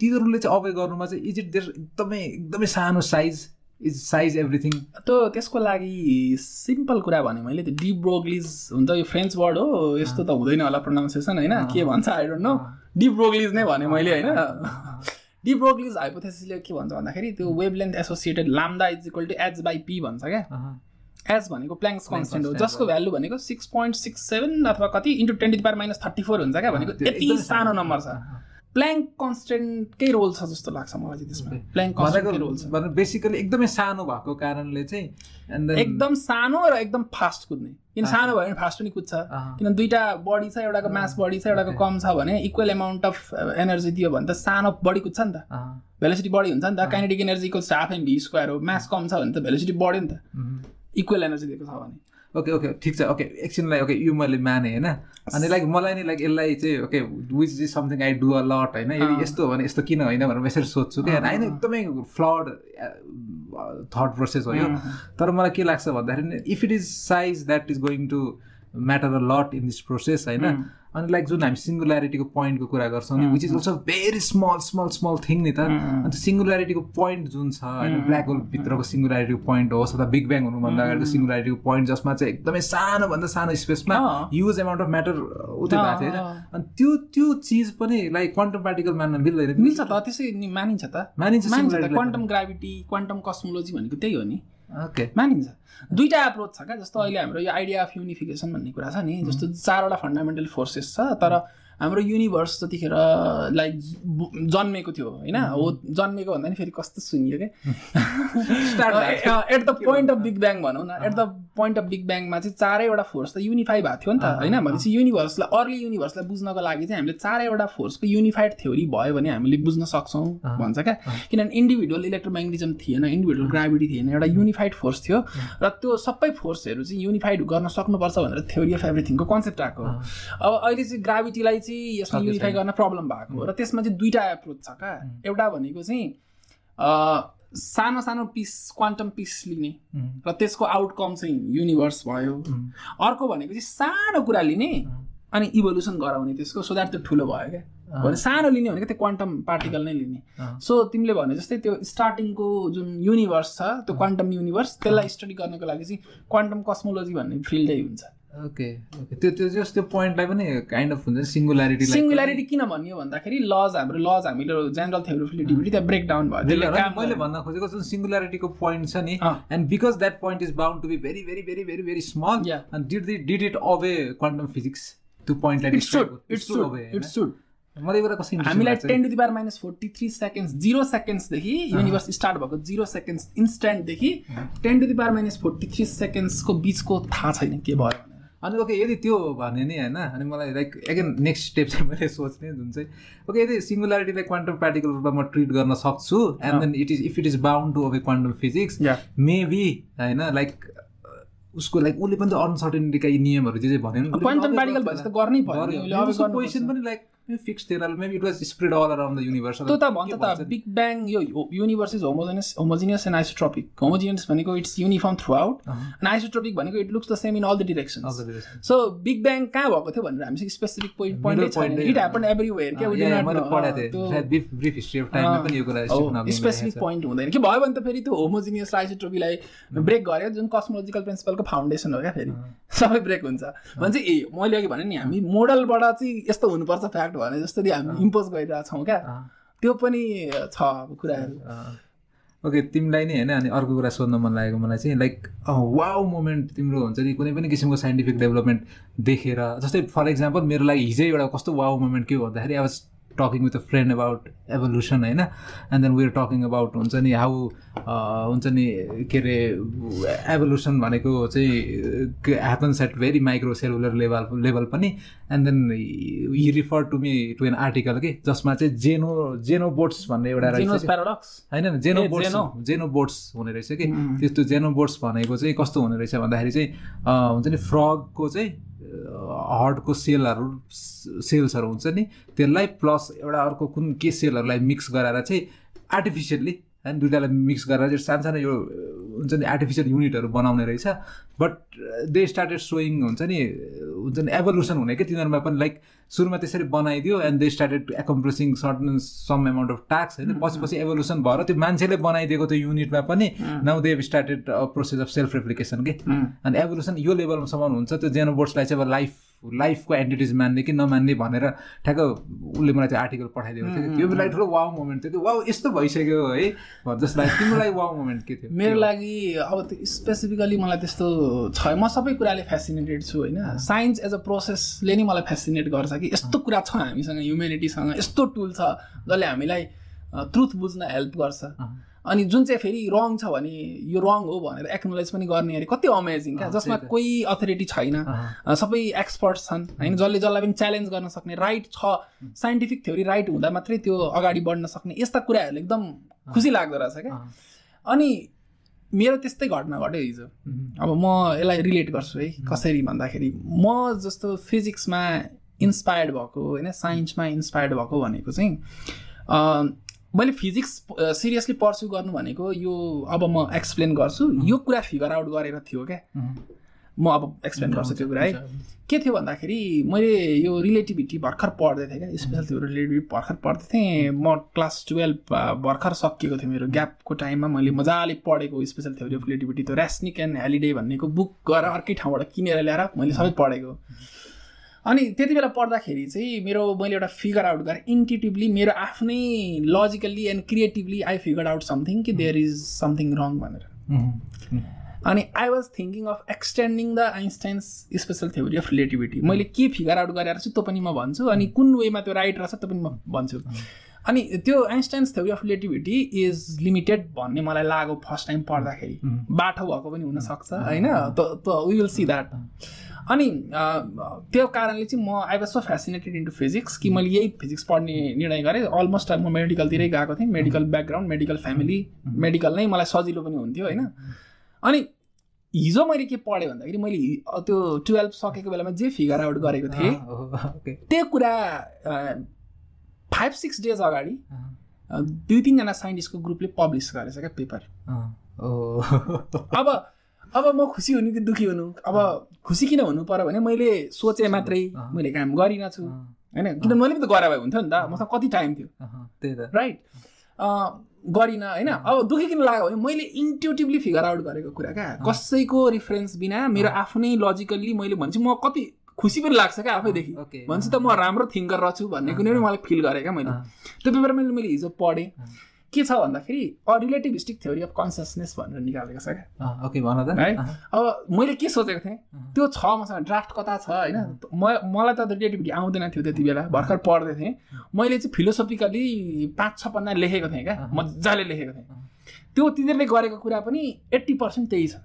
तिनीहरूले चाहिँ अवे गर्नुमा चाहिँ इज इट देयर एकदमै एकदमै सानो साइज इज साइज एभ्रिथिङ त्यो त्यसको लागि सिम्पल कुरा भने मैले त्यो डिप ब्रोग्लिज हुन्छ यो फ्रेन्च वर्ड हो यस्तो त हुँदैन होला प्रोनाउन्सिएसन होइन? के भन्छ I don't know de Broglie's नै भने मैले होइन? डिप ब्रोग्लिज हाइपोथेसिसले के भन्छ भन्दाखेरि त्यो wavelength associated lambda is equal to H by P भन्छ क्या। एच भनेको प्ल्याङ्क्स कन्सटेन्ट हो जसको भ्यालु भनेको सिक्स पोइन्ट सिक्स सेभेन अथवा कति into twenty power minus thirty four हुन्छ क्या भनेको यति सानो नम्बर छ। प्ल्याङ्क कन्सटेन्टकै रोल छ जस्तो लाग्छ मलाई चाहिँ त्यसमा। प्ल्याङ्क कन्सटेन्टकै रोल छ। बेसिकली एकदमै सानो भएको कारणले चाहिँ एकदम सानो र एकदम फास्ट कुद्ने। किन सानो भयो भने फास्ट पनि कुद्छ। किन दुइटा बडी छ एउटाको मास बडी छ एउटाको कम छ भने इक्वल एमाउन्ट अफ एनर्जी दियो भने त सानो बडी कुद्छ नि त। भेलोसिटी बढी हुन्छ नि त। काइनेटिक एनर्जीको हाफ एम भी स्क्वायर हो। मास कम छ भने त भेलोसिटी बढ्यो नि त। इक्वल एनर्जी दिएको छ भने। ओके ओके ठिक छ. ओके एकछिनलाई ओके यो मैले माने होइन? अनि लाइक मलाई नि लाइक यसलाई चाहिँ okay which is something I do a lot होइन? यदि यस्तो हो भने यस्तो किन होइन भनेर यसरी सोध्छु क्या? होइन एकदमै फ्लड थट प्रोसेस हो यो। तर मलाई के लाग्छ भन्दाखेरि if it is size that is going to matter a lot in this process होइन? अनि लाइक जुन हामी सिङ्गुल्यारिटीको पोइन्टको कुरा गर्छौँ नि which is also very small small small thing नि त। अन्त सिङ्गुल्यारिटीको पोइन्ट जुन छ होइन ब्ल्याक होलभित्रको सिङ्गुल्यारिटीको पोइन्ट होस् अथवा बिग ब्याङ हुनुभन्दा अगाडिको सिङ्गुल्यारिटीको पोइन्ट जसमा चाहिँ एकदमै सानोभन्दा सानो स्पेसमा युज एमाउन्ट अफ म्याटर उतै भएको थियो होइन? अनि त्यो त्यो चिज पनि लाइक क्वान्टम पार्टिकल मान्न मिल्दैन। मिल्छ त त्यसै मानिन्छ त। मानिन्छ क्वान्टम ग्राभिटी क्वान्टम कस्मोलोजी भनेको त्यही हो नि। ओके मानिन्छ। दुईवटा एप्रोच छ क्या जस्तो अहिले हाम्रो यो आइडिया अफ युनिफिकेसन भन्ने कुरा छ नि जस्तो चारवटा फन्डामेन्टल फोर्सेस छ तर हाम्रो युनिभर्स जतिखेर लाइक जन्मेको थियो होइन? हो जन्मेको भन्दा नि फेरि कस्तो सुनियो क्या at the point of big bang भनौँ न at the point of big ब्याङमा चाहिँ चारैवटा फोर्स त युनिफाई भएको थियो नि त होइन? भनेपछि युनिभर्सलाई अर्ली युनिभर्सलाई बुझ्नको लागि चाहिँ हामीले चारैवटा फोर्सको युनिफाइड थ्योरी भयो भने हामीले बुझ्न सक्छौँ भन्छ क्या? किनभने इन्डिभिजुअल इलेक्ट्रोम्याग्नेटिजम थिएन इन्डिभिजुअल ग्राभिटी थिएन एउटा युनिफाइड फोर्स थियो। र त्यो सबै फोर्सहरू चाहिँ युनिफाइड गर्न सक्नुपर्छ भनेर थ्योरी अफ एभ्रिथिङको कन्सेप्ट आएको अब अहिले चाहिँ ग्राभिटीलाई चाहिँ चाहिँ यसमा युनिफाई गर्न प्रब्लम भएको हो। र त्यसमा चाहिँ दुईवटा एप्रोच छ क्या एउटा भनेको चाहिँ सानो सानो पिस क्वान्टम पिस लिने। र त्यसको आउटकम चाहिँ युनिभर्स भयो। अर्को भनेको चाहिँ सानो कुरा लिने अनि इभोल्युसन गराउने त्यसको। सो द्याट त्यो ठुलो भयो क्या भने सानो लिने भनेको त्यो क्वान्टम पार्टिकल नै लिने। सो तिमीले भने जस्तै त्यो स्टार्टिङको जुन युनिभर्स छ त्यो क्वान्टम युनिभर्स त्यसलाई स्टडी गर्नको लागि चाहिँ क्वान्टम कस्मोलोजी भन्ने फिल्डै हुन्छ। ओके ओके त्यो त्यो जस्ट त्यो पोइन्टलाई पनि काइन्ड अफ हुन्छ सिङ्गुल्यारिटी सिङ्गुल्यारिटी किन भन्यो भन्दाखेरि लज हाम्रो लज हामीले जेनरल थ्योरी रिलेटिभिटी त्यहाँ ब्रेक डाउन भयो। त्यसले मैले। भन्न खोजेको जुन सिङ्गुल्यारिटीको पोइन्ट छ नि। And because that point is bound to be very very very very very small. And did the did it away quantum physics त्यो पोइन्टलाई. मलाई एउटा कसै हामीलाई ten to the power minus forty three seconds zero सेकेन्ड्सदेखि universe start भएको zero seconds इन्स्ट्यान्टदेखि ten to the power minus forty three सेकेन्ड्सको बिचको थाहा छैन के भयो। अनि ओके यदि त्यो भने नि होइन अनि मलाई लाइक एगेन नेक्स्ट स्टेप चाहिँ मैले सोच्ने जुन चाहिँ ओके यदि सिङ्गुल्यारिटीलाई क्वान्टम पार्टिकल रूपमा म ट्रिट गर्न सक्छु and then it is if it is bound to away quantum physics. Maybe होइन लाइक उसको लाइक उसले पनि त अनसर्टेनिटीका यी नियमहरू जे जे भन्यो क्वान्टम अबै पार्टिकल भएपछि त गर्नै। पर्यो पोजिसन पनि लाइक फिक्स थिएन maybe it was spread all around the universe त्यो त भन्छ त बिग ब्याङ यो universe is homogeneous homogeneous and isotropic homogeneous भनेको it's uniform throughout and isotropic भनेको it looks the same in all the direction so big bang कहाँ भएको थियो भनेर हामी स्पेसिफिक पोइन्ट पोइन्टै इट ह्यापन यो कुरा सिक्न स्पेसिफिक पोइन्ट हुँदैन। कि भयो भने त फेरि त्यो होमोजिनियस आइसोट्रोपीलाई ब्रेक गर्यो जुन कस्मोलोजिकल प्रिन्सिपलको फाउन्डेसन हो क्या फेरि। सबै ब्रेक हुन्छ। भने चाहिँ ए मैले अघि भने नि हामी मोडलबाट चाहिँ यस्तो हुनुपर्छ फ्याक्ट भने जसरी हामी इम्पोज गरिरहेको छौँ क्या। त्यो पनि छ अब कुराहरू। ओके तिमीलाई नै होइन अनि अर्को कुरा सोध्न मन लागेको मलाई चाहिँ लाइक वाउ मोमेन्ट तिम्रो हुन्छ नि कुनै पनि किसिमको साइन्टिफिक डेभलपमेन्ट देखेर जस्तै फर इक्जाम्पल मेरो लागि हिजै एउटा कस्तो वाउ मोमेन्ट के हो भन्दाखेरि was talking with a friend about evolution होइन and then we're talking about हुन्छ नि हाउ हुन्छ नि के अरे एभोल्युसन भनेको चाहिँ happens at very micro cellular level level पनि. And then he refer to me to an article के जसमा चाहिँ जेनो जेनोबोट्स भन्ने एउटा होइन जेनो बोट्स जेनो। जेनो बोट्स हुने रहेछ कि त्यस्तो जेनो बोट्स भनेको चाहिँ कस्तो हुने रहेछ भन्दाखेरि चाहिँ अँ, हुन्छ नि फ्रगको चाहिँ हर्टको सेलहरू सेल्सहरू हुन्छ नि त्यसलाई प्लस एउटा अर्को कुन के सेलहरूलाई मिक्स गराएर चाहिँ आर्टिफिसियल्ली होइन दुइटालाई मिक्स गरेर चाहिँ सानो सानो यो हुन्छ नि आर्टिफिसियल युनिटहरू बनाउने रहेछ। बट दे स्टार्टेड सोइङ हुन्छ नि हुन्छ नि एभोल्युसन हुने कि तिनीहरूमा पनि लाइक सुरुमा त्यसरी बनाइदियो and they started encompassing certain some amount of talks होइन। पछि पछि एभोल्युसन भएर त्यो मान्छेले बनाइदिएको त्यो युनिटमा पनि now they started process of self replication के अनि एभोल्युसन यो लेभलसम्म हुन्छ त्यो जेनोबोर्ड्सलाई चाहिँ अब लाइफ लाइफको एन्टिटिज मान्ने कि नमान्ने भनेर ठ्याक्क उसले मलाई त्यो आर्टिकल पठाइदिएको थियो त्यो बेला ठुलो वाउ मोमेन्ट थियो। कि वाउ यस्तो भइसक्यो है तिम्रो लागि वाउ मोमेन्ट के थियो? मेरो लागि अब त्यो स्पेसिफिकली मलाई त्यस्तो छ म सबै कुराले फेसिनेटेड छु होइन। साइन्स एज अ प्रोसेसले नै मलाई फेसिनेट गर्छ कि यस्तो कुरा छ हामीसँग ह्युमेनिटीसँग यस्तो टुल छ जसले हामीलाई ट्रुथ बुझ्न हेल्प गर्छ। अनि जुन चाहिँ फेरि रङ छ भने यो रङ हो भनेर एक्नोलेज पनि गर्ने अरे कति अमेजिङ क्या? जसमा कोही अथोरिटी छैन। सबै एक्सपर्ट्स छन् होइन? जसले जसलाई पनि च्यालेन्ज गर्न सक्ने राइट छ। साइन्टिफिक थ्योरी राइट हुँदा मात्रै त्यो अगाडि बढ्न सक्ने यस्ता कुराहरूले एकदम खुसी लाग्दो रहेछ क्या? अनि मेरो त्यस्तै घटना घट्यो हिजो। अब म यसलाई रिलेट गर्छु है कसरी भन्दाखेरि म जस्तो फिजिक्समा इन्सपायर्ड भएको होइन? साइन्समा इन्सपायर्ड भएको भनेको चाहिँ मैले फिजिक्स सिरियसली पर्स्यु गर्नु भनेको यो अब म एक्सप्लेन गर्छु। यो कुरा फिगर आउट गरेर थियो क्या। म अब एक्सप्लेन गर्छु त्यो कुरा है। के थियो भन्दाखेरि मैले यो रिलेटिभिटी भर्खर पढ्दै थिएँ क्या। स्पेसल थियो रिलेटिभिटी भर्खर पढ्दै थिएँ। म क्लास टुवेल्भ भर्खर सकिएको थियो मेरो ग्यापको टाइममा मैले मजाले पढेको स्पेसल थ्योरी अफ रिलेटिभिटी त्यो ऱ्यास्निक एन्ड हेलिडे भन्नेको बुक गएर अर्कै ठाउँबाट किनेर ल्याएर मैले सबै पढेको। अनि त्यति बेला पढ्दाखेरि चाहिँ मेरो मैले एउटा फिगर आउट गरेँ। इन्टिटिभली मेरो आफ्नै logically and creatively I figure out something कि देयर इज समथिङ रङ भनेर। अनि I was thinking of extending the Einstein's special theory of relativity मैले के फिगर आउट गरेर चाहिँ त्यो पनि म भन्छु अनि कुन वेमा त्यो राइट रहेछ त्यो पनि म भन्छु। अनि त्यो Einstein's theory of relativity is limited भन्ने मलाई लाग्यो फर्स्ट टाइम पढ्दाखेरि। बाटो भएको पनि हुनसक्छ होइन? विल सी द्याट अनि त्यो कारणले चाहिँ म I was so fascinated into physics कि मैले यही फिजिक्स पढ्ने निर्णय गरेँ। अलमोस्ट म मेडिकलतिरै गएको थिएँ। Medical background medical family medical नै मलाई सजिलो पनि हुन्थ्यो होइन? अनि हिजो मैले के पढेँ भन्दाखेरि मैले त्यो टुवेल्भ सकेको बेलामा जे फिगर आउट गरेको थिएँ ओके त्यो कुरा फाइभ सिक्स डेज अगाडि दुई तिनजना साइन्टिस्टको ग्रुपले पब्लिस गरेछ क्या पेपर अब अब म खुसी हुनु कि दुःखी हुनु? अब खुसी किन हुनु? पर्यो भने मैले सोचेँ मात्रै मैले काम गरिनँ छु। होइन? किनभने मैले पनि त गरे भए हुन्थ्यो नि त। मसँग कति टाइम थियो? त्यही त। राइट गरिनँ होइन? अब दुःखी किन लाग्यो भने मैले इन्ट्युटिभली फिगर आउट गरेको कुरा क्या। कसैको रिफरेन्स बिना मेरो आफ्नै लजिकल्ली मैले भनेपछि म कति खुसी पनि लाग्छ क्या आफैदेखि ओके। भनेपछि त म राम्रो थिङ्कर रहेछु भन्ने कुनै पनि मलाई फिल गरेँ क्या मैले। त्यो पेपर मैले मैले हिजो पढेँ। के छ भन्दाखेरि a relativistic theory of consciousness भनेर निकालेको छ क्या। ओके भन त। है? अब मैले के सोचेको थिएँ त्यो छ मसँग ड्राफ्ट कता छ होइन? म मलाई त रिलेटिभिटी आउँदैन थियो त्यति बेला भर्खर पढ्दै थिएँ। मैले चाहिँ फिलोसफिकली पाँच छ पन्ना लेखेको थिएँ क्या मजाले लेखेको थिएँ। त्यो तिनीहरूले गरेको कुरा पनि एट्टी पर्सेन्ट त्यही छ।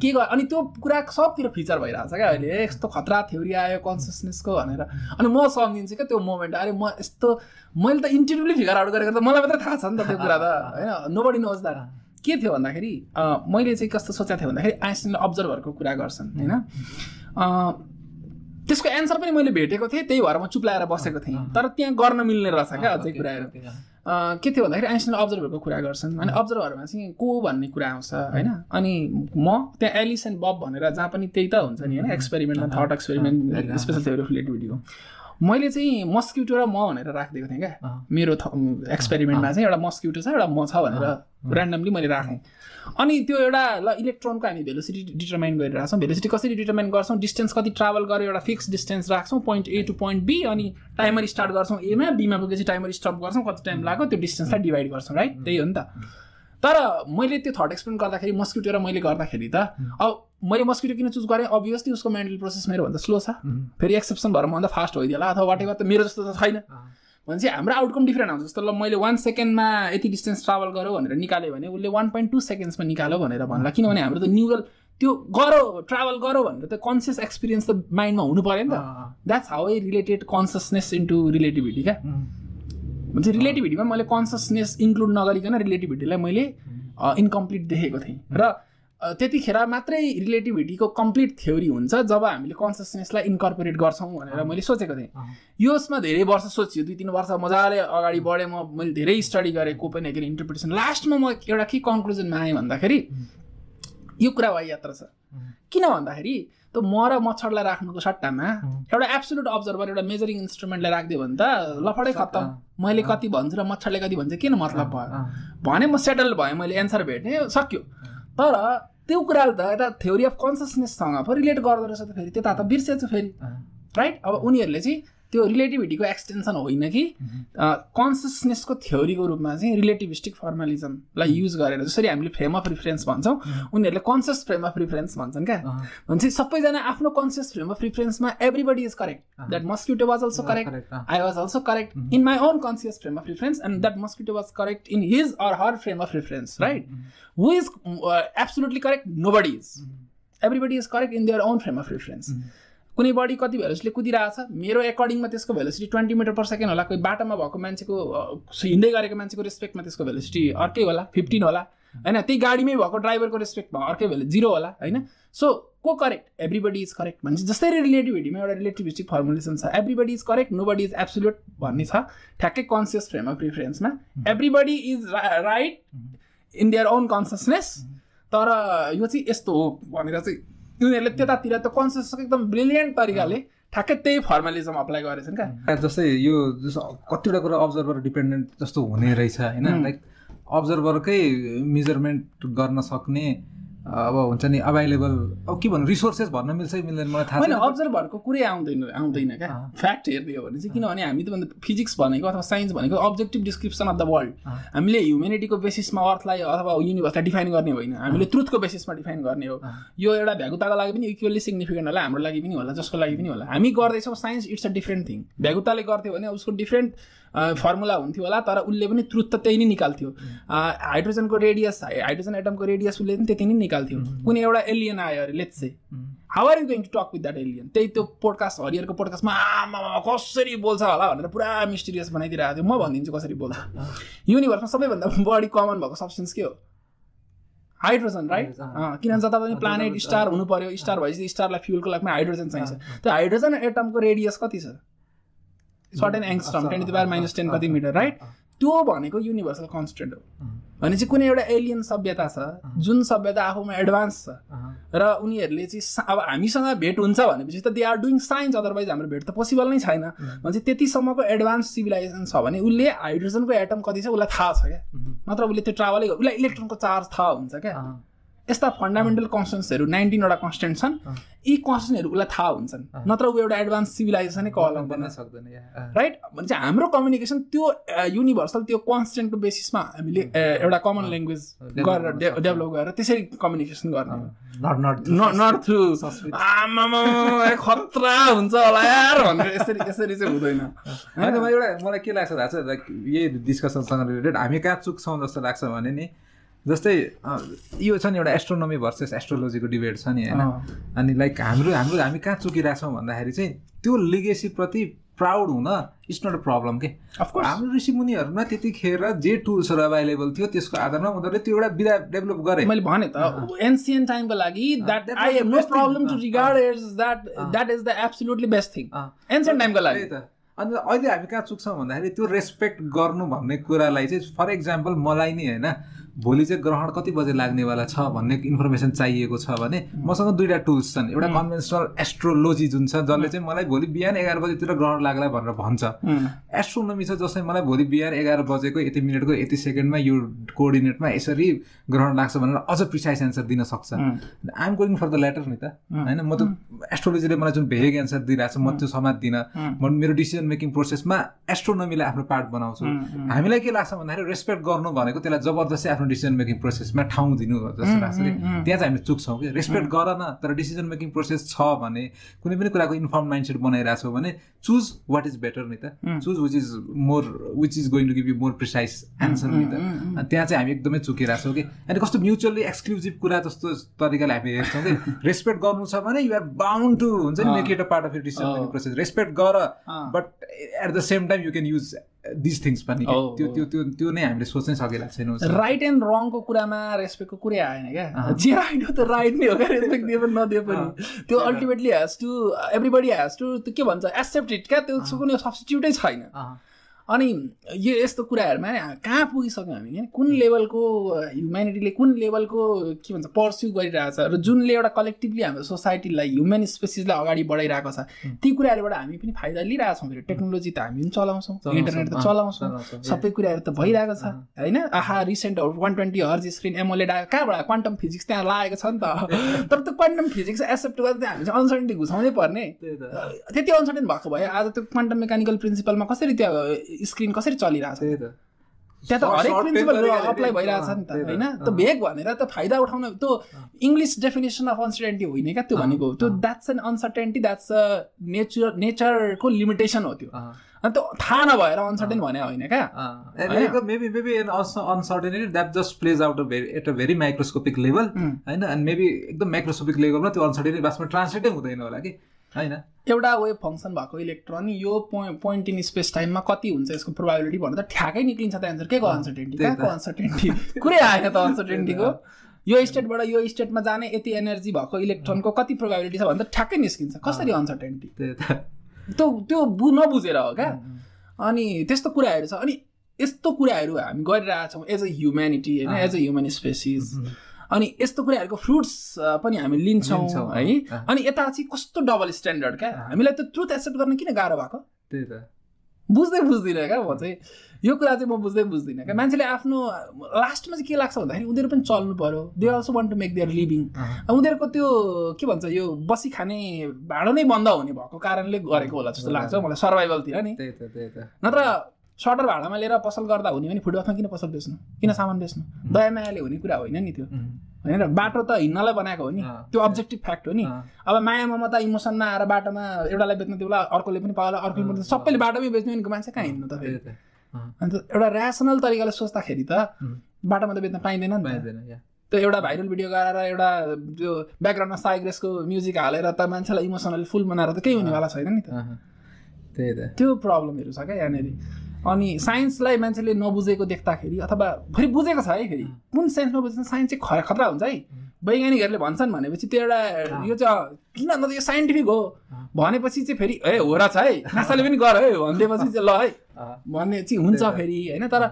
के गर अनि त्यो कुरा सबतिर फिचर भइरहेको छ क्या अहिले। यस्तो खतरा थ्योरी आयो कन्सियसनेसको भनेर। अनि म सम्झिन्छु क्या त्यो मोमेन्ट अरे म यस्तो मैले त इन्टरभ्यूले फिगर आउट गरेको त मलाई मात्रै थाहा छ नि त त्यो कुरा त। होइन नो बडी नोज द्याट के थियो भन्दाखेरि मैले चाहिँ कस्तो सोचेको थिएँ भन्दाखेरि आइन्स्टाइनले अब्जर्भरको कुरा गर्छन् होइन? त्यसको एन्सर पनि मैले भेटेको थिएँ त्यही भएर म चुप्लाएर बसेको थिएँ। तर त्यहाँ गर्न मिल्ने रहेछ क्या अझै कुराहरू। के थियो भन्दाखेरि आइन्स्टाइनले अब्जर्भरको कुरा गर्छन्। अनि अब्जर्भरमा चाहिँ को भन्ने कुरा आउँछ होइन? अनि म त्यहाँ एलिस एन्ड बब भनेर जहाँ पनि त्यही त हुन्छ नि होइन? एक्सपेरिमेन्टमा थट एक्सपेरिमेन्ट स्पेसल अफ रिलेटिभिटीको मैले चाहिँ मस्क्युटो र म भनेर राखिदिएको थिएँ क्या। मेरो एक्सपेरिमेन्टमा चाहिँ एउटा मस्क्युटो छ एउटा म छ भनेर ऱ्यान्डमली मैले राखेँ। अनि त्यो एउटा ल इलेक्ट्रोनको हामी भेलोसिटी डिटर्माइन गरिरहेछौँ। भेलोसिटी कसरी डिटर्माइन गर्छौँ? डिस्टेन्स कति ट्राभल गरेर एउटा फिक्स डिस्टेन्स राख्छौँ point A to point B अनि टाइमर स्टार्ट गर्छौँ एमा बीमा पुगेपछि टाइमर स्टप गर्छौँ कति टाइम लाग्यो त्यो डिस्टेन्सलाई डिभाइड गर्छौँ राइट त्यही हो नि त। तर मैले त्यो थर्ड एक्सप्लेन गर्दाखेरि मस्क्युटो र मैले गर्दाखेरि त अब मैले मस्क्युटो किन चुज गरेँ अभियसली उसको मेन्टल प्रोसेस मेरो भन्दा स्लो छ। फेरि एक्सेप्सन भएर भन्दा फास्ट भइदिएला अथवा वाट एभर त मेरो जस्तो त छैन। भनेपछि हाम्रो आउटकम डिफ्रेन्ट आउँछ। जस्तो ल मैले वान सेकेन्डमा यति डिस्टेन्स ट्राभल गऱ्यो भनेर निकाल्यो भने उसले वान पोइन्ट टू सेकेन्ड्समा निकाल्यो भनेर भन्ला। किनभने हाम्रो त न्युरल त्यो गरो ट्राभल गरो भनेर त कन्सियस एक्सपिरियन्स त माइन्डमा हुनु पऱ्यो नि त। That's how I related consciousness into relativity क्या? भन्छ रिलेटिभिटीमा मैले कन्सियसनेस इन्क्लुड नगरिकन रिलेटिभिटीलाई मैले इन्कम्प्लिट देखेको थिएँ। र त्यतिखेर मात्रै रिलेटिभिटीको कम्प्लिट थ्योरी हुन्छ जब हामीले कन्सियसनेसलाई इन्कर्पोरेट गर्छौँ भनेर मैले सोचेको थिएँ। यसमा धेरै वर्ष सोचियो दुई तिन वर्ष मजाले अगाडि बढेँ म मैले धेरै स्टडी गरेँ कोपेनहेगन इन्टरप्रिटेसन लास्टमा म एउटा के कन्क्लुजनमा आएँ भन्दाखेरि यो कुरा वायात्र छ। किन भन्दाखेरि त म र मच्छरलाई राख्नुको सट्टामा एउटा एब्सोल्युट अब्जर्भर एउटा मेजरिङ इन्स्ट्रुमेन्टलाई राखिदियो भने त लफडै खत्तम। मैले कति भन्छु र मच्छरले कति भन्छ किन मतलब भयो? भने म सेटल भएँ मैले एन्सर भेटेँ सक्यो। तर त्यो कुराले त यता थ्योरी अफ कन्सियसनेससँग पो रिलेट गर्दो रहेछ त फेरि। त्यता त बिर्सेछु फेरि। राइट अब उनीहरूले चाहिँ त्यो रिलेटिभिटीको एक्सटेन्सन होइन कि? कन्सियसनेसको थ्योरीको रूपमा चाहिँ रिलेटिभिस्टिक फर्मालिजमलाई युज गरेर जसरी हामीले फ्रेम अफ रिफरेन्स भन्छौँ उनीहरूले कन्सियस फ्रेम अफ रिफरेन्स भन्छन् क्या? भन्छ सबैजना आफ्नो conscious frame of रिफरेन्समा everybody is correct that mosquito was also correct I was also correct in my own conscious frame of reference and that mosquito was correct in his or her frame of reference right who is absolutely nobody is everybody is correct in their own frame of reference कुनै body कति भेलोसिटीले कुदिरहेको छ मेरो एकर्डिङमा त्यसको velocity twenty metre per second होला? कोही बाटोमा भएको मान्छेको हिँड्दै गरेको मान्छेको रेस्पेक्टमा त्यसको भेलोसिटी अर्कै होला फिफ्टिन होला होइन? त्यही गाडीमै भएको ड्राइभरको रेस्पेक्टमा अर्कै भेलो जिरो होला होइन? सो को करेक्ट एभ्रिबडी इज करेक्ट भनेपछि जस्तै रिलेटिभिटीमा एउटा रिलेटिभिस्टिक फर्मुलेसन छ। Everybody is correct nobody is absolute भन्ने छ। ठ्याक्कै conscious frame of रिफरेन्समा everybody is right in their own consciousness तर यो चाहिँ यस्तो हो भनेर चाहिँ उनीहरूले त्यतातिर त कन्सियस एकदम ब्रिलियन्ट तरिकाले ठ्याक्कै त्यही फर्मालिजम अप्लाई गरेछन् क्या। जस्तै यो जस्तो कतिवटा कुरा अब्जर्भर डिपेन्डेन्ट जस्तो हुने रहेछ होइन? लाइक अब्जर्भरकै मेजरमेन्ट गर्न सक्ने अब हुन्छ नि अभाइलेबल अब के भन्नु रिसोर्सेस भन्न मिल्छ मिल्दैन मलाई थाहा छैन। अब्जर्भरको कुरै आउँदैन आउँदैन क्या। फ्याक्ट हेर्दै हो भने चाहिँ किनभने हामी त भन्दा फिजिक्स भनेको अथवा साइन्स भनेको objective description of the world हामीले ह्युमेनिटीको बेसिसमा अर्थलाई अथवा युनिभर्सलाई डिफाइन गर्ने होइन। हामीले ट्रुथको बेसिसमा डिफाइन गर्ने हो। यो एउटा भ्यागुताको लागि पनि इक्वली सिग्निफिकेन्ट होला हाम्रो लागि पनि होला जसको लागि पनि होला। हामी गर्दैछौँ science it's a different thing भ्यागुताले गर्थ्यो भने उसको डिफ्रेन्ट फर्मुला हुन्थ्यो होला तर उसले पनि ट्रुथ त त्यही नै निकाल्थ्यो। हाइड्रोजनको रेडियस हाइड्रोजन एटमको रेडियस उसले पनि त्यति नै निकाल्थ्यो। कुनै एउटा एलियन आयो अरे let's say how are you going to talk with that alien त्यही त्यो पोडकास्ट हरियरको पोडकास्टमा आमा कसरी बोल्छ होला? भनेर पुरा मिस्टिरियस बनाइदिरहेको थियो। म भनिदिन्छु कसरी बोल्छ। युनिभर्समा सबैभन्दा बढी कमन भएको सब्सटेन्स के हो? हाइड्रोजन राइट किनभने जता पनि प्लानेट स्टार हुनु पर्यो स्टार भएपछि स्टारलाई फ्युलको लागि हाइड्रोजन चाहिन्छ। त्यो हाइड्रोजन एटमको रेडियस कति छ? Certain angstrom ten to power minus ten कति मिटर राइट त्यो भनेको युनिभर्सल कन्सटेन्ट हो। भनेपछि कुनै एउटा एलियन सभ्यता छ जुन सभ्यता आफूमा एडभान्स छ र उनीहरूले चाहिँ अब हामीसँग भेट हुन्छ भनेपछि त they are doing science otherwise हाम्रो भेट त पोसिबल नै छैन। भनेपछि त्यतिसम्मको एडभान्स सिभिलाइजेसन छ भने उसले हाइड्रोजनको एटम कति छ उसलाई थाहा छ क्या। नत्र उसले त्यो ट्राभलै उसलाई इलेक्ट्रोनको चार्ज थाहा हुन्छ क्या। यस्ता फन्डामेन्टल कन्सटेन्ट्सहरू नाइन्टिनवटा कन्सटेन्ट छन् यी कन्सटेन्टहरू उसलाई थाहा हुन्छन्। नत्र ऊ एउटा एडभान्स सिभिलाइजेसनै कल आउँदैन सक्दैन राइट भने चाहिँ हाम्रो कम्युनिकेसन त्यो युनिभर्सल त्यो कन्सटेन्टको बेसिसमा हामीले एउटा कमन ल्याङ्ग्वेज गरेर डेभलप गरेर त्यसरी कम्युनिकेसन गर्ने नट थ्रु खतरा हुन्छ होला यार भनेर यसरी यसरी चाहिँ हुँदैन। एउटा मलाई के लाग्छ थाहा छ लाइक यही डिस्कसनसँग रिलेटेड हामी कहाँ चुक्छौँ जस्तो लाग्छ भने नि जस्तै यो छ नि एउटा एस्ट्रोनोमी भर्सेस एस्ट्रोलोजीको डिबेट छ नि होइन। अनि लाइक हाम्रो हाम्रो हामी कहाँ चुकिरहेको छौँ भन्दाखेरि चाहिँ त्यो लिगेसीप्रति प्राउड हुन इट्स नट अ प्रब्लम के? अफकोर्स हाम्रो ऋषिमुनिहरूमा त्यतिखेर जे टुल्सहरू अभाइलेबल थियो त्यसको आधारमा उनीहरूले त्यो एउटा विधा डेभलप गरे। मैले भने त एन्सियन टाइमको लागि that I have no. Problem to regard as that that is the absolutely best thing. Ancient टाइमको लागि। त। अनि अहिले हामी कहाँ चुक्छौँ भन्दाखेरि त्यो रेस्पेक्ट गर्नु भन्ने कुरालाई चाहिँ फर इक्जाम्पल मलाई नि होइन? भोलि चाहिँ ग्रहण कति बजे लाग्नेवाला छ भन्ने इन्फर्मेसन चाहिएको छ भने मसँग दुईवटा टुल्स छन्। एउटा कन्भेन्सनल एस्ट्रोलोजी जुन छ जसले चाहिँ मलाई भोलि बिहान एघार बजीतिर ग्रहण लाग्ला भनेर भन्छ। एस्ट्रोनोमी छ जसले मलाई भोलि बिहान एघार बजेको यति मिनटको यति सेकेन्डमा यो कोअर्डिनेटमा यसरी ग्रहण लाग्छ भनेर अझ प्रिसाइज एन्सर दिन सक्छ। उम्, I am going for the latter नि त। होइन म त एस्ट्रोलोजीले मलाई जुन भेग एन्सर दिइरहेको छ म त्यो समात्दिनँ म मेरो डिसिजन मेकिङ प्रोसेसमा एस्ट्रोनोमीलाई आफ्नो पार्ट बनाउँछु। हामीलाई के लाग्छ भन्दाखेरि रेस्पेक्ट गर्नु भनेको त्यसलाई जबरजस्ती आफ्नो डिसिजन मेकिङ प्रोसेसमा ठाउँ दिनु जस्तो लाग्छ कि त्यहाँ चाहिँ हामी चुक्छौँ कि। रेस्पेक्ट गर न तर डिसिजन मेकिङ प्रोसेस छ भने कुनै पनि कुराको इन्फर्म माइन्डसेट बनाइरहेको छौ भने चुज वाट इज बेटर नि त। Choose which is more which is going to give you more precise answer नि त। अनि त्यहाँ चाहिँ हामी एकदमै चुकिरहेको छौँ कि। अनि कस्तो म्युचुअली एक्सक्लुजिभ कुरा जस्तो तरिकाले हामी हेर्छौँ कि। रेस्पेक्ट गर्नु छ भने युआर बााउन्ड टु हुन्छ नि make it a part of your decision making process respect गर but at the same time you can use this things पनि। Oh, त्यो त्यो त्यो त्यो नै हामीले सोच्नै सकेका छैनौँ राइट एन्ड रङको कुरामा रेस्पेक्टको कुरै आएन क्या? जे राइट हो त्यो राइट नै हो क्या रेस्पेक्ट दिए पनि नदिए पनि। त्यो ultimately has to everybody has to त्यो के भन्छ एक्सेप्ट इट क्या? त्यो कुनै सब्सटिट्युटै छैन। अनि यो यस्तो कुराहरूमा कहाँ पुगिसक्यौँ हामी? क्या कुन लेभलको ह्युमेनिटीले कुन लेभलको के भन्छ पर्स्यु गरिरहेको छ र जुनले एउटा कलेक्टिभली हाम्रो सोसाइटीलाई ह्युमन स्पेसिसलाई अगाडि बढाइरहेको छ ती कुराहरूबाट हामी पनि फाइदा लिइरहेको छौँ फेरि। टेक्नोलोजी त हामी पनि चलाउँछौँ इन्टरनेट त चलाउँछौँ। सबै कुराहरू त भइरहेको छ। होइन आहा recent one twenty hertz screen AMOLED आयो। कहाँबाट क्वान्टम फिजिक्स त्यहाँ लागेको छ नि त। तर त्यो क्वान्टम फिजिक्स एक्सेप्ट गर्दा हामी चाहिँ अनसर्टेन्टी घुसाउँदै पर्ने। त्यति अनसर्टेन भएको भए आज त्यो क्वान्टम मेकानिकल प्रिन्सिपलमा कसरी त्यो स्क्रिन कसरी चलिरहेको छ त्यही त त हरेक प्रिन्सिपल अप्लाई भइरहेको छ नि त त, होइन। त्यो भेग भनेर त फाइदा उठाउन त्यो इङ्ग्लिस डेफिनेसन अफ अनसर्टेन्टी होइन क्या त्यो भनेको? त्यो that's an uncertainty that's a nature नेचरको लिमिटेसन हो त्यो। अँ। अनि त्यो थाहा नभएर अनसर्टेन भने होइन क्या? Maybe maybe an uncertainty that just plays out very at a very microscopic level होइन? अनि मेबी एकदम माइक्रोस्कोपिक लेभलमा त्यो अनसर्टेनिटी वास्तवमा ट्रान्सलेटै हुँदैन होला कि। होइन? एउटा वेभ फङ्सन भएको इलेक्ट्रोन यो पोइन्ट पोइन्ट इन स्पेस टाइममा कति हुन्छ यसको प्रोभाबिलिटी भन्दा त ठ्याक्कै निक्लिन्छ त एन्सर के को अनसर्टेन्टी। कहाँको अनसर्टेन्टी कुरै आएन त अनसर्टेन्टीको यो स्टेटबाट यो स्टेटमा जाने यति एनर्जी भएको इलेक्ट्रोनको कति प्रोभाबिलिटी छ भन्दा ठ्याक्कै निस्किन्छ। कसरी अनसर्टेन्टी त्यो त्यो बु नबुझेर हो क्या। अनि त्यस्तो कुराहरू छ। अनि यस्तो कुराहरू हामी गरिरहेछौँ एज अ। ह्युम्यानिटी होइन एज अ ह्युमन स्पेसिस अनि यस्तो कुराहरूको फ्रुट्स पनि हामी लिन्छौँ है। अनि यता चाहिँ कस्तो डबल स्ट्यान्डर्ड क्या? हामीलाई त्यो ट्रुथ एक्सेप्ट गर्न किन गाह्रो भएको? त्यही त। बुझ्दै बुझ्दिनँ क्या म चाहिँ। यो कुरा चाहिँ म बुझ्दै बुझ्दिनँ क्या। मान्छेले आफ्नो लास्टमा चाहिँ के लाग्छ भन्दाखेरि उनीहरू पनि चल्नु पऱ्यो they also want to make their living उनीहरूको त्यो के भन्छ यो बसी खाने भाँडो नै बन्द हुने भएको कारणले गरेको होला जस्तो लाग्छ। मलाई सर्भाइभलतिर नि। त त। नत्र सटर भाडामा लिएर पसल गर्दा हुने भने फुटपाथमा किन पसल बेच्नु? किन सामान बेच्नु? दया मायाले हुने कुरा होइन नि त्यो। होइन बाटो त हिँड्नलाई बनाएको हो नि। त्यो अब्जेक्टिभ फ्याक्ट हो नि। अब माया ममता इमोसनमा आएर बाटोमा एउटालाई बेच्नु त्यो बेला अर्कोले पनि पाउला अर्कोले पनि सबैले बाटोमै बेच्नु भनेको मान्छे कहाँ हिँड्नु त फेरि? अन्त एउटा ऱ्यासनल तरिकाले सोच्दाखेरि त बाटोमा त बेच्न पाइँदैन नि त। पाइँदैन त्यो एउटा भाइरल भिडियो गराएर एउटा त्यो ब्याकग्राउन्डमा साइग्रेसको म्युजिक हालेर त मान्छेलाई इमोसनली फुल बनाएर त केही हुनेवाला छैन नि त। त्यही त। त्यो प्रब्लमहरू छ क्या यहाँनिर। अनि साइन्सलाई मान्छेले नबुझेको देख्दाखेरि अथवा फेरि बुझेको छ है फेरि कुन सेन्समा बुझ्छ साइन्स चाहिँ खर खतरा हुन्छ है। वैज्ञानिकहरूले भन्छन् भनेपछि त्यो एउटा यो चाहिँ किन अन्त यो साइन्टिफिक हो? भनेपछि चाहिँ फेरि ए हो रहेछ है। नासाले पनि गर है। भनिदिएपछि चाहिँ ल है। भन्ने चाहिँ हुन्छ फेरि होइन? तर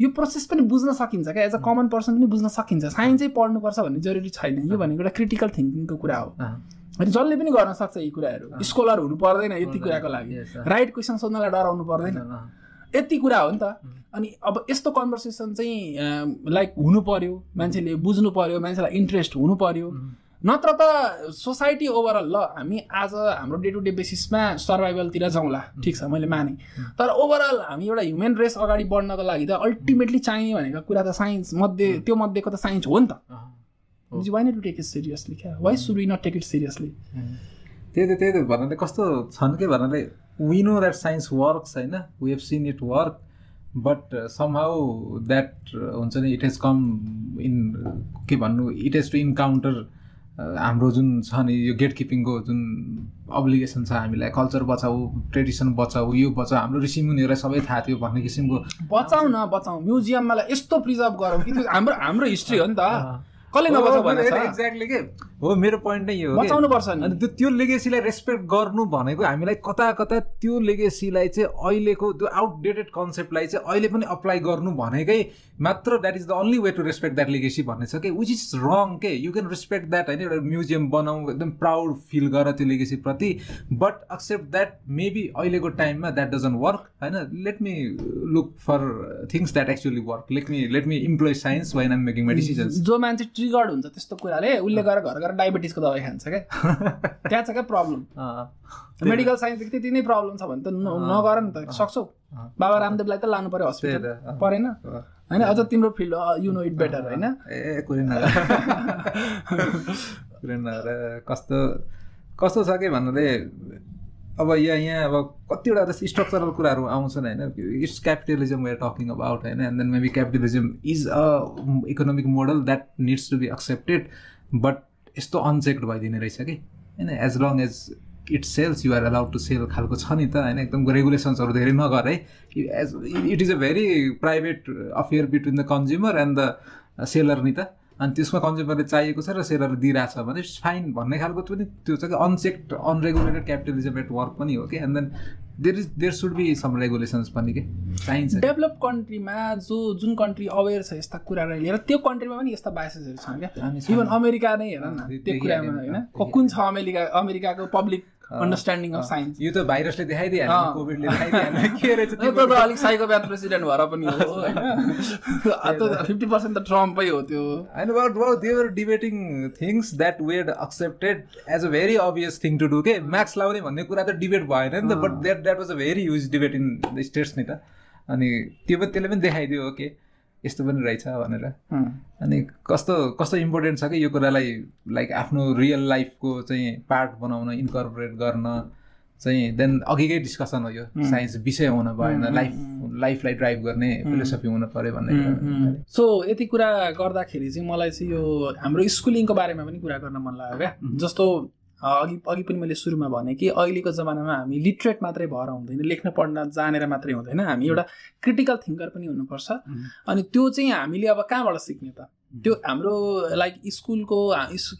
यो प्रोसेस पनि बुझ्न सकिन्छ क्या। एज अ कमन पर्सन पनि बुझ्न सकिन्छ। साइन्सै पढ्नुपर्छ भन्ने जरुरी छैन। यो भनेको एउटा क्रिटिकल थिङ्किङको कुरा हो। अनि जसले पनि गर्न सक्छ यी कुराहरू। स्कोलर हुनु पर्दैन यति कुराको लागि। राइट क्वेसन सोध्नलाई डराउनु पर्दैन। यति कुरा हो नि त। अनि अब यस्तो कन्भर्सेसन चाहिँ लाइक हुनु पर्यो मान्छेले बुझ्नु पर्यो मान्छेलाई इन्ट्रेस्ट हुनु पर्यो नत्र त सोसाइटी ओभरअल ल हामी आज हाम्रो डे टु डे बेसिसमा सर्भाइभलतिर जाउँला ठिक छ मैले माने। तर ओभरअल हामी एउटा ह्युमन रेस अगाडि बढ्नको लागि त अल्टिमेटली चाहिने भनेको कुरा त साइन्स मध्ये त्यो मध्येको त साइन्स हो नि त। Why not to take it seriously क्या? Why should we not take it seriously त्यही त त्यही त भन्नाले कस्तो छन् कि भन्नाले we know that science works होइन we have seen it work but somehow that हुन्छ नि इट हेज कम इन के भन्नु इट हेज टु इन्काउन्टर हाम्रो जुन छ नि यो गेट किपिङको जुन अब्लिगेसन छ हामीलाई कल्चर बचाऊ ट्रेडिसन बचाऊ यो बचाऊ हाम्रो ऋषिमुनिहरूलाई सबै थाहा थियो भन्ने किसिमको बचाउ न बचाउ म्युजियममा यस्तो प्रिजर्भ गरौँ कि हाम्रो हाम्रो हिस्ट्री हो नि त। कसले एक्ज्याक्टली के? हो मेरो पोइन्ट नै यो बचाउनु पर्छ नि। अनि त्यो लेगेसीलाई रेस्पेक्ट गर्नु भनेको हामीलाई कता कता त्यो लेगेसीलाई चाहिँ अहिलेको त्यो आउटडेटेड कन्सेप्टलाई चाहिँ अहिले पनि अप्लाई गर्नु भनेकै मात्र that is the only way to respect that legacy भन्ने छ कि? विच इज रङ के? यु क्यान रेस्पेक्ट द्याट होइन? एउटा म्युजियम बनाऊ एकदम प्राउड फिल गर त्यो लेगेसीप्रति बट एक्सेप्ट द्याट मेबी अहिलेको टाइममा द्याट डजन्ट वर्क होइन? Let me look for things that actually work let me let me employ science when am making decisions जो मान्छे ट्रिगर्ड हुन्छ त्यस्तो कुराले उसले गएर घर गएर डायबिटिसको दबाई खान्छ क्या। त्यहाँ छ क्या प्रब्लम मेडिकल साइन्स त्यति नै प्रब्लम छ भने त नगर नि त सक्छौ। बाबा रामदेवलाई त लानु पऱ्यो हस्पिटल परेन। होइन अझ तिम्रो field you know it better होइन? ए कस्तो कस्तो छ कि भन्नाले अब यहाँ यहाँ अब कतिवटा जस्तो स्ट्रक्चरल कुराहरू आउँछन् होइन। It's capitalism we're talking about होइन। And then maybe capitalism is a economic model that needs to be accepted but यस्तो अनचेक्ड भइदिने रहेछ कि। होइन as long as it sells you're allowed to sell खालको छ नि त होइन। एकदम रेगुलेसन्सहरू धेरै नगर है। As it is a very private affair between the consumer and the seller नि त। अनि त्यसमा कन्ज्युमरले चाहिएको छ र सेलरले दिइरहेको छ भने फाइन भन्ने खालको पनि त्यो छ कि unchecked unregulated capitalism at work पनि हो कि? And then there is there should be some regulations पनि के? चाहिन्छ डेभलप कन्ट्रीमा जो जुन कन्ट्री अवेर छ यस्ता कुरालाई लिएर त्यो कन्ट्रीमा पनि यस्ता बाइसेसहरू छन् क्या? इभन अमेरिका नै हेर न त्यो कुरामा होइन? कुन छ अमेरिका अमेरिकाको पब्लिक अन्डरस्ट्यान्डिङ अफ साइन्स यो त भाइरसले देखाइदियो कोभिडले के रहेछ त्यो त अलिक साइकोप्याथ प्रेसिडेन्ट भएर पनि हो होइन? फिफ्टी पर्सेन्ट त ट्रम्पै हो त्यो। होइन what what they were debating things that were accepted as a very obvious thing to do के म्याक्स लाउने भन्ने कुरा त डिबेट भएन नि त but that that was a very huge debate in the States नि त। अनि त्यो पनि त्यसले पनि देखाइदियो ओके यस्तो पनि रहेछ भनेर। अनि कस्तो कस्तो इम्पोर्टेन्ट छ कि यो कुरालाई लाइक आफ्नो रियल लाइफको चाहिँ पार्ट बनाउन इन्कर्पोरेट गर्न चाहिँ देन अघिकै डिस्कसन हो यो। साइन्स विषय हुन भएन लाइफ लाइफलाई ड्राइभ गर्ने फिलोसफी हुनु पऱ्यो भन्ने सो यति कुरा गर्दाखेरि चाहिँ मलाई चाहिँ यो हाम्रो स्कुलिङको बारेमा पनि कुरा गर्न मन लाग्यो क्या। जस्तो अघि अघि पनि मैले सुरुमा भने कि अहिलेको जमानामा हामी लिटरेट मात्रै भएर हुँदैन लेख्न पढ्न जानेर मात्रै हुँदैन। हामी एउटा क्रिटिकल थिङ्कर पनि हुनुपर्छ। अनि त्यो चाहिँ हामीले अब कहाँबाट सिक्ने त? त्यो हाम्रो लाइक स्कुलको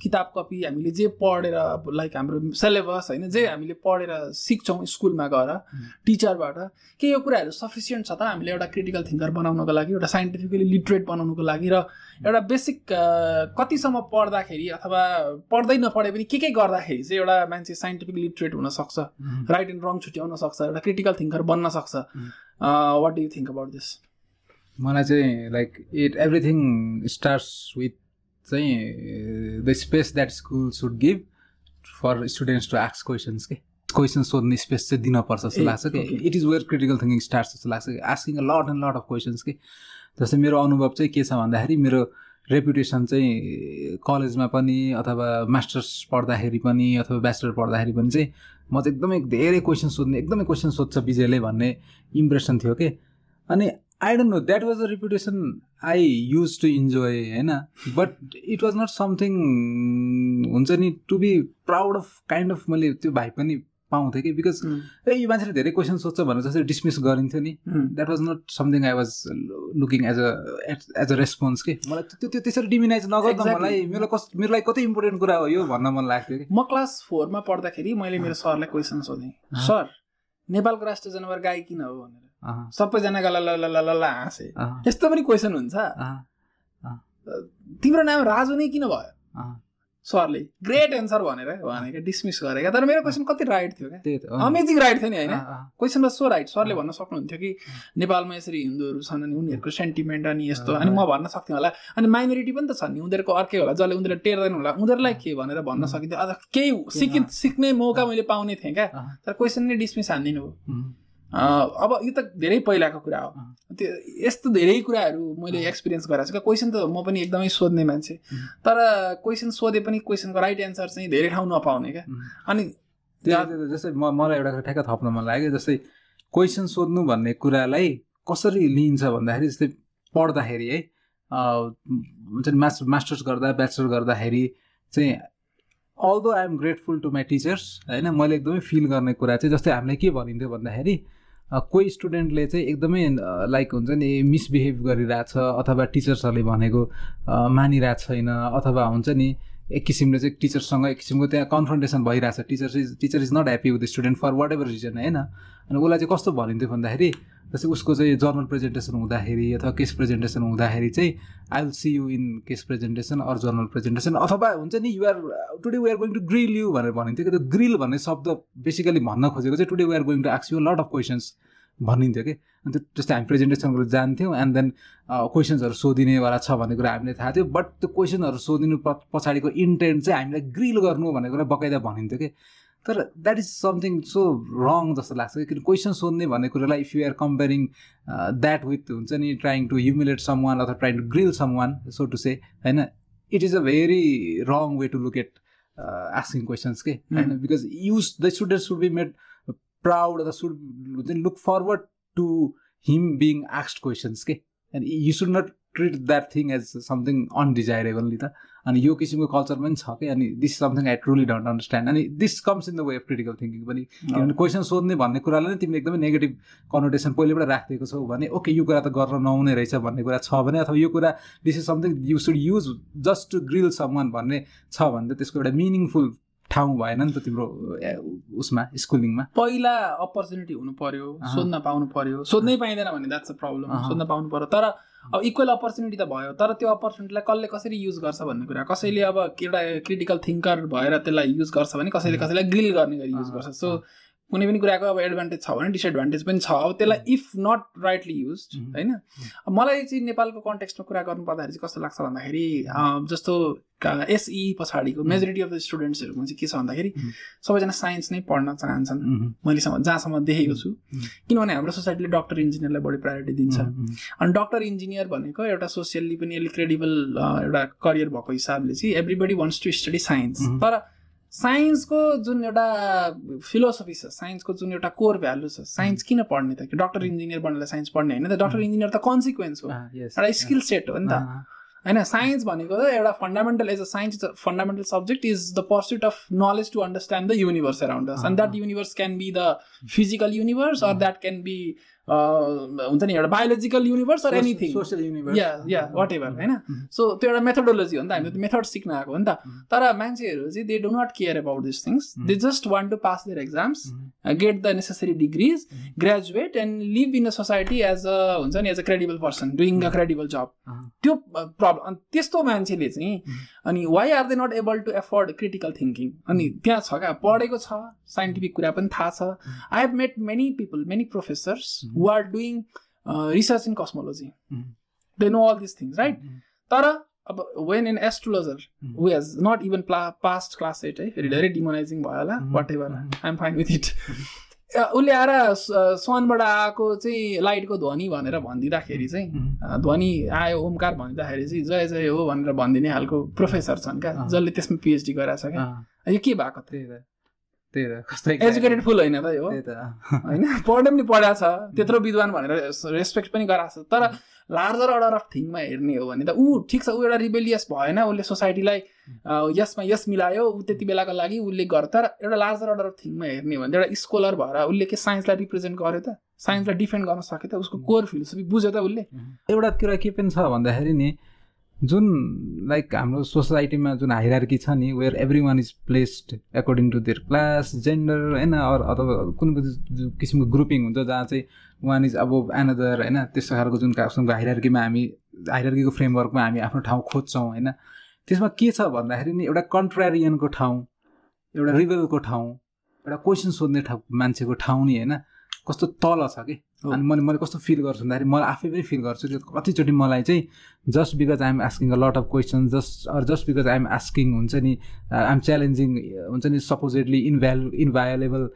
किताब कपी हामीले जे पढेर लाइक हाम्रो सिलेबस होइन जे हामीले पढेर सिक्छौँ स्कुलमा गएर टिचरबाट के यो कुराहरू सफिसियन्ट छ त हामीले एउटा क्रिटिकल थिङ्कर बनाउनको लागि एउटा साइन्टिफिकली लिटरेट बनाउनुको लागि र एउटा बेसिक कतिसम्म पढ्दाखेरि अथवा पढ्दै नपढे पनि के के गर्दाखेरि चाहिँ एउटा मान्छे साइन्टिफिक लिटरेट हुनसक्छ राइट एन्ड रङ छुट्याउन सक्छ एउटा क्रिटिकल थिङ्कर बन्न सक्छ। What do you think about this मलाई चाहिँ like it everything starts with चाहिँ the space that school should give for students to ask questions के क्वेसन सोध्ने स्पेस चाहिँ दिनपर्छ जस्तो लाग्छ कि? It is where critical thinking start जस्तो लाग्छ कि? Asking a lot and lot of questions कि? जस्तै मेरो अनुभव चाहिँ के छ भन्दाखेरि मेरो रेपुटेसन चाहिँ कलेजमा पनि अथवा मास्टर्स पढ्दाखेरि पनि अथवा ब्याचलर पढ्दाखेरि पनि चाहिँ म चाहिँ एकदमै धेरै क्वेसन सोध्ने एकदमै क्वेसन सोध्छ विजयले भन्ने इम्प्रेसन थियो कि? अनि I don't know that was a reputation I use to enjoy होइन but it was not something हुन्छ नि to be proud of kind of मैले त्यो भाइ पनि पाउँथेँ कि? बिकज ए यो मान्छेले धेरै क्वेसन सोध्छ भनेर जस्तै डिसमिस गरिन्थ्यो नि। That was not something I was looking as a as a response के? मलाई त्यो त्यो त्यसरी डिमिनाइज नगर्दा. मलाई मेरो कस मेरो लागि कति इम्पोर्टेन्ट कुरा हो यो भन्न मन लाग्थ्यो कि? म क्लास फोरमा पढ्दाखेरि मैले मेरो सरलाई क्वेसन सोधेँ। सर नेपालको राष्ट्रिय जनावर गाई किन हो? भनेर। सबैजना ल ल ल ल ल ल हाँसे। यस्तो पनि क्वेसन हुन्छ। तिम्रो नाम राजु नै किन भयो? सरले। ग्रेट एन्सर भनेर भनेको डिसमिस गरेका। तर मेरो क्वेसन कति राइट थियो क्या? अमेजिङ राइट थियो नि होइन? अँ, अँ, क्वेसन वाज सो राइट सरले भन्न सक्नुहुन्थ्यो कि नेपालमा यसरी हिन्दूहरू छन् अनि उनीहरूको सेन्टिमेन्ट अनि यस्तो अनि म भन्न सक्थेँ होला। अनि माइनोरिटी पनि त छ नि। उनीहरूको अर्कै होला। जसले उनीहरूले टेर्दैन होला। उनीहरूलाई के भनेर भन्न सकिन्थ्यो? अझ केही सिकि सिक्ने मौका मैले पाउने थिएँ क्या। तर क्वेसन नै डिसमिस हानिदिनु। भयो अब यो त धेरै पहिलाको कुरा हो। त्यो यस्तो धेरै कुराहरू मैले एक्सपिरियन्स गरेको छु क्या क्वेसन त म पनि एकदमै सोध्ने मान्छे. तर क्वेसन सोधे पनि क्वेसनको राइट एन्सर चाहिँ धेरै ठाउँ नपाउने क्या। अनि जस्तै म मलाई एउटा कुरा ठ्याक्क थप्न मन लाग्यो जस्तै क्वेसन सोध्नु भन्ने कुरालाई कसरी लिइन्छ भन्दाखेरि जस्तै पढ्दाखेरि है हुन्छ नि मास मास्टर्स गर्दा ब्याचलर गर्दाखेरि चाहिँ although I am grateful to my teachers होइन मैले एकदमै फिल गर्ने कुरा चाहिँ जस्तै हामीलाई के भनिन्थ्यो भन्दाखेरि कोही स्टुडेन्टले चाहिँ एकदमै लाइक हुन्छ नि मिसबिहेभ गरिरहेछ अथवा टिचर्सहरूले भनेको मानिरहेको छैन अथवा हुन्छ नि एक किसिमले चाहिँ टिचरसँग एक किसिमको त्यहाँ कन्फ्रन्टेसन भइरहेछ। Teacher is teacher is not happy with the student for whatever reason होइन? अनि उसलाई चाहिँ कस्तो भनिन्थ्यो भन्दाखेरि जस्तै उसको चाहिँ जर्नल प्रेजेन्टेसन हुँदाखेरि अथवा केस प्रेजेन्टेसन हुँदाखेरि चाहिँ I will see you in case presentation or journal presentation अथवा हुन्छ नि you're today we are going to grill you भनेर भनिन्थ्यो कि त्यो ग्रिल भन्ने शब्द बेसिकली भन्न खोजेको चाहिँ today we are going to आक्स you lot of questions भनिन्थ्यो कि। अन्त जस्तै हामी प्रेजेन्टेसन गरेर जान्थ्यौँ एन्ड देन क्वेसन्सहरू सोधिनेवाला छ भन्ने कुरा हामीले थाहा थियो बट त्यो क्वेसनहरू सोधिनु पछाडिको इन्टेन्ट चाहिँ हामीलाई ग्रिल गर्नु भन्ने कुरा बकाइदा भनिन्थ्यो कि। तर that is something so wrong जस्तो लाग्छ किन क्वेसन सोध्ने भन्ने कुरालाई if you are comparing that with हुन्छ नि trying to humiliate someone अथवा trying to grill someone so to say होइन it is a very wrong way to look at asking questions के होइन? Because use the student should be made proud अथवा should हुन्छ नि look forward to him being asked questions के and you should not treat that thing as something undesirable नि त अनि यो किसिमको कल्चर पनि छ कि? अनि this something I truly don't understand अनि this comes in the way of critical thinking पनि किनभने क्वेसन सोध्ने भन्ने कुरालाई नै तिमीले एकदमै नेगेटिभ कनोटेसन पहिलेबाट राखिदिएको छौ भने ओके यो कुरा त गर्न नहुने रहेछ भन्ने कुरा छ भने अथवा यो कुरा this is something you should use just to grill someone भन्ने छ भने त त्यसको एउटा मिनिङफुल ठाउँ भएन नि त तिम्रो उसमा स्कुलिङमा पहिला अपर्च्युनिटी हुनु पर्यो। सोध्न पाउनु पर्यो। सोध्नै पाइँदैन भने द्याट्स अ प्रब्लम। सोध्न पाउनु पर्यो। तर अब इक्वल अपर्च्युनिटी त भयो तर त्यो अपर्च्युनिटीलाई कसले कसरी युज गर्छ भन्ने कुरा? कसैले अब एउटा क्रिटिकल थिङ्कर भएर त्यसलाई युज गर्छ भने कसैले कसैलाई ग्रिल गर्ने गरी युज गर्छ। सो कुनै पनि कुराको अब एडभान्टेज छ भने डिसएडभान्टेज पनि छ। अब त्यसलाई इफ नट राइटली युज. होइन? मलाई चाहिँ नेपालको कन्टेक्स्टमा कुरा गर्नु पर्दाखेरि चाहिँ कस्तो लाग्छ भन्दाखेरि जस्तो एसई पछाडिको मेजोरिटी अफ द स्टुडेन्ट्सहरूको चाहिँ के छ भन्दाखेरि. सबैजना साइन्स नै पढ्न चाहन्छन्। मह्म, मैले सम- जहाँसम्म देखेको छु. किनभने हाम्रो सोसाइटीले डक्टर इन्जिनियरलाई बढी प्रायोरिटी दिन्छ। अनि डक्टर इन्जिनियर भनेको एउटा सोसियल्ली पनि अलिक क्रेडिबल एउटा करियर भएको हिसाबले चाहिँ everybody wants to study science. तर साइन्सको जुन एउटा फिलोसफी छ साइन्सको जुन एउटा कोर भ्यालु छ साइन्स किन पढ्ने त? डक्टर इन्जिनियर बन्नेलाई साइन्स पढ्ने होइन त? डक्टर इन्जिनियर त कन्सिक्वेन्स हो। एउटा स्किल सेट हो नि त। होइन साइन्स भनेको एउटा fundamental as a science is a fundamental subject is the pursuit of knowledge to understand the universe around us and that universe can be the physical universe or that can be हुन्छ नि एउटा biological universe or anything social universe. Yeah yeah whatever होइन. So त्यो एउटा methodology हो नि त हामीले मेथड सिक्न आएको हो नि त। Mhm. तर मान्छेहरू चाहिँ they do not care about this things they just want to pass their exams get the necessary degrees. Graduate and live in a society as a हुन्छ नि as a credible person doing a credible job त्यो problem त्यस्तो मान्छेले चाहिँ अनि why are they not able to afford critical thinking अनि त्यहाँ छ क्या पढेको छ साइन्टिफिक कुरा पनि थाहा छ। I have met many people many professors who are doing research in cosmology. They know all this things right तर अब when an astrologer. Who has not even प्ला पास्ट क्लास एट है धेरै डिमोनाइजिङ भयो होला. Whatever. I'm fine with it उसले आएर सनबाट आएको चाहिँ लाइटको ध्वनि भनेर भनिदिँदाखेरि चाहिँ अ, ध्वनि आयो ओमकार भनिदिँदाखेरि चाहिँ जय जय हो भनेर भनिदिने खालको प्रोफेसर छन् क्या। जसले त्यसमा पिएचडी गराएको छ क्या। यो के भएको त। त्यही त त्यही त कस्तो एजुकेटेड फुल होइन त्यही त। होइन पढ्ने पनि पढाएको छ त्यत्रो विद्वान भनेर रेस्पेक्ट पनि गराएको छ। तर लार्जर अर्डर अफ थिङमा हेर्ने हो भने त ऊ ठिक छ ऊ एउटा रिबेलियस भएन उसले सोसाइटीलाई यसमा यस मिलायो ऊ त्यति बेलाको लागि उसले गर् तर एउटा लार्जर अर्डर अफ थिङमा हेर्ने हो भने एउटा स्कोलर भएर उसले के साइन्सलाई रिप्रेजेन्ट गर्यो त साइन्सलाई डिफेन्ड गर्न सक्यो त उसको कोर फिलोसफी बुझ्यो त उसले। एउटा कुरा के पनि छ भन्दाखेरि नि जुन लाइक हाम्रो सोसाइटीमा जुन हाइरार्की छ नि where everyone is placed according to their class gender होइन अथवा कुनै किसिमको ग्रुपिङ हुन्छ जहाँ चाहिँ वान इज अब एनदर होइन त्यस्तो खालको जुन किसिमको हाइरार्कीमा हामी हाइरार्कीको फ्रेमवर्कमा हामी आफ्नो ठाउँ खोज्छौँ होइन त्यसमा के छ भन्दाखेरि नि एउटा कन्ट्रारियनको ठाउँ एउटा रिबेलको ठाउँ एउटा क्वेसन सोध्ने ठाउँ मान्छेको ठाउँ नि होइन कस्तो तल छ कि। अनि मैले मैले कस्तो फिल गर्छु भन्दाखेरि मलाई आफै पनि फिल गर्छु। कि कतिचोटि मलाई चाहिँ just because I'm asking a lot of question just or just because I'm asking हुन्छ नि आइएम च्यालेन्जिङ हुन्छ नि सपोजेडली इन्भ्यालु इन्भायोलेबल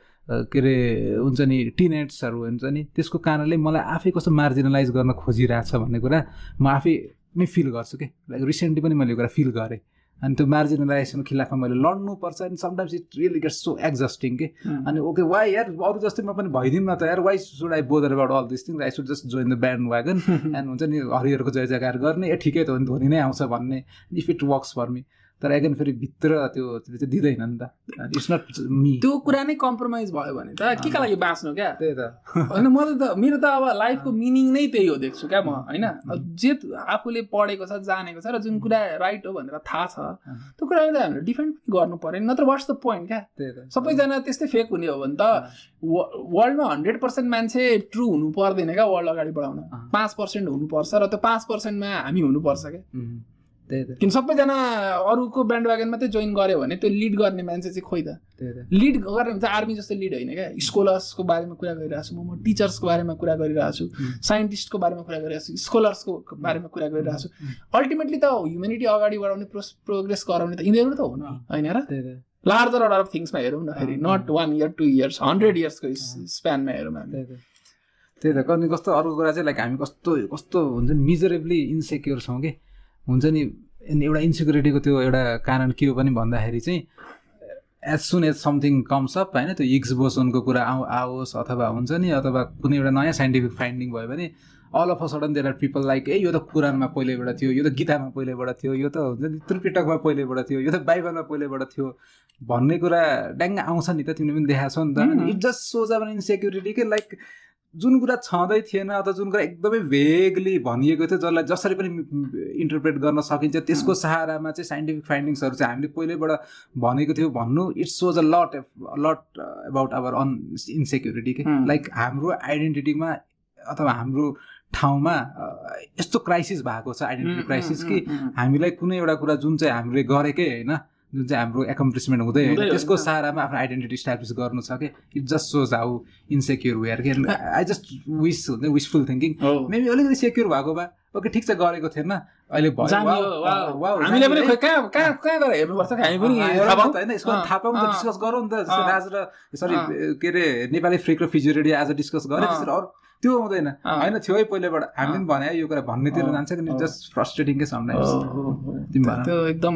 के अरे हुन्छ नि टिनेट्सहरू हुन्छ नि त्यसको कारणले मलाई आफै कस्तो मार्जिनलाइज गर्न खोजिरहेछ भन्ने कुरा म आफै नै फिल गर्छु कि। लाइक रिसेन्टली पनि मैले यो कुरा फिल गरेँ। अनि त्यो मार्जिनलाइजेसनको खिलाफमा मैले लड्नुपर्छ अनि sometimes it really gets so exhausting कि? अनि ओके वाइ यार? अरू जस्तै म पनि भइदिउँ न त यार। Why should I bother about all this thing I should just join the bandwagon and हुन्छ नि हरिहरको जय जयकार गर्ने। ए ठिकै त हो नि धोनी नै आउँछ भन्ने। If it works for me तर एगेन फेरि भित्र त्यो चाहिँ दिँदैन नि त। इट्स नट मी त्यो कुरा नै कम्प्रोमाइज भयो भने त के का लागि बाँच्नु क्या? त्यही त। होइन म त मेरो त अब लाइफको मिनिङ नै त्यही हो देख्छु क्या म होइन? जे आफूले पढेको छ जानेको छ र जुन कुरा राइट हो भनेर थाहा छ त्यो कुरालाई त हामीले डिफेन्ड पनि गर्नु पऱ्यो नि। नत्र वाट्स द पोइन्ट क्या? त्यही त। सबैजना त्यस्तै फेक हुने हो भने त वर्ल्डमा हन्ड्रेड पर्सेन्ट मान्छे ट्रु हुनु पर्दैन क्या वर्ल्ड अगाडि बढाउन। पाँच पर्सेन्ट हुनुपर्छ र त्यो पाँच पर्सेन्टमा हामी हुनुपर्छ क्या। त्यही त। किन सबैजना अरूको ब्यान्ड वागन मात्रै जोइन गर्यो भने त्यो लिड गर्ने मान्छे चाहिँ खोइ त। लिड गर्ने हुन्छ आर्मी जस्तो लिड होइन क्या। स्कोलर्सको बारेमा कुरा गरिरहेको छु म म टिचर्सको बारेमा कुरा गरिरहेको छु. साइन्टिस्टको बारेमा कुरा गरिरहेको छु स्कोलर्सको बारेमा कुरा गरिरहेको छु अल्टिमेटली त ह्युमेनिटी अगाडि बढाउने प्रोग्रेस गराउने त यिनीहरू त हो नि होइन र? लार्जर अर्डर अफ थिङ्समा हेरौँ न फेरि not one year two years hundred इयर्सको स्प्यानमा हेरौँ हामी। त्यही त। त्यही त। कति कस्तो अर्को कुरा चाहिँ लाइक हामी कस्तो कस्तो हुन्छ नि मिजरेबली इन्सेक्योर छौँ कि। हुन्छ नि एउटा इन्सेक्युरिटीको त्यो एउटा कारण के हो पनि भन्दाखेरि चाहिँ as soon as something comes up होइन त्यो हिग्स बोसोनको कुरा आउ आओस् अथवा हुन्छ नि अथवा कुनै एउटा नयाँ साइन्टिफिक फाइन्डिङ भयो भने all of a sudden there are people like ए यो त कुरानमा पहिल्यैबाट थियो यो त गीतामा पहिल्यैबाट थियो यो त हुन्छ नि त्रिपिटकमा पहिल्यैबाट थियो यो त बाइबलमा पहिल्यैबाट थियो भन्ने कुरा ड्याङ्ग आउँछ नि त तिमीले पनि देखाएको छौ नि त. इट जस्ट सोज अब इन्सेक्युरिटी के लाइक जुन कुरा छँदै थिएन अथवा जुन कुरा एकदमै भेगली भनिएको थियो जसलाई जसरी पनि इन्टरप्रेट गर्न सकिन्छ त्यसको सहारामा चाहिँ साइन्टिफिक फाइन्डिङ्सहरू चाहिँ हामीले पहिल्यैबाट भनेको थियो भन्नु it shows a lot lot about our own insecurity के. लाइक हाम्रो आइडेन्टिटीमा अथवा हाम्रो ठाउँमा अ, यस्तो क्राइसिस भएको छ आइडेन्टिटी क्राइसिस कि हामीलाई कुनै एउटा कुरा जुन चाहिँ हामीले गरेकै होइन जुन चाहिँ हाम्रो एकम्प्लिसमेन्ट हुँदै होइन। त्यसको सहारामा आफ्नो आइडेन्टिटी इस्टाब्लिस गर्नु छ कि? It just shows how insecure we are I just wish हुन्छ विसफुल थिङ्किङ मेबी अलिकति सेक्योर भएको भए ओके ठिक छ गरेको थिएन। अहिले हामीले पनि कहाँ कहाँ कहाँ गएर हेर्नुपर्छ कि हामी पनि होइन यसको थाहा पाऊँ त डिस्कस गरौँ नि त। राज र सरी। के अरे नेपाली फ्रिक र फिजियोरेडी आज डिस्कस गरे। त्यसरी अरू त्यो हुँदैन। होइन थियो है पहिलेबाट। हामीले पनि भने यो कुरा भन्नेतिर जान्छ कि। जस्ट फ्रस्ट्रेटिङ के भन। त्यो एकदम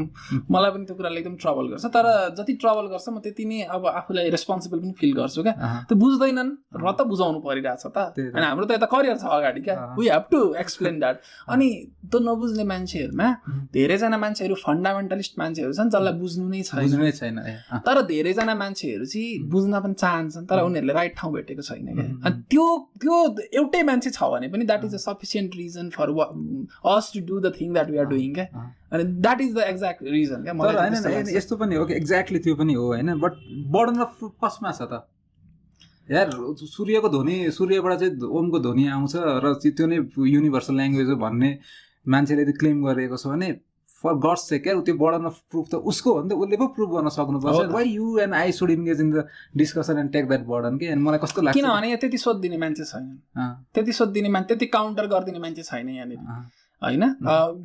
मलाई पनि त्यो कुराले एकदम ट्रबल गर्छ। तर जति ट्रबल गर्छ म त्यति नै अब आफूलाई रेस्पोन्सिबल पनि फिल गर्छु क्या। त्यो बुझ्दैनन् र त बुझाउनु परिरहेछ त। होइन हाम्रो त यता करियर छ अगाडि क्या। We have to explain that अनि त्यो नबुझ्ने मान्छेहरूमा. धेरैजना मान्छेहरू फन्डामेन्टलिस्ट मान्छेहरू छन् जसलाई बुझ्नु नै छैन। बुझ्नु नै छैन ए, अँ, तर धेरैजना मान्छेहरू चाहिँ बुझ्न पनि चाहन्छन् तर उनीहरूले राइट ठाउँ भेटेको छैन क्या. अनि त्यो त्यो एउटै मान्छे छ भने पनि that is a. Sufficient reason for us to do the thing that we are doing क्या। अनि that is the exact reason क्या? मलाई। यस्तो पनि हो कि एक्ज्याक्टली त्यो पनि हो होइन? बट बर्डन अफ फ्रुट कसमा छ त। यार सूर्यको ध्वनि सूर्यबाट चाहिँ ओमको ध्वनि आउँछ र त्यो त्यो नै युनिभर्सल ल्याङ्ग्वेज हो भन्ने मान्छेले यदि क्लेम गरिएको छ भने फर गड्स चाहिँ क्या? त्यो बर्डन अफ प्रुफ त उसको हो नि त उसले पो प्रुभ गर्न सक्नुपर्छ। Why you and I should engage in the discussion and take that burden के अनि मलाई कस्तो लाग्छ? किनभने यहाँ त्यति सोधिदिने मान्छे छैन त्यति सोधिदिने मान्छे त्यति काउन्टर गरिदिने मान्छे छैन यहाँनिर। होइन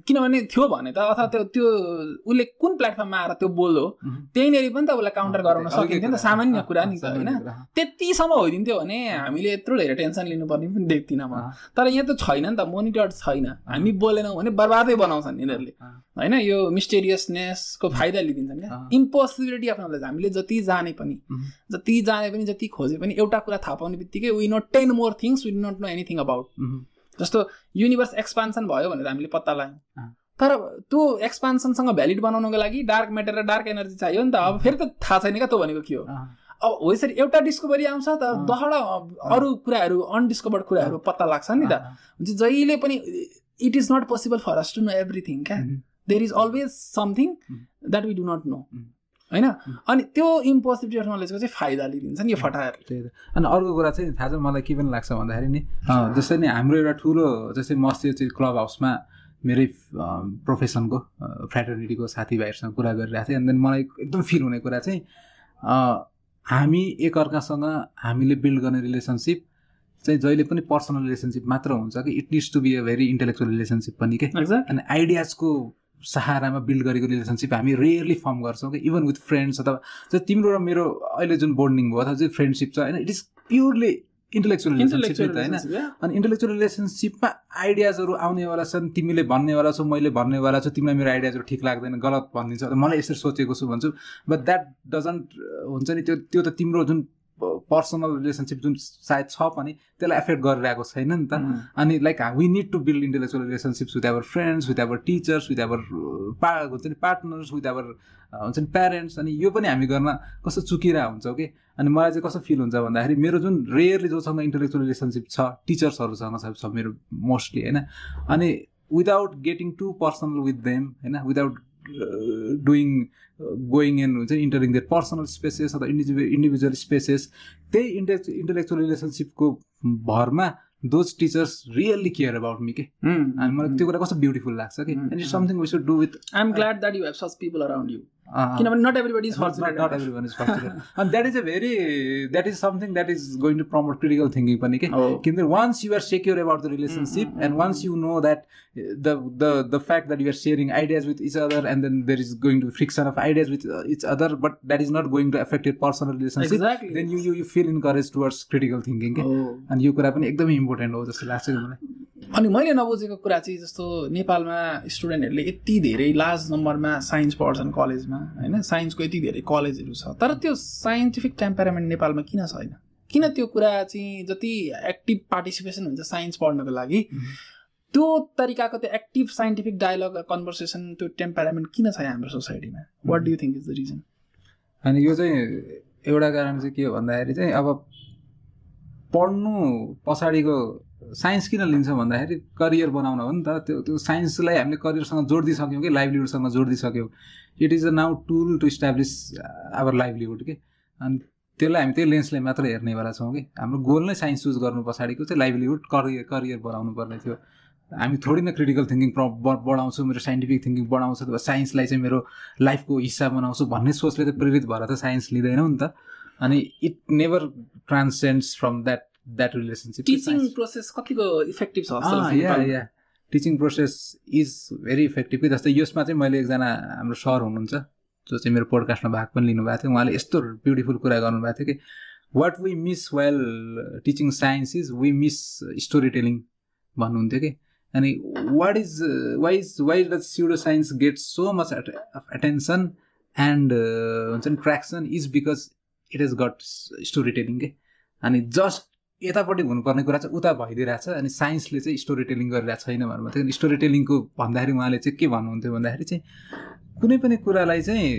किनभने थियो भने त अथवा त्यो त्यो उसले कुन प्लेटफर्ममा आएर त्यो बोल्यो। त्यहीँनिर पनि त उसलाई काउन्टर गराउन सकिन्थ्यो नि त। सामान्य कुरा नि त होइन। त्यतिसम्म होइदिन्थ्यो भने हामीले यत्रो धेरै टेन्सन लिनुपर्ने पनि देख्दिनँ म। तर यहाँ त छैन नि त मोनिटर छैन हामी बोलेनौँ भने बर्बादै बनाउँछन् यिनीहरूले। होइन यो मिस्टेरियसनेसको फाइदा लिइदिन्छन् क्या। इम्पोसिबिलिटी अफ नलेज हामीले जति जाने पनि। जति जाने पनि जति खोजे पनि एउटा कुरा थाहा पाउने बित्तिकै we know ten more things we not know anything about. जस्तो युनिभर्स एक्सपान्सन भयो भनेर हामीले पत्ता लगायौँ। तर त्यो एक्सपान्सनसँग भ्यालिड बनाउनको लागि डार्क मेटर र डार्क एनर्जी चाहियो नि त अब फेरि त थाहा छैन क्या त्यो भनेको के हो। अब हो यसरी एउटा डिस्कभरी आउँछ त। दहडा अरू कुराहरू अनडिस्कभर्ड कुराहरू पत्ता लाग्छ नि त जहिले पनि it is not possible for us to know everything क्या। There is always something. That we do not know. होइन? अनि त्यो इम्पोसिबिलिटी अफ नलेजको चाहिँ फाइदा लिइदिन्छ नि यो फटाहरू त्यही त। अनि अर्को कुरा चाहिँ थाहा छ मलाई के पनि लाग्छ भन्दाखेरि नि जस्तै नि हाम्रो एउटा ठुलो जस्तै म अस्ति चाहिँ क्लब हाउसमा मेरै प्रोफेसनको फ्रेटर्निटीको साथीभाइहरूसँग कुरा गरिरहेको थिएँ। अनि देन मलाई एकदम फिल हुने कुरा चाहिँ हामी एकअर्कासँग हामीले बिल्ड गर्ने रिलेसनसिप चाहिँ जहिले पनि पर्सनल रिलेसनसिप मात्र हुन्छ कि it needs to be a very intellectual relationship पनि के। अनि आइडियाजको सहारामा बिल्ड गरेको रिलेसनसिप हामी रेयरली फर्म गर्छौँ कि इभन विथ फ्रेन्ड्स अथवा जो तिम्रो र मेरो अहिले जुन बोन्डिङ भयो अथवा जुन फ्रेन्डसिप छ होइन it is purely intellectual relationship intellectual होइन? अनि इन्टेलेक्चुअल रिलेसनसिपमा आइडियाजहरू आउनेवाला छन् तिमीले भन्नेवाला छौ मैले भन्नेवाला छु तिमीलाई मेरो आइडियाजहरू ठिक लाग्दैन गलत भनिदिन्छ त मलाई यसरी सोचेको छु भन्छु। बट द्याट डजन्ट हुन्छ नि त्यो त्यो त तिम्रो जुन पर्सनल रिलेसनसिप जुन सायद छ पनि त्यसलाई एफेक्ट गरिरहेको छैन नि त। अनि like we need to build intellectual relationships with our friends with our teachers with our पा हुन्छ नि पार्टनर्स विथ आवर हुन्छ नि प्यारेन्ट्स अनि यो पनि हामी गर्न कस्तो चुकिरहेको हुन्छौँ कि अनि मलाई चाहिँ कस्तो फिल हुन्छ भन्दाखेरि मेरो जुन रेयरली जोसँग इन्टेलेक्चुअल रिलेसनसिप छ टिचर्सहरूसँग छ छ मेरो मोस्टली होइन? अनि without getting too personal with them होइन? विदाउट डुइङ गोइङ इन हुन्छ इन्टरिङ देयर पर्सनल स्पेसेस अथवा इन्डिभिजुअल इन्डिभिजुअल स्पेसेस त्यही इन्टे इन्टेलेक्चुअल रिलेसनसिपको भरमा those teachers really care about me के अनि मलाई त्यो कुरा कस्तो ब्युटिफुल लाग्छ कि and it. Something we should do with I am glad that you have such people around you किनभने not everybody is and that is a very that is something that is going to promote critical thinking पनि के Oh. किनभने once you are secure about the relationship Mm, mm, and once you know that uh, the the the fact that you are sharing ideas with each other and then there is going to be friction of ideas with uh, each other but that is not going to affect your personal relationship Exactly. then you you, you feel encouraged towards critical thinking के Oh. अनि यो कुरा पनि एकदमै important हो जस्तो लाग्छ मलाई अनि मैले नबुझेको कुरा चाहिँ जस्तो नेपालमा स्टुडेन्टहरूले यति धेरै लार्ज नम्बरमा साइन्स पढ्छन् कलेजमा होइन? साइन्सको यति धेरै कलेजहरू छ तर त्यो साइन्टिफिक टेम्परामेन्ट नेपालमा किन छैन? किन त्यो कुरा चाहिँ जति एक्टिभ पार्टिसिपेसन हुन्छ साइन्स पढ्नको लागि त्यो तरिकाको त्यो एक्टिभ साइन्टिफिक डायलग कन्भर्सेसन त्यो टेम्परामेन्ट किन छैन हाम्रो सोसाइटीमा? What do think is the reason अनि यो चाहिँ एउटा कारण चाहिँ के हो भन्दाखेरि चाहिँ अब पढ्नु पछाडिको साइन्स किन लिन्छ भन्दाखेरि करियर बनाउन हो नि त। त्यो त्यो साइन्सलाई हामीले करियरसँग जोडिदिइसक्यौँ कि लाइभलीहुडसँग जोडिदिइसक्यौँ it is a now tool to establish our livelihood के अनि त्यसलाई हामी त्यही लेन्सले मात्र हेर्नेवाला छौँ कि हाम्रो गोल नै साइन्स चुज गर्नु पछाडिको चाहिँ लाइभलीहुड करियर करियर बनाउनु पर्ने थियो। हामी थोरै न क्रिटिकल थिङ्किङ बढाउँछु मेरो साइन्टिफिक थिङ्किङ बढाउँछु अथवा साइन्सलाई चाहिँ मेरो लाइफको हिस्सा बनाउँछु भन्ने सोचले त प्रेरित भएर त साइन्स लिँदैनौँ नि त। अनि it never transcends from that that relationship teaching process कतिको इफेक्टिभ छ? Teaching process is very effective कि जस्तै यसमा चाहिँ मैले एकजना हाम्रो सर हुनुहुन्छ जो चाहिँ मेरो पोडकास्टमा भाग पनि लिनुभएको थियो उहाँले यस्तो ब्युटिफुल कुरा गर्नुभएको थियो कि what we miss well teaching science is we miss story telling भन्नुहुन्थ्यो कि। अनि what is why is why the pseudo science get so much attention and हुन्छ नि traction is because it has got story telling के अनि just यतापट्टि हुनुपर्ने कुरा चाहिँ उता भइदिइरहेछ अनि साइन्सले चाहिँ स्टोरी टेलिङ गरिरहेको छैन भन्नु थियो स्टोरी टेलिङको भन्दाखेरि उहाँले चाहिँ के भन्नुहुन्थ्यो भन्दाखेरि चाहिँ कुनै पनि कुरालाई चाहिँ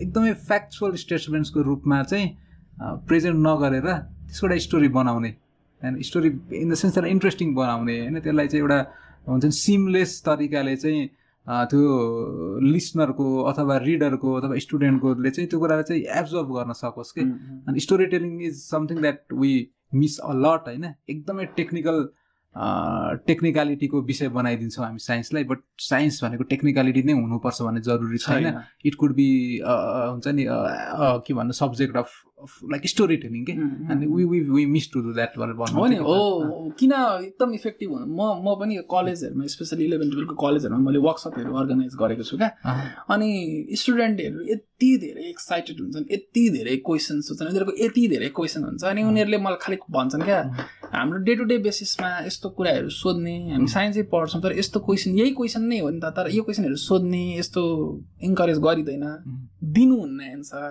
एकदमै फ्याक्चुअल स्टेटमेन्ट्सको रूपमा चाहिँ प्रेजेन्ट नगरेर त्यसको एउटा स्टोरी बनाउने होइन स्टोरी इन द सेन्स त्यसलाई इन्ट्रेस्टिङ बनाउने होइन त्यसलाई चाहिँ एउटा हुन्छ नि सिमलेस तरिकाले चाहिँ त्यो लिसनरको अथवा रिडरको अथवा स्टुडेन्टकोले चाहिँ त्यो कुरालाई चाहिँ एब्जर्भ गर्न सकोस् कि अनि story telling is something that we miss a lot होइन? एकदमै टेक्निकल टेक्निकलिटीको विषय बनाइदिन्छौँ हामी साइन्सलाई बट साइन्स भनेको टेक्निकलिटी नै हुनुपर्छ भन्ने जरुरी छैन। इट कुड बी हुन्छ नि के भन्नु subject of like story telling के अनि we we we miss to do that हो नि हो किन एकदम इफेक्टिभ हुनु? म म पनि कलेजहरूमा स्पेसली इलेभेन टुवेल्भको कलेजहरूमा मैले वर्कसपहरू अर्गनाइज गरेको छु क्या? अनि स्टुडेन्टहरू यति धेरै एक्साइटेड हुन्छन् यति धेरै क्वेसन्स हुन्छन् उनीहरूको यति धेरै क्वेसन हुन्छ अनि उनीहरूले मलाई खालि भन्छन् क्या? हाम्रो डे टु डे बेसिसमा यस्तो कुराहरू सोध्ने हामी साइन्सै पढ्छौँ तर यस्तो क्वेसन यही क्वेसन नै हो नि त तर यो क्वेसनहरू सोध्ने यस्तो इन्करेज गरिँदैन। दिनुहुन्न एन्सर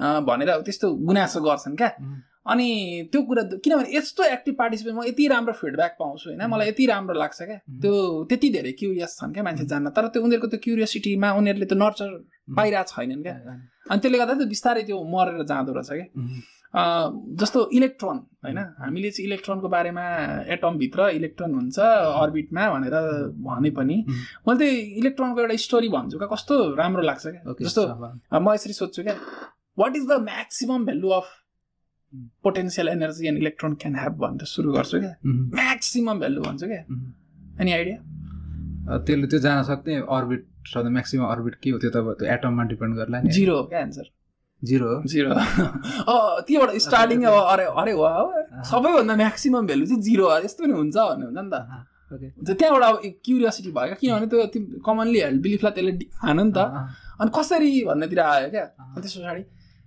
भनेर त्यस्तो गुनासो गर्छन् क्या। अनि त्यो कुरा किनभने यस्तो एक्टिभ पार्टिसिपेट म यति राम्रो फिडब्याक पाउँछु होइन। मलाई यति राम्रो लाग्छ क्या। त्यो त्यति धेरै क्युरियस छन् क्या मान्छे जान्न। तर त्यो उनीहरूको त्यो क्युरियोसिटीमा उनीहरूले त्यो नर्चर पाइरहेको छैनन् क्या। अनि त्यसले गर्दा त्यो बिस्तारै त्यो मरेर जाँदो रहेछ क्या। जस्तो इलेक्ट्रोन होइन। हामीले चाहिँ इलेक्ट्रोनको बारेमा एटमभित्र इलेक्ट्रोन हुन्छ अर्बिटमा भनेर भने पनि मैले त्यो इलेक्ट्रोनको एउटा स्टोरी भन्छु क्या। कस्तो राम्रो लाग्छ क्या। जस्तो म यसरी सोध्छु क्या। What is the maximum value of potential energy and electron can have भनेर सुरु गर्छु क्या? म्याक्सिमम भेल्यु भन्छु क्या? एनी आइडिया त्यसले त्यो जान सक्ने अर्बिट सबै म्याक्सिमम अर्बिट के हो त्यो त अब त्यो एटममा डिपेन्ड गर्ला नि। जिरो हो क्या एन्सर जिरो जिरो त्योबाट स्टार्टिङ अब अरे अरे हो सबैभन्दा म्याक्सिमम भेल्यु चाहिँ जिरो हो। यस्तो पनि हुन्छ भन्ने हुन्छ नि त। त्यहाँबाट अब क्युरियोसिटी भयो क्या। किनभने त्यो कमनली हेल्ड बिलिफलाई त्यसले हान नि त। अनि कसरी भन्नेतिर आयो क्या? त्यस पछाडि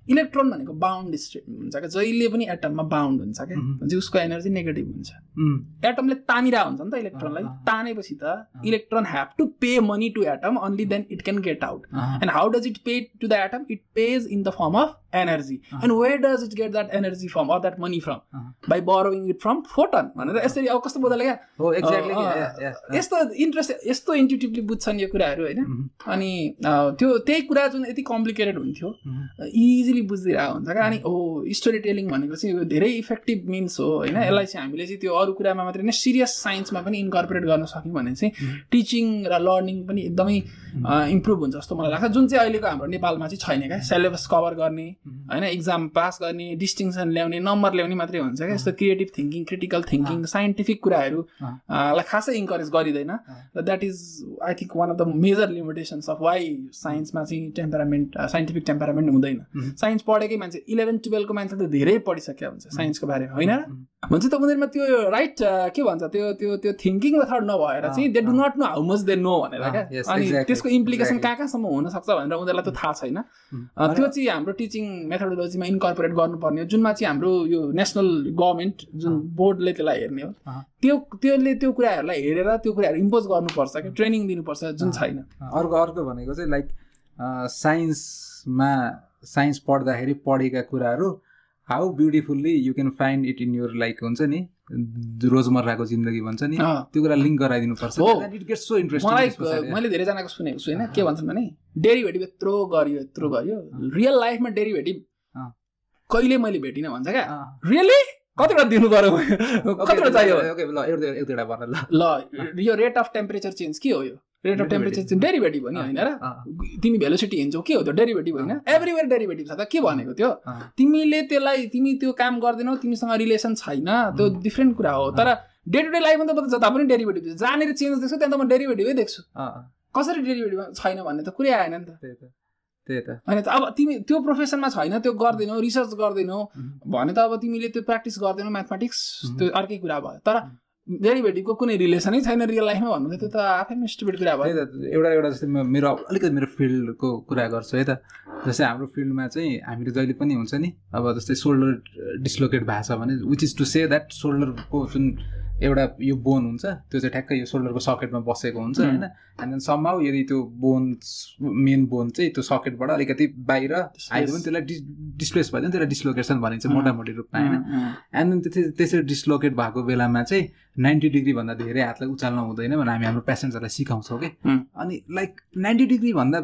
इलेक्ट्रोन भनेको बााउन्ड स्टेट हुन्छ क्या। जहिले पनि एटममा बााउन्ड हुन्छ क्या। भने उसको एनर्जी नेगेटिभ हुन्छ। एटमले तानिरहेको हुन्छ नि त इलेक्ट्रोनलाई। तानेपछि त electron have to pay money to atom only then it can get out and how does it pay to the atom it pays in the form of energy and where does it get that energy from or that money from by borrowing it from photon भनेर यसरी अब कस्तो बुझ्दा क्या? यस्तो interest यस्तो इन्टिटिभली बुझ्छन् यो कुराहरू होइन? अनि त्यो त्यही कुरा जुन यति कम्प्लिकेटेड हुन्थ्यो इजिली बुझिदिरहेको हुन्छ क्या। अनि हो स्टोरी टेलिङ भनेको चाहिँ यो धेरै इफेक्टिभ मिन्स हो होइन? यसलाई चाहिँ हामीले चाहिँ त्यो अरू कुरामा मात्रै नै सिरियस साइन्समा पनि इन्कर्पोरेट गर्न सक्यौँ भने चाहिँ टिचिङ र लर्निङ पनि एकदमै इम्प्रुभ हुन्छ जस्तो मलाई लाग्छ। जुन चाहिँ अहिलेको हाम्रो नेपालमा चाहिँ छैन क्या सिलेबस कभर गर्ने होइन इक्जाम पास गर्ने डिस्टिङसन ल्याउने नम्बर ल्याउने मात्रै हुन्छ क्या। यस्तो creative thinking critical thinking scientific कुराहरू लाई खासै इन्करेज गरिँदैन। र that is I think one of the major limitations of why साइन्समा चाहिँ टेम्परामेन्ट साइन्टिफिक टेम्परामेन्ट हुँदैन। साइन्स पढेकै मान्छे इलेभेन टुवेल्भको मान्छे त धेरै पढिसकेको हुन्छ साइन्सको बारेमा होइन? भन्छ त उनीहरूमा त्यो राइट के भन्छ त्यो त्यो त्यो थिङ्किङ मेथड नभएर चाहिँ they do not know how much they know भनेर क्या। अनि त्यसको इम्प्लिकेसन कहाँ कहाँसम्म हुनसक्छ भनेर उनीहरूलाई त थाहा छैन। त्यो चाहिँ हाम्रो टिचिङ मेथोडोलोजीमा इन्कर्पोरेट गर्नुपर्ने हो जुनमा चाहिँ हाम्रो यो नेसनल गभर्मेन्ट जुन बोर्डले त्यसलाई हेर्ने हो। त्यो त्यसले त्यो कुराहरूलाई हेरेर त्यो कुराहरू इम्पोज गर्नुपर्छ क्या ट्रेनिङ दिनुपर्छ जुन छैन। अर्को अर्को भनेको चाहिँ लाइक साइन्समा साइन्स पढ्दाखेरि पढेका कुराहरू how beautifully you can find it in your like हुन्छ नि रोजमर्राको जिन्दगी भन्छ नि त्यो कुरा लिङ्क गराइदिनु पर्छ सो मैले धेरैजनाको सुनेको छु होइन के भन्छन् भने डेरिभेटिभ यत्रो गरियो यत्रो गरियो रियल लाइफमा डेरिभेटिभ कहिले मैले भेटिनँ भन्छ क्या रियली कतिवटा दिनु पऱ्यो कतिवटा चाहियो ल यो रेट अफ टेम्परेचर चेन्ज के हो यो रेट अफ टेम्परेचर चाहिँ डेरिभेटिभ हो नि होइन र तिमी भेलोसिटी हिँड्छौ के हो त्यो डेरिभेटिभ होइन? एभ्रिवेयर डेरिभेटिभ छ त के भनेको त्यो? तिमीले त्यसलाई तिमी त्यो काम गर्दैनौ तिमीसँग रिलेसन छैन त्यो डिफ्रेन्ट कुरा हो। तर डे टु डे लाइफमा त जता पनि डेरिभेटिभ जहाँनिर चेन्ज देख्छु त्यहाँ त म डेरिभेटिभै देख्छु। कसरी डेरिभेटिभ छैन भन्ने त कुरै आएन नि त। त्यही त होइन त अब तिमी त्यो प्रोफेसनमा छैन त्यो गर्दैनौ रिसर्च गर्दैनौ भने त अब तिमीले त्यो प्र्याक्टिस गर्दैनौ म्याथमेटिक्स त्यो अर्कै कुरा भयो। तर डेरिभेटिभको कुनै रिलेसनै छैन रियल लाइफमा भन्नु त्यो त आफैमा स्टुपिड कुरा भयो एउटा एउटा जस्तै मेरो अलिकति मेरो फिल्डको कुरा गर्छु है त। जस्तै हाम्रो फिल्डमा चाहिँ हामीले जहिले पनि हुन्छ नि अब जस्तै सोल्डर डिस्लोकेट भएको छ भने which is to say that सोल्डरको जुन एउटा यो बोन हुन्छ त्यो चाहिँ ठ्याक्कै यो सोल्डरको सकेटमा बसेको हुन्छ होइन? एन्ड देन यदि त्यो बोन मेन बोन चाहिँ त्यो सकेटबाट अलिकति बाहिर आयो भने त्यसलाई डिस डिस्प्लेस भयो भने त्यसलाई डिस्लोकेसन भनिन्छ मोटामोटी रूपमा होइन? एन्ड देन त्यसरी त्यसरी डिस्लोकेट भएको बेलामा चाहिँ नाइन्टी डिग्रीभन्दा धेरै हातलाई उचाल्न हुँदैन भने हामी हाम्रो पेसेन्जरलाई सिकाउँछौँ कि? अनि लाइक नाइन्टी डिग्रीभन्दा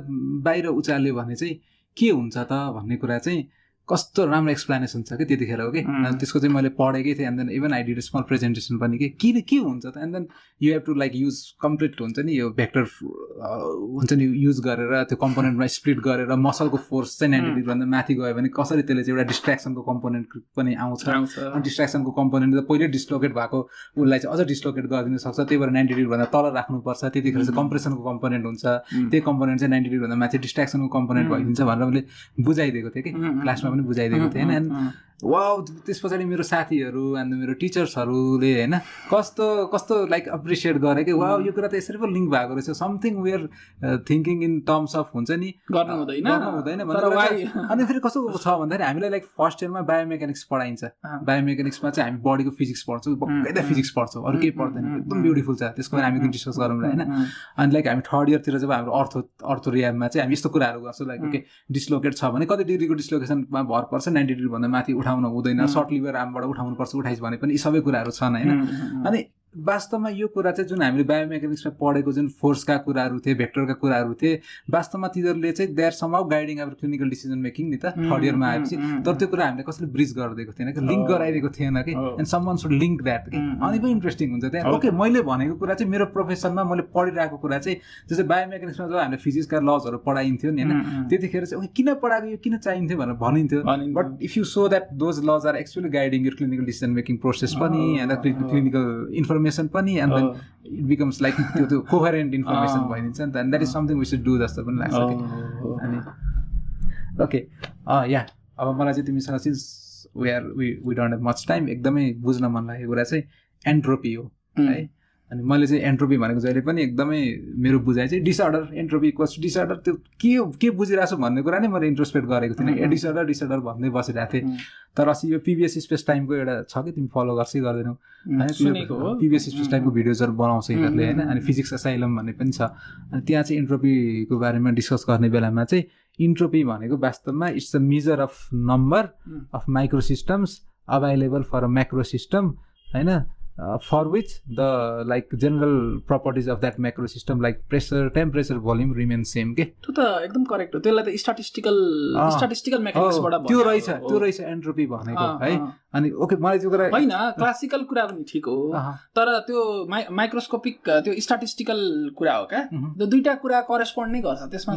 बाहिर उचाल्यो भने चाहिँ के हुन्छ त भन्ने कुरा चाहिँ कस्तो राम्रो एक्सप्लेनेसन छ कि त्यतिखेर हो कि? त्यसको चाहिँ मैले पढेकै थिएँ and then even I did small presentation पनि कि। किन के हुन्छ त? And then you have to like use complete हुन्छ नि यो भेक्टर हुन्छ नि युज गरेर त्यो कम्पोनेन्टमा स्प्लिट गरेर मसलको फोर्स चाहिँ नाइन्टी डिग्रीभन्दा माथि गयो भने कसरी त्यसले चाहिँ एउटा डिस्ट्रेक्सनको कम्पोनेन्ट पनि आउँछ? अनि डिस्ट्रेक्सनको कम्पोनेन्ट त पहिल्यै डिस्लोकेट भएको उसलाई चाहिँ अझ डिस्लोकेट गरिदिनु सक्छ त्यही भएर नाइन्टी डिग्रीभन्दा तल राख्नुपर्छ त्यतिखेर चाहिँ कम्प्रेसनको कम्पोनेन्ट हुन्छ। त्यही कम्पोनेन्ट चाहिँ नाइन्टी डिग्रीभन्दा माथि डिस्ट्रेक्सनको कम्पोनेन्ट भइदिन्छ भनेर मैले बुझाइदिएको थिएँ कि। क्लासमा पनि बुझाइदिएको थिएँ होइन एन्ड वा त्यस पछाडि मेरो साथीहरू एन्ड मेरो टिचर्सहरूले होइन कस्तो कस्तो लाइक एप्रिसिएट गरे कि वा यो कुरा त यसरी पो लिङ्क भएको रहेछ। Something where thinking in terms of हुन्छ नि गर्नु हुँदैन। हुँदैन भनेर अनि फेरि कस्तो छ भन्दाखेरि हामीलाई लाइक फर्स्ट इयरमा बायोमेकानिक्स पढाइन्छ बायोमेकानिक्समा चाहिँ हामी बडीको फिजिक्स पढ्छौँ बक्कैदा फिजिक्स पढ्छौँ अरू केही पढ्दैन एकदम ब्युटिफुल छ। त्यसको हामी डिस्कस गरौँ होइन। अनि लाइक हामी थर्ड इयरतिर जब हाम्रो अर्थो अर्थो रियाबमा चाहिँ हामी यस्तो कुराहरू गर्छौँ लाइक ओके डिस्लोकेट छ भने कति डिग्रीको डिस्लोकेसनमा भर पर्छ? नाइन्टी डिग्रीभन्दा माथि उठाउन हुँदैन सर्ट लिभर आमबाट उठाउनुपर्छ उठाइस भने पनि यी सबै कुराहरू छन् होइन? अनि वास्तवमा यो कुरा चाहिँ जुन हामीले बायोमेकानिक्समा पढेको जुन फोर्सका कुराहरू थिए भेक्टरका कुराहरू थिए वास्तवमा तिनीहरूले चाहिँ देयर सम गाइडिङ अब क्लिनिकल डिसिजन मेकिङ नि त थर्ड इयरमा आएपछि। तर त्यो कुरा हामीले कसैले ब्रिज गरिदिएको थिएन कि लिङ्क गराइदिएको थिएन कि and someone should link that कि। अनि पनि इन्ट्रेस्टिङ हुन्छ त्यहाँ। ओके मैले भनेको कुरा चाहिँ मेरो प्रोफेसनमा मैले पढिरहेको कुरा चाहिँ जस्तै बायोमेकानिक्समा जब हामीले फिजिक्सका लजहरू पढाइन्थ्यो नि होइन त्यतिखेर चाहिँ ओके किन पढाएको? यो किन चाहिन्थ्यो? भनेर भनिन्थ्यो। But if you so that those laws are actually guiding your clinical decision making process पनि एन्ड क्लिनिकल इन्फर्मेसन पनि and then it becomes like त्यो त्यो कोभरेन्ट इन्फर्मेसन भइदिन्छ नि त and that is something we should do जस्तो पनि लाग्छ कि। अनि ओके या अब मलाई चाहिँ तिमीसँग since we are we we don't have much time एकदमै बुझ्न मन लागेको कुरा चाहिँ एन्ट्रोपी हो है? अनि मैले चाहिँ एन्ट्रोपी भनेको जहिले पनि एकदमै मेरो बुझाइ चाहिँ डिसअर्डर एन्ट्रोपी इक्वल्स डिसअर्डर त्यो के के बुझिरहेको छु भन्ने कुरा नै मैले इन्ट्रोस्पेक्ट गरेको थिइनँ। ए डिसअर्डर डिसअर्डर भन्दै बसिरहेको थिएँ। तर अस्ति यो पिबिएस स्पेस टाइमको एउटा छ कि तिमी फलो गर्छै गर्दैनौ। होइन? पिबिएस स्पेस टाइमको भिडियोजहरू बनाउँछ यिनीहरूले होइन? अनि फिजिक्स असाइलम भन्ने पनि छ। अनि त्यहाँ चाहिँ इन्ट्रोपीको बारेमा डिस्कस गर्ने बेलामा चाहिँ इन्ट्रोपी भनेको वास्तवमा it's the measure of number of micro systems available for a macro system होइन? For which the like general properties of that macro system like pressure temperature volume remain same के त्यो त एकदम करेक्ट हो त्यसलाई त स्टाटिस्टिकल स्टाटिस्टिकल मेकानिक्सबाट त्यो रहेछ त्यो रहेछ एन्ट्रोपी भनेको है? अनि ओके मलाई त्यो कुरा होइन क्लासिकल कुरा पनि ठिक हो। तर त्यो माइ माइक्रोस्कोपिक त्यो स्टाटिस्टिकल कुरा हो क्या। त्यो दुइटा कुरा करेस्पोन्ड नै गर्छ त्यसमा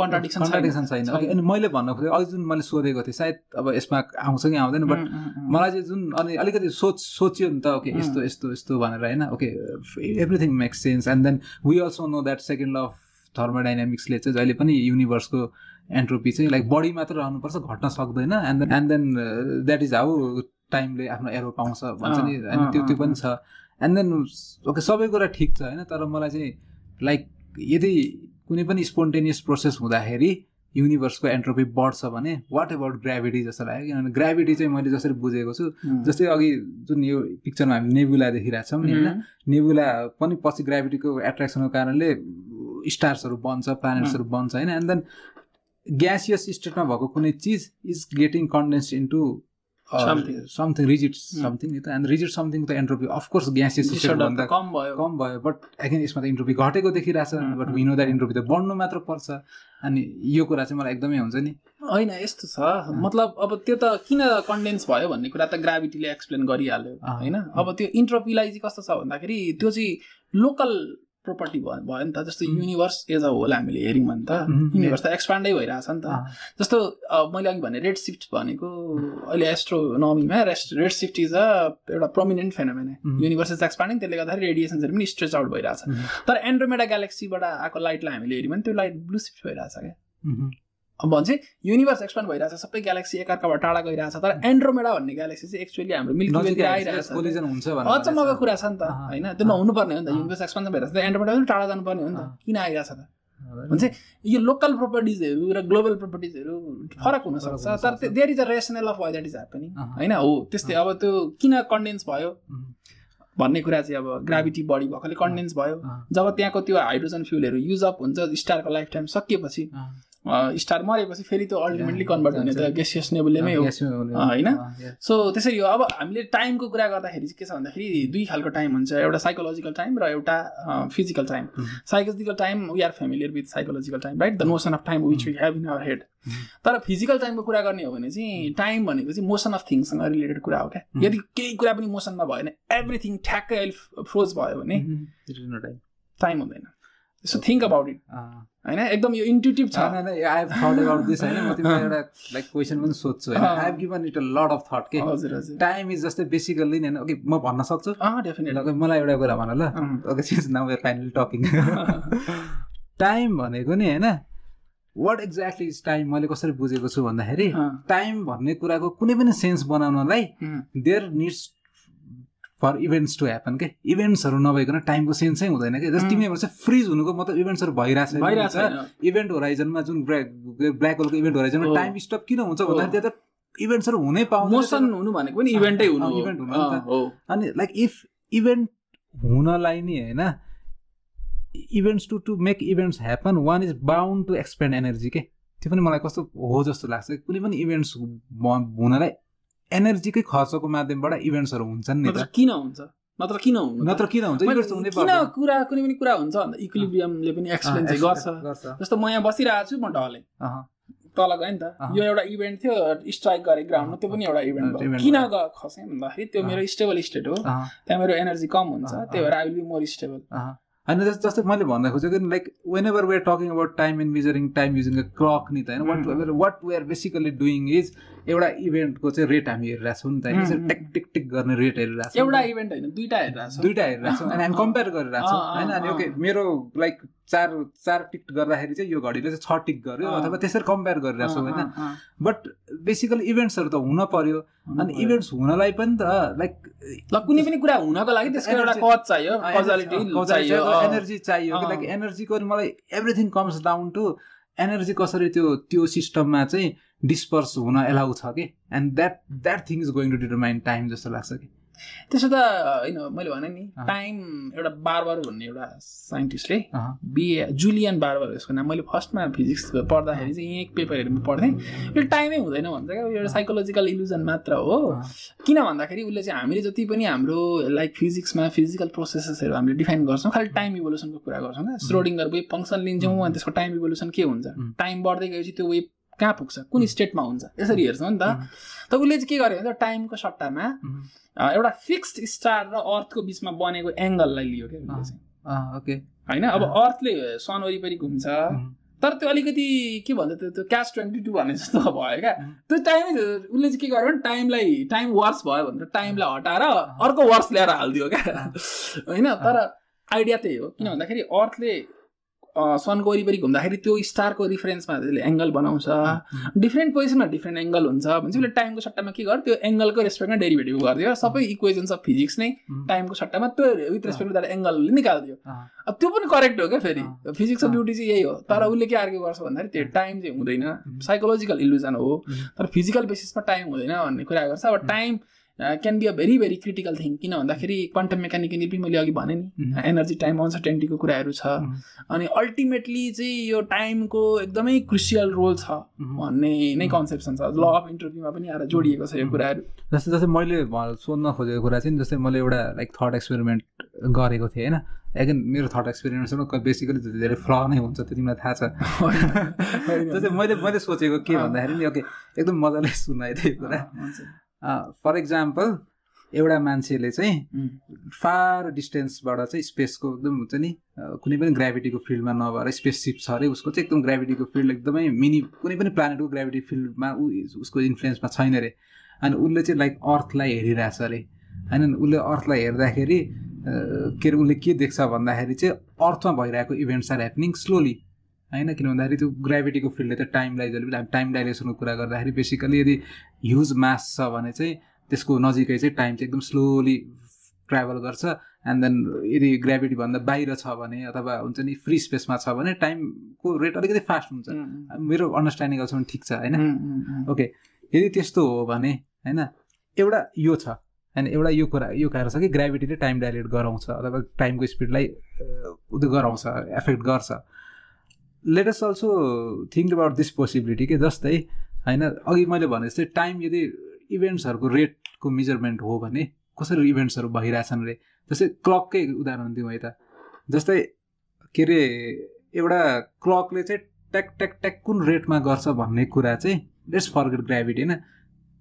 कन्ट्राडिक्सन कन्ट्राडिक्सन छैन। ओके अनि मैले भन्नु खोजेँ अघि जुन मैले सोधेको थिएँ सायद अब यसमा आउँछ कि आउँदैन बट मलाई चाहिँ जुन अनि अलिकति सोच सोच्यो नि त ओके यस्तो यस्तो यस्तो भनेर होइन? Okay everything makes sense and then we also know that second law of थर्मोडाइनामिक्सले चाहिँ जहिले पनि युनिभर्सको एन्ट्रोपी चाहिँ लाइक बडी मात्र रहनुपर्छ घट्न सक्दैन। And then and then that is how टाइमले आफ्नो एरो पाउँछ भन्छ नि। अनि त्यो त्यो पनि छ। एन्ड देन ओके सबै कुरा ठिक छ होइन? तर मलाई चाहिँ लाइक यदि कुनै पनि स्पोन्टेनियस प्रोसेस हुँदाखेरि युनिभर्सको एन्ट्रोपी बढ्छ भने वाट एबाउट ग्राभिटी जस्तो लाग्यो? किनभने ग्राभिटी चाहिँ मैले जसरी बुझेको छु जस्तै अघि जुन यो पिक्चरमा हामी नेबुला देखिरहेको छौँ नि होइन? नेबुला पनि पछि ग्राभिटीको एट्र्याक्सनको कारणले स्टार्सहरू बन्छ प्लानेट्सहरू बन्छ होइन? एन्ड देन ग्यासियस स्टेटमा भएको कुनै चिज is getting condensed into something rigid something and rigid something त एन्ट्रोपी अफकोर्स ग्यासियस स्टेटभन्दा कम भयो। कम भयो बट एगेन यसमा त इन्ट्रोपी घटेको देखिरहेछ but we know that entropy त बढ्नु मात्र पर्छ अनि यो कुरा चाहिँ मलाई एकदमै हुन्छ नि। होइन यस्तो छ। मतलब अब त्यो त किन कन्डेन्स भयो भन्ने कुरा त ग्राभिटीले एक्सप्लेन गरिहाल्यो होइन? अब त्यो इन्ट्रोपीलाई चाहिँ कस्तो छ भन्दाखेरि त्यो चाहिँ लोकल प्रोपर्टी भयो भयो नि त। जस्तो युनिभर्स एज अ होल हामीले हेऱ्यौँ भने त। युनिभर्स त एक्सपान्डै भइरहेछ नि त। जस्तो मैले अघि भने रेड सिफ्ट भनेको अहिले एस्ट्रोनमीमा rest red shift is a एउटा prominent phenomenon universe is expanding त्यसले गर्दाखेरि रेडिएसन्सहरू पनि स्ट्रेच आउट भइरहेछ। तर एन्ड्रोमेडा ग्यालेक्सीबाट आएको लाइटलाई हामीले हेऱ्यौँ भने त्यो लाइट ब्लु सिफ्ट भइरहेछ क्या। भन्छ युनिभर्स एक्सपान्ड भइरहेछ सबै ग्यालेक्सी एकअर्काबाट टाढा गइरहेछ तर एन्ड्रोमेडा भन्ने ग्यालेक्सी चाहिँ एक्चुअली हाम्रो मिल्की आइरहेछ अचम्मको कुरा छ नि त होइन? त्यो नहुनुपर्ने हो नि त युनिभर्स एक्सपान्ड भइरहेछ। एन्ड्रोमेडा पनि टाढा जानुपर्ने हो नि त किन आइरहेछ त? भन्छ यो लोकल प्रोपर्टिजहरू र ग्लोबल प्रोपर्टिजहरू फरक हुनसक्छ तर there is a rationale of why that is happening होइन? हो त्यस्तै अब त्यो किन कन्डेन्स भयो? भन्ने कुरा चाहिँ अब ग्राभिटी बढी भएकोले कन्डेन्स भयो। जब त्यहाँको त्यो हाइड्रोजन फ्युलहरू युज अप हुन्छ स्टारको लाइफ टाइम सकिएपछि स्टार मरेपछि फेरि त्यो अल्टिमेटली कन्भर्ट हुने त गेसियस नेबुलेमै हो। होइन? सो त्यसरी हो अब हामीले टाइमको कुरा गर्दाखेरि चाहिँ के छ भन्दाखेरि दुई खालको टाइम हुन्छ। एउटा साइकोलोजिकल टाइम र एउटा physical time psychological time we are familiar with psychological time right the notion of time which we have in our head तर फिजिकल टाइमको कुरा गर्ने हो भने चाहिँ टाइम भनेको चाहिँ मोसन अफ थिङ्ससँग रिलेटेड कुरा हो क्या। यदि केही कुरा पनि मोसनमा भयो भने एभ्रिथिङ ठ्याक्कै अहिले फ्रोज भयो भने टाइम हुँदैन। सो थिङ्क अबाउट इट होइन? एकदम यो इन्ट्युटिभ छ। होइन म तिमीलाई एउटा लाइक क्वेसन पनि सोध्छु होइन? I have given it a of thought के हजुर हजुर। टाइम इज जस्तै बेसिकल्ली नि होइन? ओके म भन्न सक्छु? डेफिनेटली मलाई एउटा कुरा भन ल। Okay since now finally talking time भनेको नि होइन? वाट एक्ज्याक्टली इज टाइम मैले कसरी बुझेको छु भन्दाखेरि टाइम भन्ने कुराको कुनै पनि sense बनाउनलाई there needs for events to happen के इभेन्ट्सहरू नभइकन टाइमको सेन्सै हुँदैन कि जस्तो. तिमीहरू चाहिँ फ्रिज हुनुको मतलब इभेन्ट्सहरू भइरहेको छ इभेन्ट होराइजनमा जुन ब्ल्याक ब्ल्याक होलको इभेन्ट होराइजनमा। टाइम स्टप किन हुन्छ। भन्दाखेरि त्यहाँ त इभेन्ट्सहरू हुनै पाउँदैन। मोसन हुनु भनेको पनि इभेन्टै हुनु। इभेन्ट हुनु अनि लाइक इफ इभेन्ट हुनलाई नि होइन events to to make events happen one is bound to expend energy के त्यो पनि मलाई कस्तो हो जस्तो लाग्छ। कुनै पनि इभेन्ट्स हुनलाई एनर्जीकै खर्चको माध्यमबाट इभेन्ट्सहरू हुन्छन् नि त। किन हुन्छ? नत्र किन हुनु त? नत्र किन हुन्छ? किन। कुरा कुनै पनि कुरा हुन्छ भन्दा इक्विलिब्रियमले पनि एक्सप्लेन चाहिँ गर्छ। जस्तो म यहाँ बसिरहेको छु म ढले। तल गएँ नि त। यो एउटा इभेन्ट थियो स्ट्राइक गरे ग्राउन्डमा त्यो पनि एउटा इभेन्ट भयो। किन खसेँ भन्दाखेरि त्यो। मेरो स्टेबल स्टेट हो। त्यहाँ मेरो एनर्जी कम हुन्छ त्यही भएर I will be more stable. होइन जस- जस्तै मैले भन्न खोजेको like whenever we're talking about time and measuring time using a clock नि त होइन what we're basically doing is एउटा इभेन्टको चाहिँ रेट हामी हेरिरहेको छौँ नि त. यसरी टिक टिक टिक गर्ने रेट हेरिरहेको छौँ एउटा इभेन्ट होइन दुइटा हेरिरहेको छ दुइटा हेरिरहेको छौँ अनि हामी कम्पेयर गरिरहेको छौँ अँ, होइन अनि। ओके मेरो लाइक चार चार टिक गर्दाखेरि चाहिँ यो घडीले चाहिँ छ टिक गर्यो। अथवा त्यसरी कम्पेयर गरिरहेको छौँ होइन। बट बेसिकली इभेन्ट्सहरू त हुन पर्यो अनि। इभेन्ट्स हुनलाई पनि त लाइक ल कुनै पनि कुरा हुनको लागि त्यसको एउटा कज चाहियो चाहियो। एनर्जी चाहियो। लाइक एनर्जीको मलाई everything comes down to energy कसरी त्यो त्यो सिस्टममा चाहिँ डिस्पर्स हुन एलाउ छ कि? And that that thing is going to determine time जस्तो लाग्छ कि। त्यसो त होइन मैले भने नि। टाइम एउटा बारबर भन्ने एउटा साइन्टिस्टले बिए जुलियन बारबर यसको नाम। मैले फर्स्टमा फिजिक्स पढ्दाखेरि चाहिँ यहीँ पेपरहरूमा पढ्थेँ। यो टाइमै हुँदैन भन्छ क्या। एउटा साइकोलोजिकल इल्युजन मात्र हो। किन भन्दाखेरि उसले चाहिँ हामीले जति पनि हाम्रो लाइक फिजिक्समा फिजिकल प्रोसेसेसहरू हामीले डिफाइन गर्छौँ खालि टाइम इभोल्युसनको कुरा गर्छौँ क्या। स्रोडिङ्गर वेभ फङ्सन लिन्छौँ अनि त्यसको टाइम इभोल्युसन के हुन्छ. टाइम बढ्दै गएपछि त्यो वेभ कहाँ पुग्छ? कुन स्टेटमा हुन्छ। यसरी हेर्छौँ नि त. त उसले चाहिँ के गर्यो भने टाइमको सट्टामा एउटा फिक्स्ड स्टार र अर्थको बिचमा बनेको एङ्गललाई लियो क्या उसले चाहिँ। ओके। होइन? अब अर्थले सन वरिपरि घुम्छ. तर त्यो अलिकति के भन्छ त्यो त्यो क्यास ट्वेन्टी टू भन्ने जस्तो भयो क्या. त्यो टाइमै उसले चाहिँ के गर्यो भने टाइमलाई टाइम वर्स भयो भनेर टाइमलाई हटाएर अर्को वर्स ल्याएर हालिदियो क्या। होइन? तर आइडिया त्यही हो। किन भन्दाखेरि अर्थले सनको वरिपरि घुम्दाखेरि त्यो स्टारको रिफरेन्समा त्यसले एङ्गल बनाउँछ। डिफ्रेन्ट पोजिसनमा डिफ्रेन्ट एङ्गल हुन्छ। भनेपछि उसले टाइमको सट्टामा के गर्यो? त्यो एङ्गलको रेस्पेक्टमा डेरिभेटिभ गरिदियो। सबै इक्वेजन्स अफ फिजिक्स नै. टाइमको सट्टामा त्यो विथ रेस्पेक्ट टु द्याट एङ्गलले निकालिदियो। अब त्यो पनि करेक्ट हो क्या फेरि। Physics of. ब्युटी चाहिँ यही हो। तर। उसले के आर्ग्यु गर्छ भन्दाखेरि त्यो टाइम चाहिँ हुँदैन। साइकोलोजिकल इल्युजन हो. तर फिजिकल बेसिसमा टाइम हुँदैन भन्ने कुरा गर्छ। अब time can be a very very critical thing किन भन्दाखेरि क्वान्टम मेकानिकली पनि मैले अघि भने नि. एनर्जी टाइम अनसर्टेन्टीको कुराहरू छ। उम्. अनि अल्टिमेटली चाहिँ यो टाइमको एकदमै क्रुसियल रोल छ उम्. भन्ने नै कन्सेप्सन छ। ल अफ इन्टरभ्यूमा पनि आएर जोडिएको छ यो कुराहरू। जस्तै जस्तै मैले सोध्न खोजेको कुरा चाहिँ जस्तै मैले एउटा लाइक थट एक्सपेरिमेन्ट गरेको थिएँ होइन? एगेन मेरो थट एक्सपेरिमेन्टसँग बेसिकली धेरै फ्ल नै हुन्छ त्यो तिमीलाई थाहा छ। जस्तै मैले मैले सोचेको के भन्दाखेरि नि ओके एकदम मजाले सुनायो त्यो कुरा फर इक्जाम्पल एउटा मान्छेले चाहिँ फार डिस्टेन्सबाट चाहिँ स्पेसको एकदम हुन्छ नि कुनै पनि ग्राभिटीको फिल्डमा नभएर स्पेससिप छ अरे उसको चाहिँ एकदम ग्राभिटीको फिल्ड एकदमै मिनी कुनै पनि प्लानेटको ग्राभिटी फिल्डमा ऊ उसको इन्फ्लुएन्समा छैन अरे। अनि उसले चाहिँ लाइक अर्थलाई हेरिरहेछ अरे। होइन उसले अर्थलाई हेर्दाखेरि के अरे उसले के देख्छ भन्दाखेरि चाहिँ अर्थमा भइरहेको इभेन्ट्स आर ह्यापनिङ स्लोली होइन? किन भन्दाखेरि त्यो ग्राभिटीको फिल्डले त टाइमलाई जहिले हामी टाइम डाइलेसनको कुरा गर्दाखेरि बेसिकली यदि ह्युज मास छ भने चाहिँ त्यसको नजिकै चाहिँ टाइम चाहिँ एकदम स्लोली ट्राभल गर्छ एन्ड देन यदि ग्राभिटीभन्दा बाहिर छ भने अथवा हुन्छ नि फ्री स्पेसमा छ भने टाइमको रेट अलिकति फास्ट हुन्छ। मेरो अन्डरस्ट्यान्डिङ अहिलेसम्म ठिक छ होइन? ओके यदि त्यस्तो हो भने होइन? एउटा यो छ होइन? एउटा यो कुरा यो कारण छ कि ग्राभिटीले टाइम डाइलेट गराउँछ अथवा टाइमको स्पिडलाई उयो गराउँछ एफेक्ट गर्छ। Latest also think about this possibility के जस्तै होइन अघि मैले भने जस्तै टाइम यदि इभेन्ट्सहरूको रेटको मेजरमेन्ट हो भने कसरी इभेन्ट्सहरू भइरहेछन् रे जस्तै क्लककै उदाहरण दिउँ है त। जस्तै के अरे एउटा क्लकले चाहिँ ट्याक ट्याक ट्याक कुन रेटमा गर्छ भन्ने कुरा चाहिँ लेट्स फर्गेट ग्राभिटी होइन?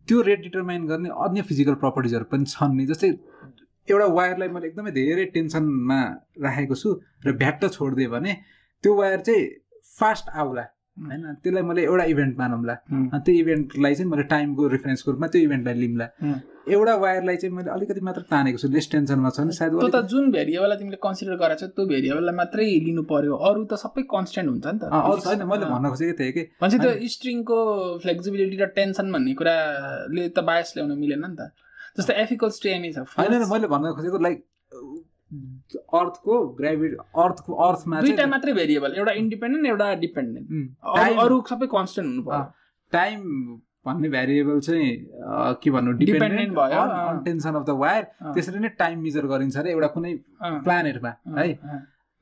त्यो रेट डिटरमाइन गर्ने अन्य फिजिकल प्रपर्टिजहरू पनि छन् नि। जस्तै एउटा वायरलाई मैले एकदमै धेरै टेन्सनमा राखेको छु र भ्याट्ट छोडिदिएँ भने त्यो वायर चाहिँ फास्ट आउला। होइन? त्यसलाई मैले एउटा इभेन्ट मानौँला। त्यो इभेन्टलाई चाहिँ मैले टाइमको रेफरेन्सको रूपमा त्यो इभेन्टलाई लिउँला उम्। एउटा वायरलाई चाहिँ मैले अलिकति मात्र तानेको छु। लेस टेन्सनमा छ नि सायद त जुन भेरिएबललाई तिमीले कन्सिडर गरेको छ त्यो भेरिएबललाई मात्रै लिनु पर्यो। अरू त सबै कन्सटेन्ट हुन्छ नि त। अरू छैन मैले भन्न खोजेको थिएँ कि। भनेपछि त्यो स्ट्रिङको फ्लेक्सिबिलिटी र टेन्सन भन्ने कुराले त बायस ल्याउन मिलेन नि त। जस्तै एफिकल्स टु एमए छ। होइन, मैले भन्न खोजेको लाइक अर्थको ग्राभिटी अर्थको अर्थमा चाहिँ मात्रै भेरिएबल एउटा इन्डिपेन्डेन्ट एउटा डिपेन्डेन्ट अरू सबै कन्सटेन्ट हुनु पर्यो टाइम भन्ने भ्यारिएबल चाहिँ के भन्नु Dependent भयो। Tension of the wire. त्यसरी नै टाइम मेजर गरिन्छ अरे एउटा कुनै प्लानेटमा है।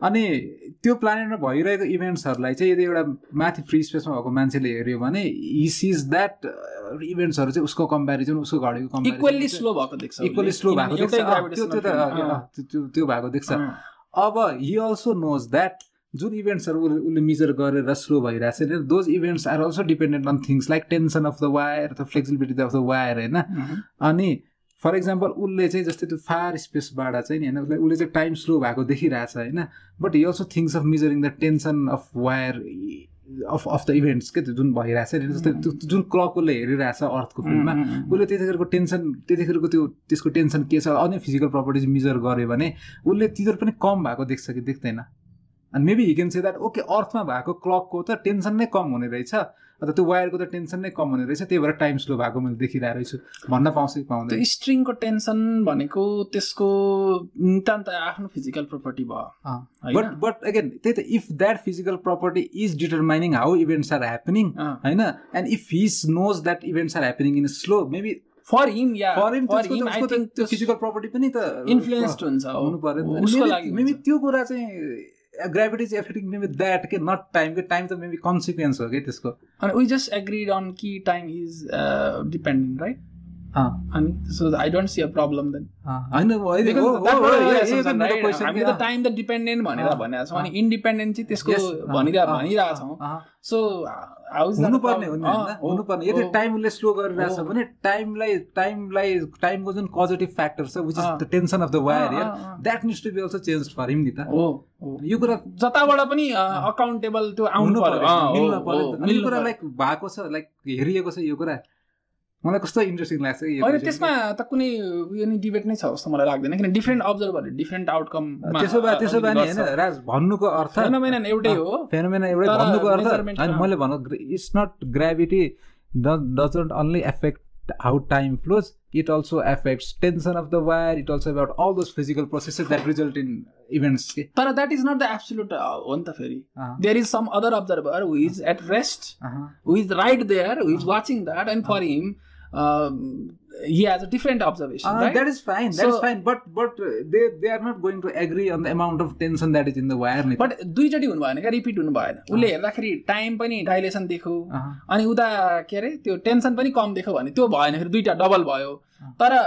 अनि त्यो प्लानेटमा भइरहेको इभेन्ट्सहरूलाई चाहिँ यदि एउटा माथि फ्री स्पेसमा भएको मान्छेले हेऱ्यो भने हि सिज द्याट इभेन्ट्सहरू चाहिँ उसको कम्पेरिजन उसको घडीको इक्वल्ली स्लो भएको देख्छ इक्वली स्लो भएको देख्छ। त्यो भएको देख्छ। अब हि अल्सो नोज द्याट जुन इभेन्ट्सहरू उसले उसले मेजर गरेर स्लो भइरहेको छ नि those events are also dependent on things like tension of the wire अथवा फ्लेक्सिबिलिटी अफ द वायर होइन। अनि फर इक्जाम्पल उसले चाहिँ जस्तै त्यो फार स्पेसबाट चाहिँ नि होइन उसले उसले चाहिँ टाइम स्लो भएको देखिरहेछ होइन। But he also thinks of measuring the tension of wire of of the events के त्यो जुन भइरहेछ नि जस्तै त्यो जुन क्लक उसले हेरिरहेछ अर्थको फिल्डमा अँ, अँ, अँ। उसले त्यतिखेरको टेन्सन त्यतिखेरको त्यो त्यसको टेन्सन के छ अन्य फिजिकल प्रपर्टिज मेजर गर्यो भने उसले तिनीहरू पनि कम भएको देख्छ कि देख्दैन। अनि maybe he can say that okay अर्थमा भएको क्लकको त टेन्सन नै कम हुने रहेछ। अन्त त्यो वायरको त टेन्सन नै कम हुने रहेछ त्यही भएर टाइम स्लो भएको मैले देखिरहेको रहेछु भन्न पाउँछु कि पाउँदैन त्यो स्ट्रिङको टेन्सन भनेको त्यसको नितान्त आफ्नो फिजिकल प्रपर्टी भयो? बट बट अगेन त्यही त if that physical property is determining how events are happening. होइन and if he knows that events are happening in slow maybe for him yeah for him त्यो physical property पनि त influenced हुन्छ। हुनु पर्यो उसको लागि मेबी। त्यो कुरा चाहिँ ग्राभिटी चाहिँ एफेक्टिङ मेबी द्याट के नट टाइम के टाइम त मेबी कन्सिक्वेन्स हो कि त्यसको। अनि वी जस्ट एग्रिड अन कि टाइम इज डिपेन्डेन्ट राइट अँ, अनि so I don't see a problem then होइन त टाइम त डिपेन्डेन्ट भनेर भनेको छौँ अनि। इन्डिपेन्डेन्ट चाहिँ त्यसको भनिरह भनिरहेको छौँ सो हुनुपर्ने हुनुपर्ने यदि टाइम उसले स्लो गरिरहेछ। भने टाइमलाई टाइमलाई टाइमको जुन पोजिटिभ फ्याक्टर छ which is. The tension of the wire अँ। That needs to be also change for him नि त हो। यो कुरा जताबाट पनि अकाउन्टेबल त्यो आउनु पर्यो मिल्न पर्यो यो कुरा। लाइक भएको छ लाइक हेरिएको छ यो कुरा। मलाई कस्तो इन्ट्रेस्टिङ लाग्छ होइन त्यसमा त कुनै उयो नि डिबेट नै छ जस्तो मलाई लाग्दैन किन डिफ्रेन्ट अब्जर्भरले डिफ्रेन्ट आउटकम त्यसो भए त्यसो भए नि होइन राज भन्नुको अर्थ फेनोमेनन एउटै हो। फेनोमेना एउटै भन्नुको अर्थ मा- मैले भन्नु it's not gravity doesn't only affect how time flows it also affects tension of the wire it also about all those physical processes that result in events के तर that is not the absolute हो नि त फेरि। There is some other observer who is at rest who is right there, who is watching that, and for him, um, he has a different observation, अँ, right? that is fine that is So- fine but but uh, they they are not going to agree on the amount of tension that is in the wire त। But दुईचोटि हुनु भएन क्या repeat हुनु भएन उसले हेर्दाखेरि टाइम पनि डाइलेसन देख्यो अँ, अनि उता के अरे त्यो टेन्सन पनि कम देख्यो भने त्यो भएन फेरि दुइटा डबल भयो तर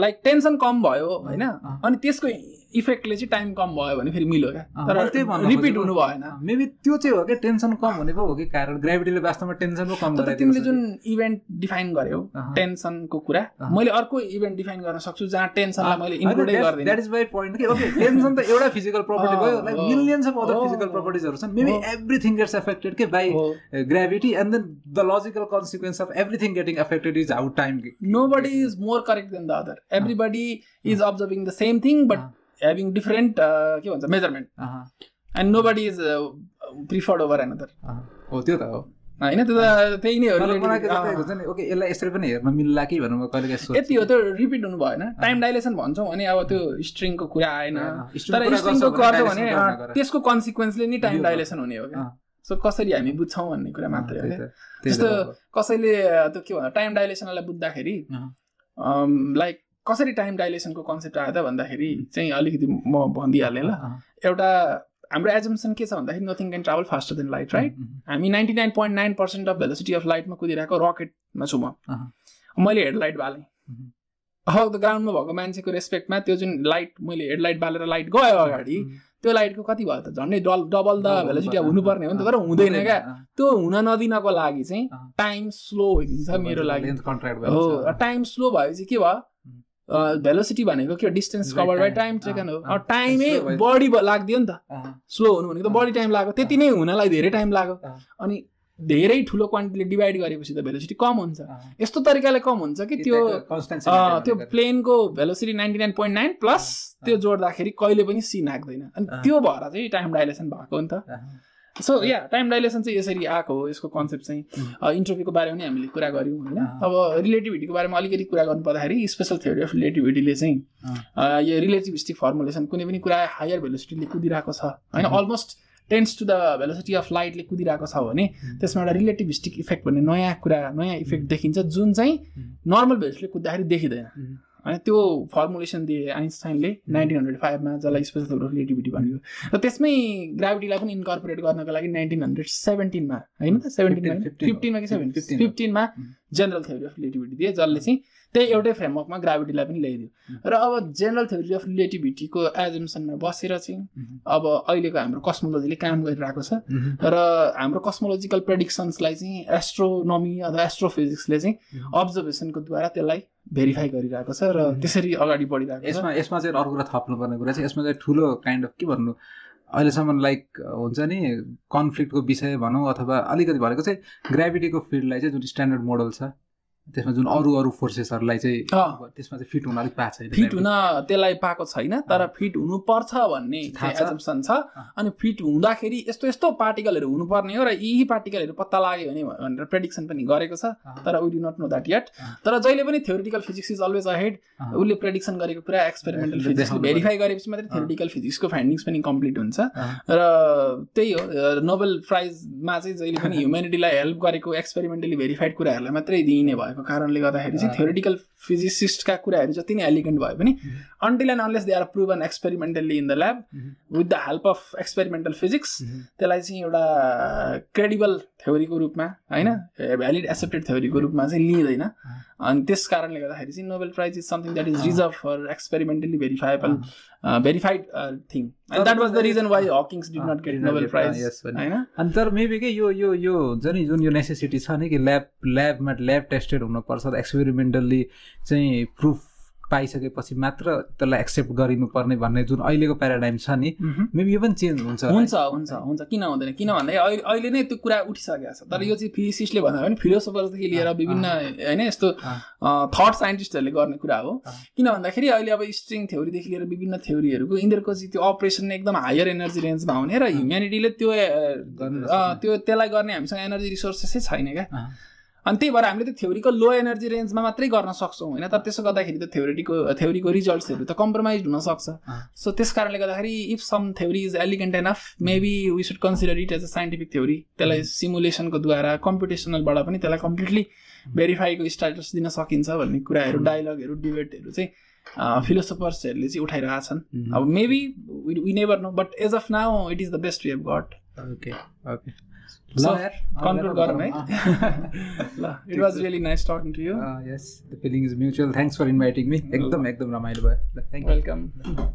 लाइक टेन्सन कम भयो होइन। अनि त्यसको इफेक्टले चाहिँ टाइम कम भयो भने फेरि मिल्यो क्या। त्यही तर भन्न रिपिट। हुनु भएन। मेबी त्यो चाहिँ हो क्या टेन्सन कम हुने पो हो कि कारण ग्राभिटीले वास्तवमा टेन्सन पो कम तर गराइदिएको तिमीले जुन इभेन्ट डिफाइन गर्यौ। टेन्सनको कुरा। मैले अर्को इभेन्ट डिफाइन गर्न सक्छु जहाँ टेन्सनलाई मैले इन्क्लुडै द्याट गर्दिनँ। इज माई पोइन्ट कि ओके टेन्सन त एउटा फिजिकल प्रपर्टी भयो like millions of other physical प्रपर्टिजहरू छन्। मेबी। एभ्रिथिङ गेट्स एफेक्टेड के by gravity and then the logical consequence of everything getting affected is how time nobody is more correct than the other. Everybody is observing the same thing but अँ। Having different uh, के भन्छ measurement and nobody is uh, preferred over another. हो त्यो त हो. होइन त्यो त त्यही नै हो नि ओके यसलाई यसरी पनि हेर्न मिल्ला कि भनेर कहिले यति हो त्यो रिपिट हुनु भएन टाइम डाइलेसन भन्छौँ भने अब त्यो स्ट्रिङको कुरा आएन। तर स्ट्रिङको गर्छौ भने। त्यसको कन्सिक्वेन्सले नि टाइम डाइलेसन हुने हो क्या। सो कसरी हामी बुझ्छौँ भन्ने कुरा मात्रै हो त्यही क्या। त, त्यही त जस्तो हो। कसैले त्यो के भन्छ टाइम डाइलेसनलाई बुझ्दाखेरि लाइक कसरी टाइम डाइलेसनको कन्सेप्ट आयो त भन्दाखेरि चाहिँ अलिकति म भनिदिइहालेँ ल। एउटा हाम्रो एजम्सन के छ भन्दाखेरि nothing can travel faster than light right हामी ninety nine point nine percent of velocity of लाइटमा कुदिरहेको रकेटमा छु म। मैले हेडलाइट बालेँ। अब ग्राउन्डमा भएको मान्छेको रेस्पेक्टमा त्यो जुन लाइट मैले हेडलाइट बालेर लाइट गयो अगाडि त्यो लाइटको कति भयो त झन्डै डल डबल द भेलोसिटी अब। हुनुपर्ने हो नि त तर हुँदैन क्या। त्यो हुन नदिनको लागि चाहिँ। टाइम स्लो भइदिन्छ मेरो लागि। हो। टाइम स्लो भएपछि के भयो? भेलोसिटी भनेको के distance cover by. Time taken हो टाइमै भयो। बढी लाग्दियो नि त। स्लो हुनु भनेको त बढी टाइम लाग्यो। त्यति नै हुनलाई धेरै टाइम लाग्यो। अनि धेरै ठुलो क्वान्टिटीले डिभाइड गरेपछि त भेलोसिटी कम हुन्छ। यस्तो तरिकाले कम हुन्छ कि त्यो त्यो। प्लेनको velocity ninety nine point nine plus त्यो जोड्दाखेरि कहिले पनि सी नाग्दैन अनि। त्यो भएर चाहिँ टाइम डाइलेसन भएको हो नि त। सो या टाइम डाइलेसन चाहिँ यसरी आएको हो यसको कन्सेप्ट चाहिँ. इन्टरभ्यूको बारेमा पनि हामीले कुरा गऱ्यौँ होइन। अब रिलेटिभिटीको बारेमा अलिकति कुरा गर्नु पर्दाखेरि स्पेसल थ्योरी अफ रिलेटिभिटीले चाहिँ यो रिलेटिभिस्टिक फर्मुलेसन कुनै पनि कुरा हायर भेलोसिटीले कुदिरहेको छ होइन. Almost tends to the velocity of लाइटले कुदिरहेको छ भने उम्. त्यसमा एउटा रिलेटिभिस्टिक इफेक्ट भन्ने नयाँ कुरा नयाँ इफेक्ट देखिन्छ जुन चाहिँ. नर्मल भेलोसिटीले कुद्दाखेरि देखिँदैन. होइन त्यो फर्मुलेसन दिए आइन्स्टाइनले नाइन्टिन हन्ड्रेड फाइभमा जसलाई स्पेसल रिलेटिभिटी भन्यो। र त्यसमै ग्राभिटीलाई पनि इन्कर्पोरेट गर्नको लागि नाइन्टिन हन्ड्रेड सेभेन्टिनमा होइन सेभेन्टिनमा 15, फिफ्टिनमा कि 15 सेभेन्टिन 15 फिफ्टिनमा. जेनरल थ्योरी अफ रिलेटिभिटी दिए जसले चाहिँ त्यही एउटै फ्रेमवर्कमा ग्राभिटीलाई पनि ल्याइदियो र अब जेनरल थ्योरी अफ रिलेटिभिटीको एजम्सनमा बसेर चाहिँ. अब अहिलेको हाम्रो कस्मोलोजीले काम गरिरहेको छ. र हाम्रो कस्मोलोजिकल प्रेडिक्सन्सलाई चाहिँ एस्ट्रोनोमी अथवा एस्ट्रोफिजिक्सले चाहिँ. अब्जर्भेसनको द्वारा त्यसलाई भेरिफाई गरिरहेको छ र. त्यसरी अगाडि बढिरहेको छ यसमा यसमा चाहिँ अर्को कुरा थप्नुपर्ने कुरा चाहिँ यसमा चाहिँ ठुलो काइन्ड अफ के भन्नु अहिलेसम्म लाइक हुन्छ नि कन्फ्लिक्टको विषय भनौँ अथवा अलिकति भनेको चाहिँ ग्राभिटीको फिल्डलाई चाहिँ जुन स्ट्यान्डर्ड मोडल छ त्यसमा जुन अरू अरू फोर्सेसहरूलाई चाहिँ। त्यसमा चाहिँ फिट हुन अलिक पाएको छैन फिट हुन त्यसलाई पाएको छैन तर फिट हुनुपर्छ भन्ने। एजम्सन छ। अनि फिट हुँदाखेरि यस्तो यस्तो पार्टिकलहरू हुनुपर्ने हो र यही पार्टिकलहरू पत्ता लाग्यो भने भनेर प्रेडिक्सन पनि गरेको छ। तर we do not know that yet. तर जहिले पनि theoretical physics is always ahead. उसले प्रेडिक्सन गरेको कुरा एक्सपेरिमेन्टल देखाउनु भेरिफाई गरेपछि मात्रै। थ्योरिटिकल फिजिक्सको फाइन्डिङ्स पनि कम्प्लिट हुन्छ। र त्यही हो नोबेल प्राइजमा चाहिँ जहिले पनि ह्युमेनिटीलाई हेल्प गरेको एक्सपेरिमेन्टली भेरिफाइड कुराहरूलाई मात्रै दिइने भएको कारणले गर्दाखेरि चाहिँ। थ्योरिटिकल फिजिसिस्टका कुराहरू जति नै एलिगेन्ट भए पनि until and unless they are proven experimentally in the lab with the help of experimental physics त्यसलाई चाहिँ एउटा क्रेडिबल थ्योरीको रूपमा होइन? भ्यालिड एक्सेप्टेड थ्योरीको रूपमा चाहिँ लिइँदैन। अनि त्यस कारणले गर्दाखेरि चाहिँ Nobel prize is something that is reserve for experimentally verifiable verified thing and that was the reason why Hawking's did not get Nobel prize होइन अनि तर मेबी के यो यो यो हुन्छ नि जुन यो नेसेसिटी छ नि कि ल्याब ल्याबमा ल्याब टेस्टेड हुनुपर्छ एक्सपेरिमेन्टल्ली चाहिँ प्रुफ पाइसकेपछि मात्र त्यसलाई एक्सेप्ट गरिनुपर्ने भन्ने जुन अहिलेको प्याराडाइम छ नि मेबी यो पनि चेन्ज हुन्छ। हुन्छ हुन्छ हुन्छ। किन हुँदैन? किन भन्दा अहिले नै त्यो कुरा उठिसकेको छ। तर यो चाहिँ फिजिसिस्टले भन्दा पनि फिलोसोफर्सदेखि लिएर विभिन्न होइन यस्तो थट साइन्टिस्टहरूले गर्ने कुरा हो। किन भन्दाखेरि अहिले अब स्ट्रिङ थ्योरीदेखि लिएर विभिन्न थ्योरीहरूको यिनीहरूको चाहिँ त्यो अपरेसन एकदम हायर एनर्जी रेन्जमा हुने र ह्युम्यानिटीले त्यो त्यो त्यसलाई गर्ने हामीसँग एनर्जी रिसोर्सेसै छैन क्या। अनि त्यही भएर हामीले त्यो थ्योरीको लो एनर्जी रेन्जमा मात्रै गर्न सक्छौँ होइन? तर त्यसो गर्दाखेरि त थ्योरीको थ्योरीको रिजल्ट्सहरू त कम्प्रोमाइज हुनसक्छ। सो त्यस कारणले गर्दाखेरि if some theory is elegant enough maybe we should consider it as a scientific theory त्यसलाई सिमुलेसनको द्वारा कम्पिटिसनलबाट पनि त्यसलाई कम्प्लिटली भेरिफाईको स्टाटस दिन सकिन्छ भन्ने कुराहरू डायलगहरू डिबेटहरू चाहिँ फिलोसोफर्सहरूले चाहिँ उठाइरहेछन्. अब maybe we never know but as of now it is the best we have got okay okay so, conclude Gaurav. it was really nice talking to you. Uh, yes, the feeling is mutual. Thanks for inviting me. Ekdam, ekdam Ramayana bhai. Thank you. Welcome.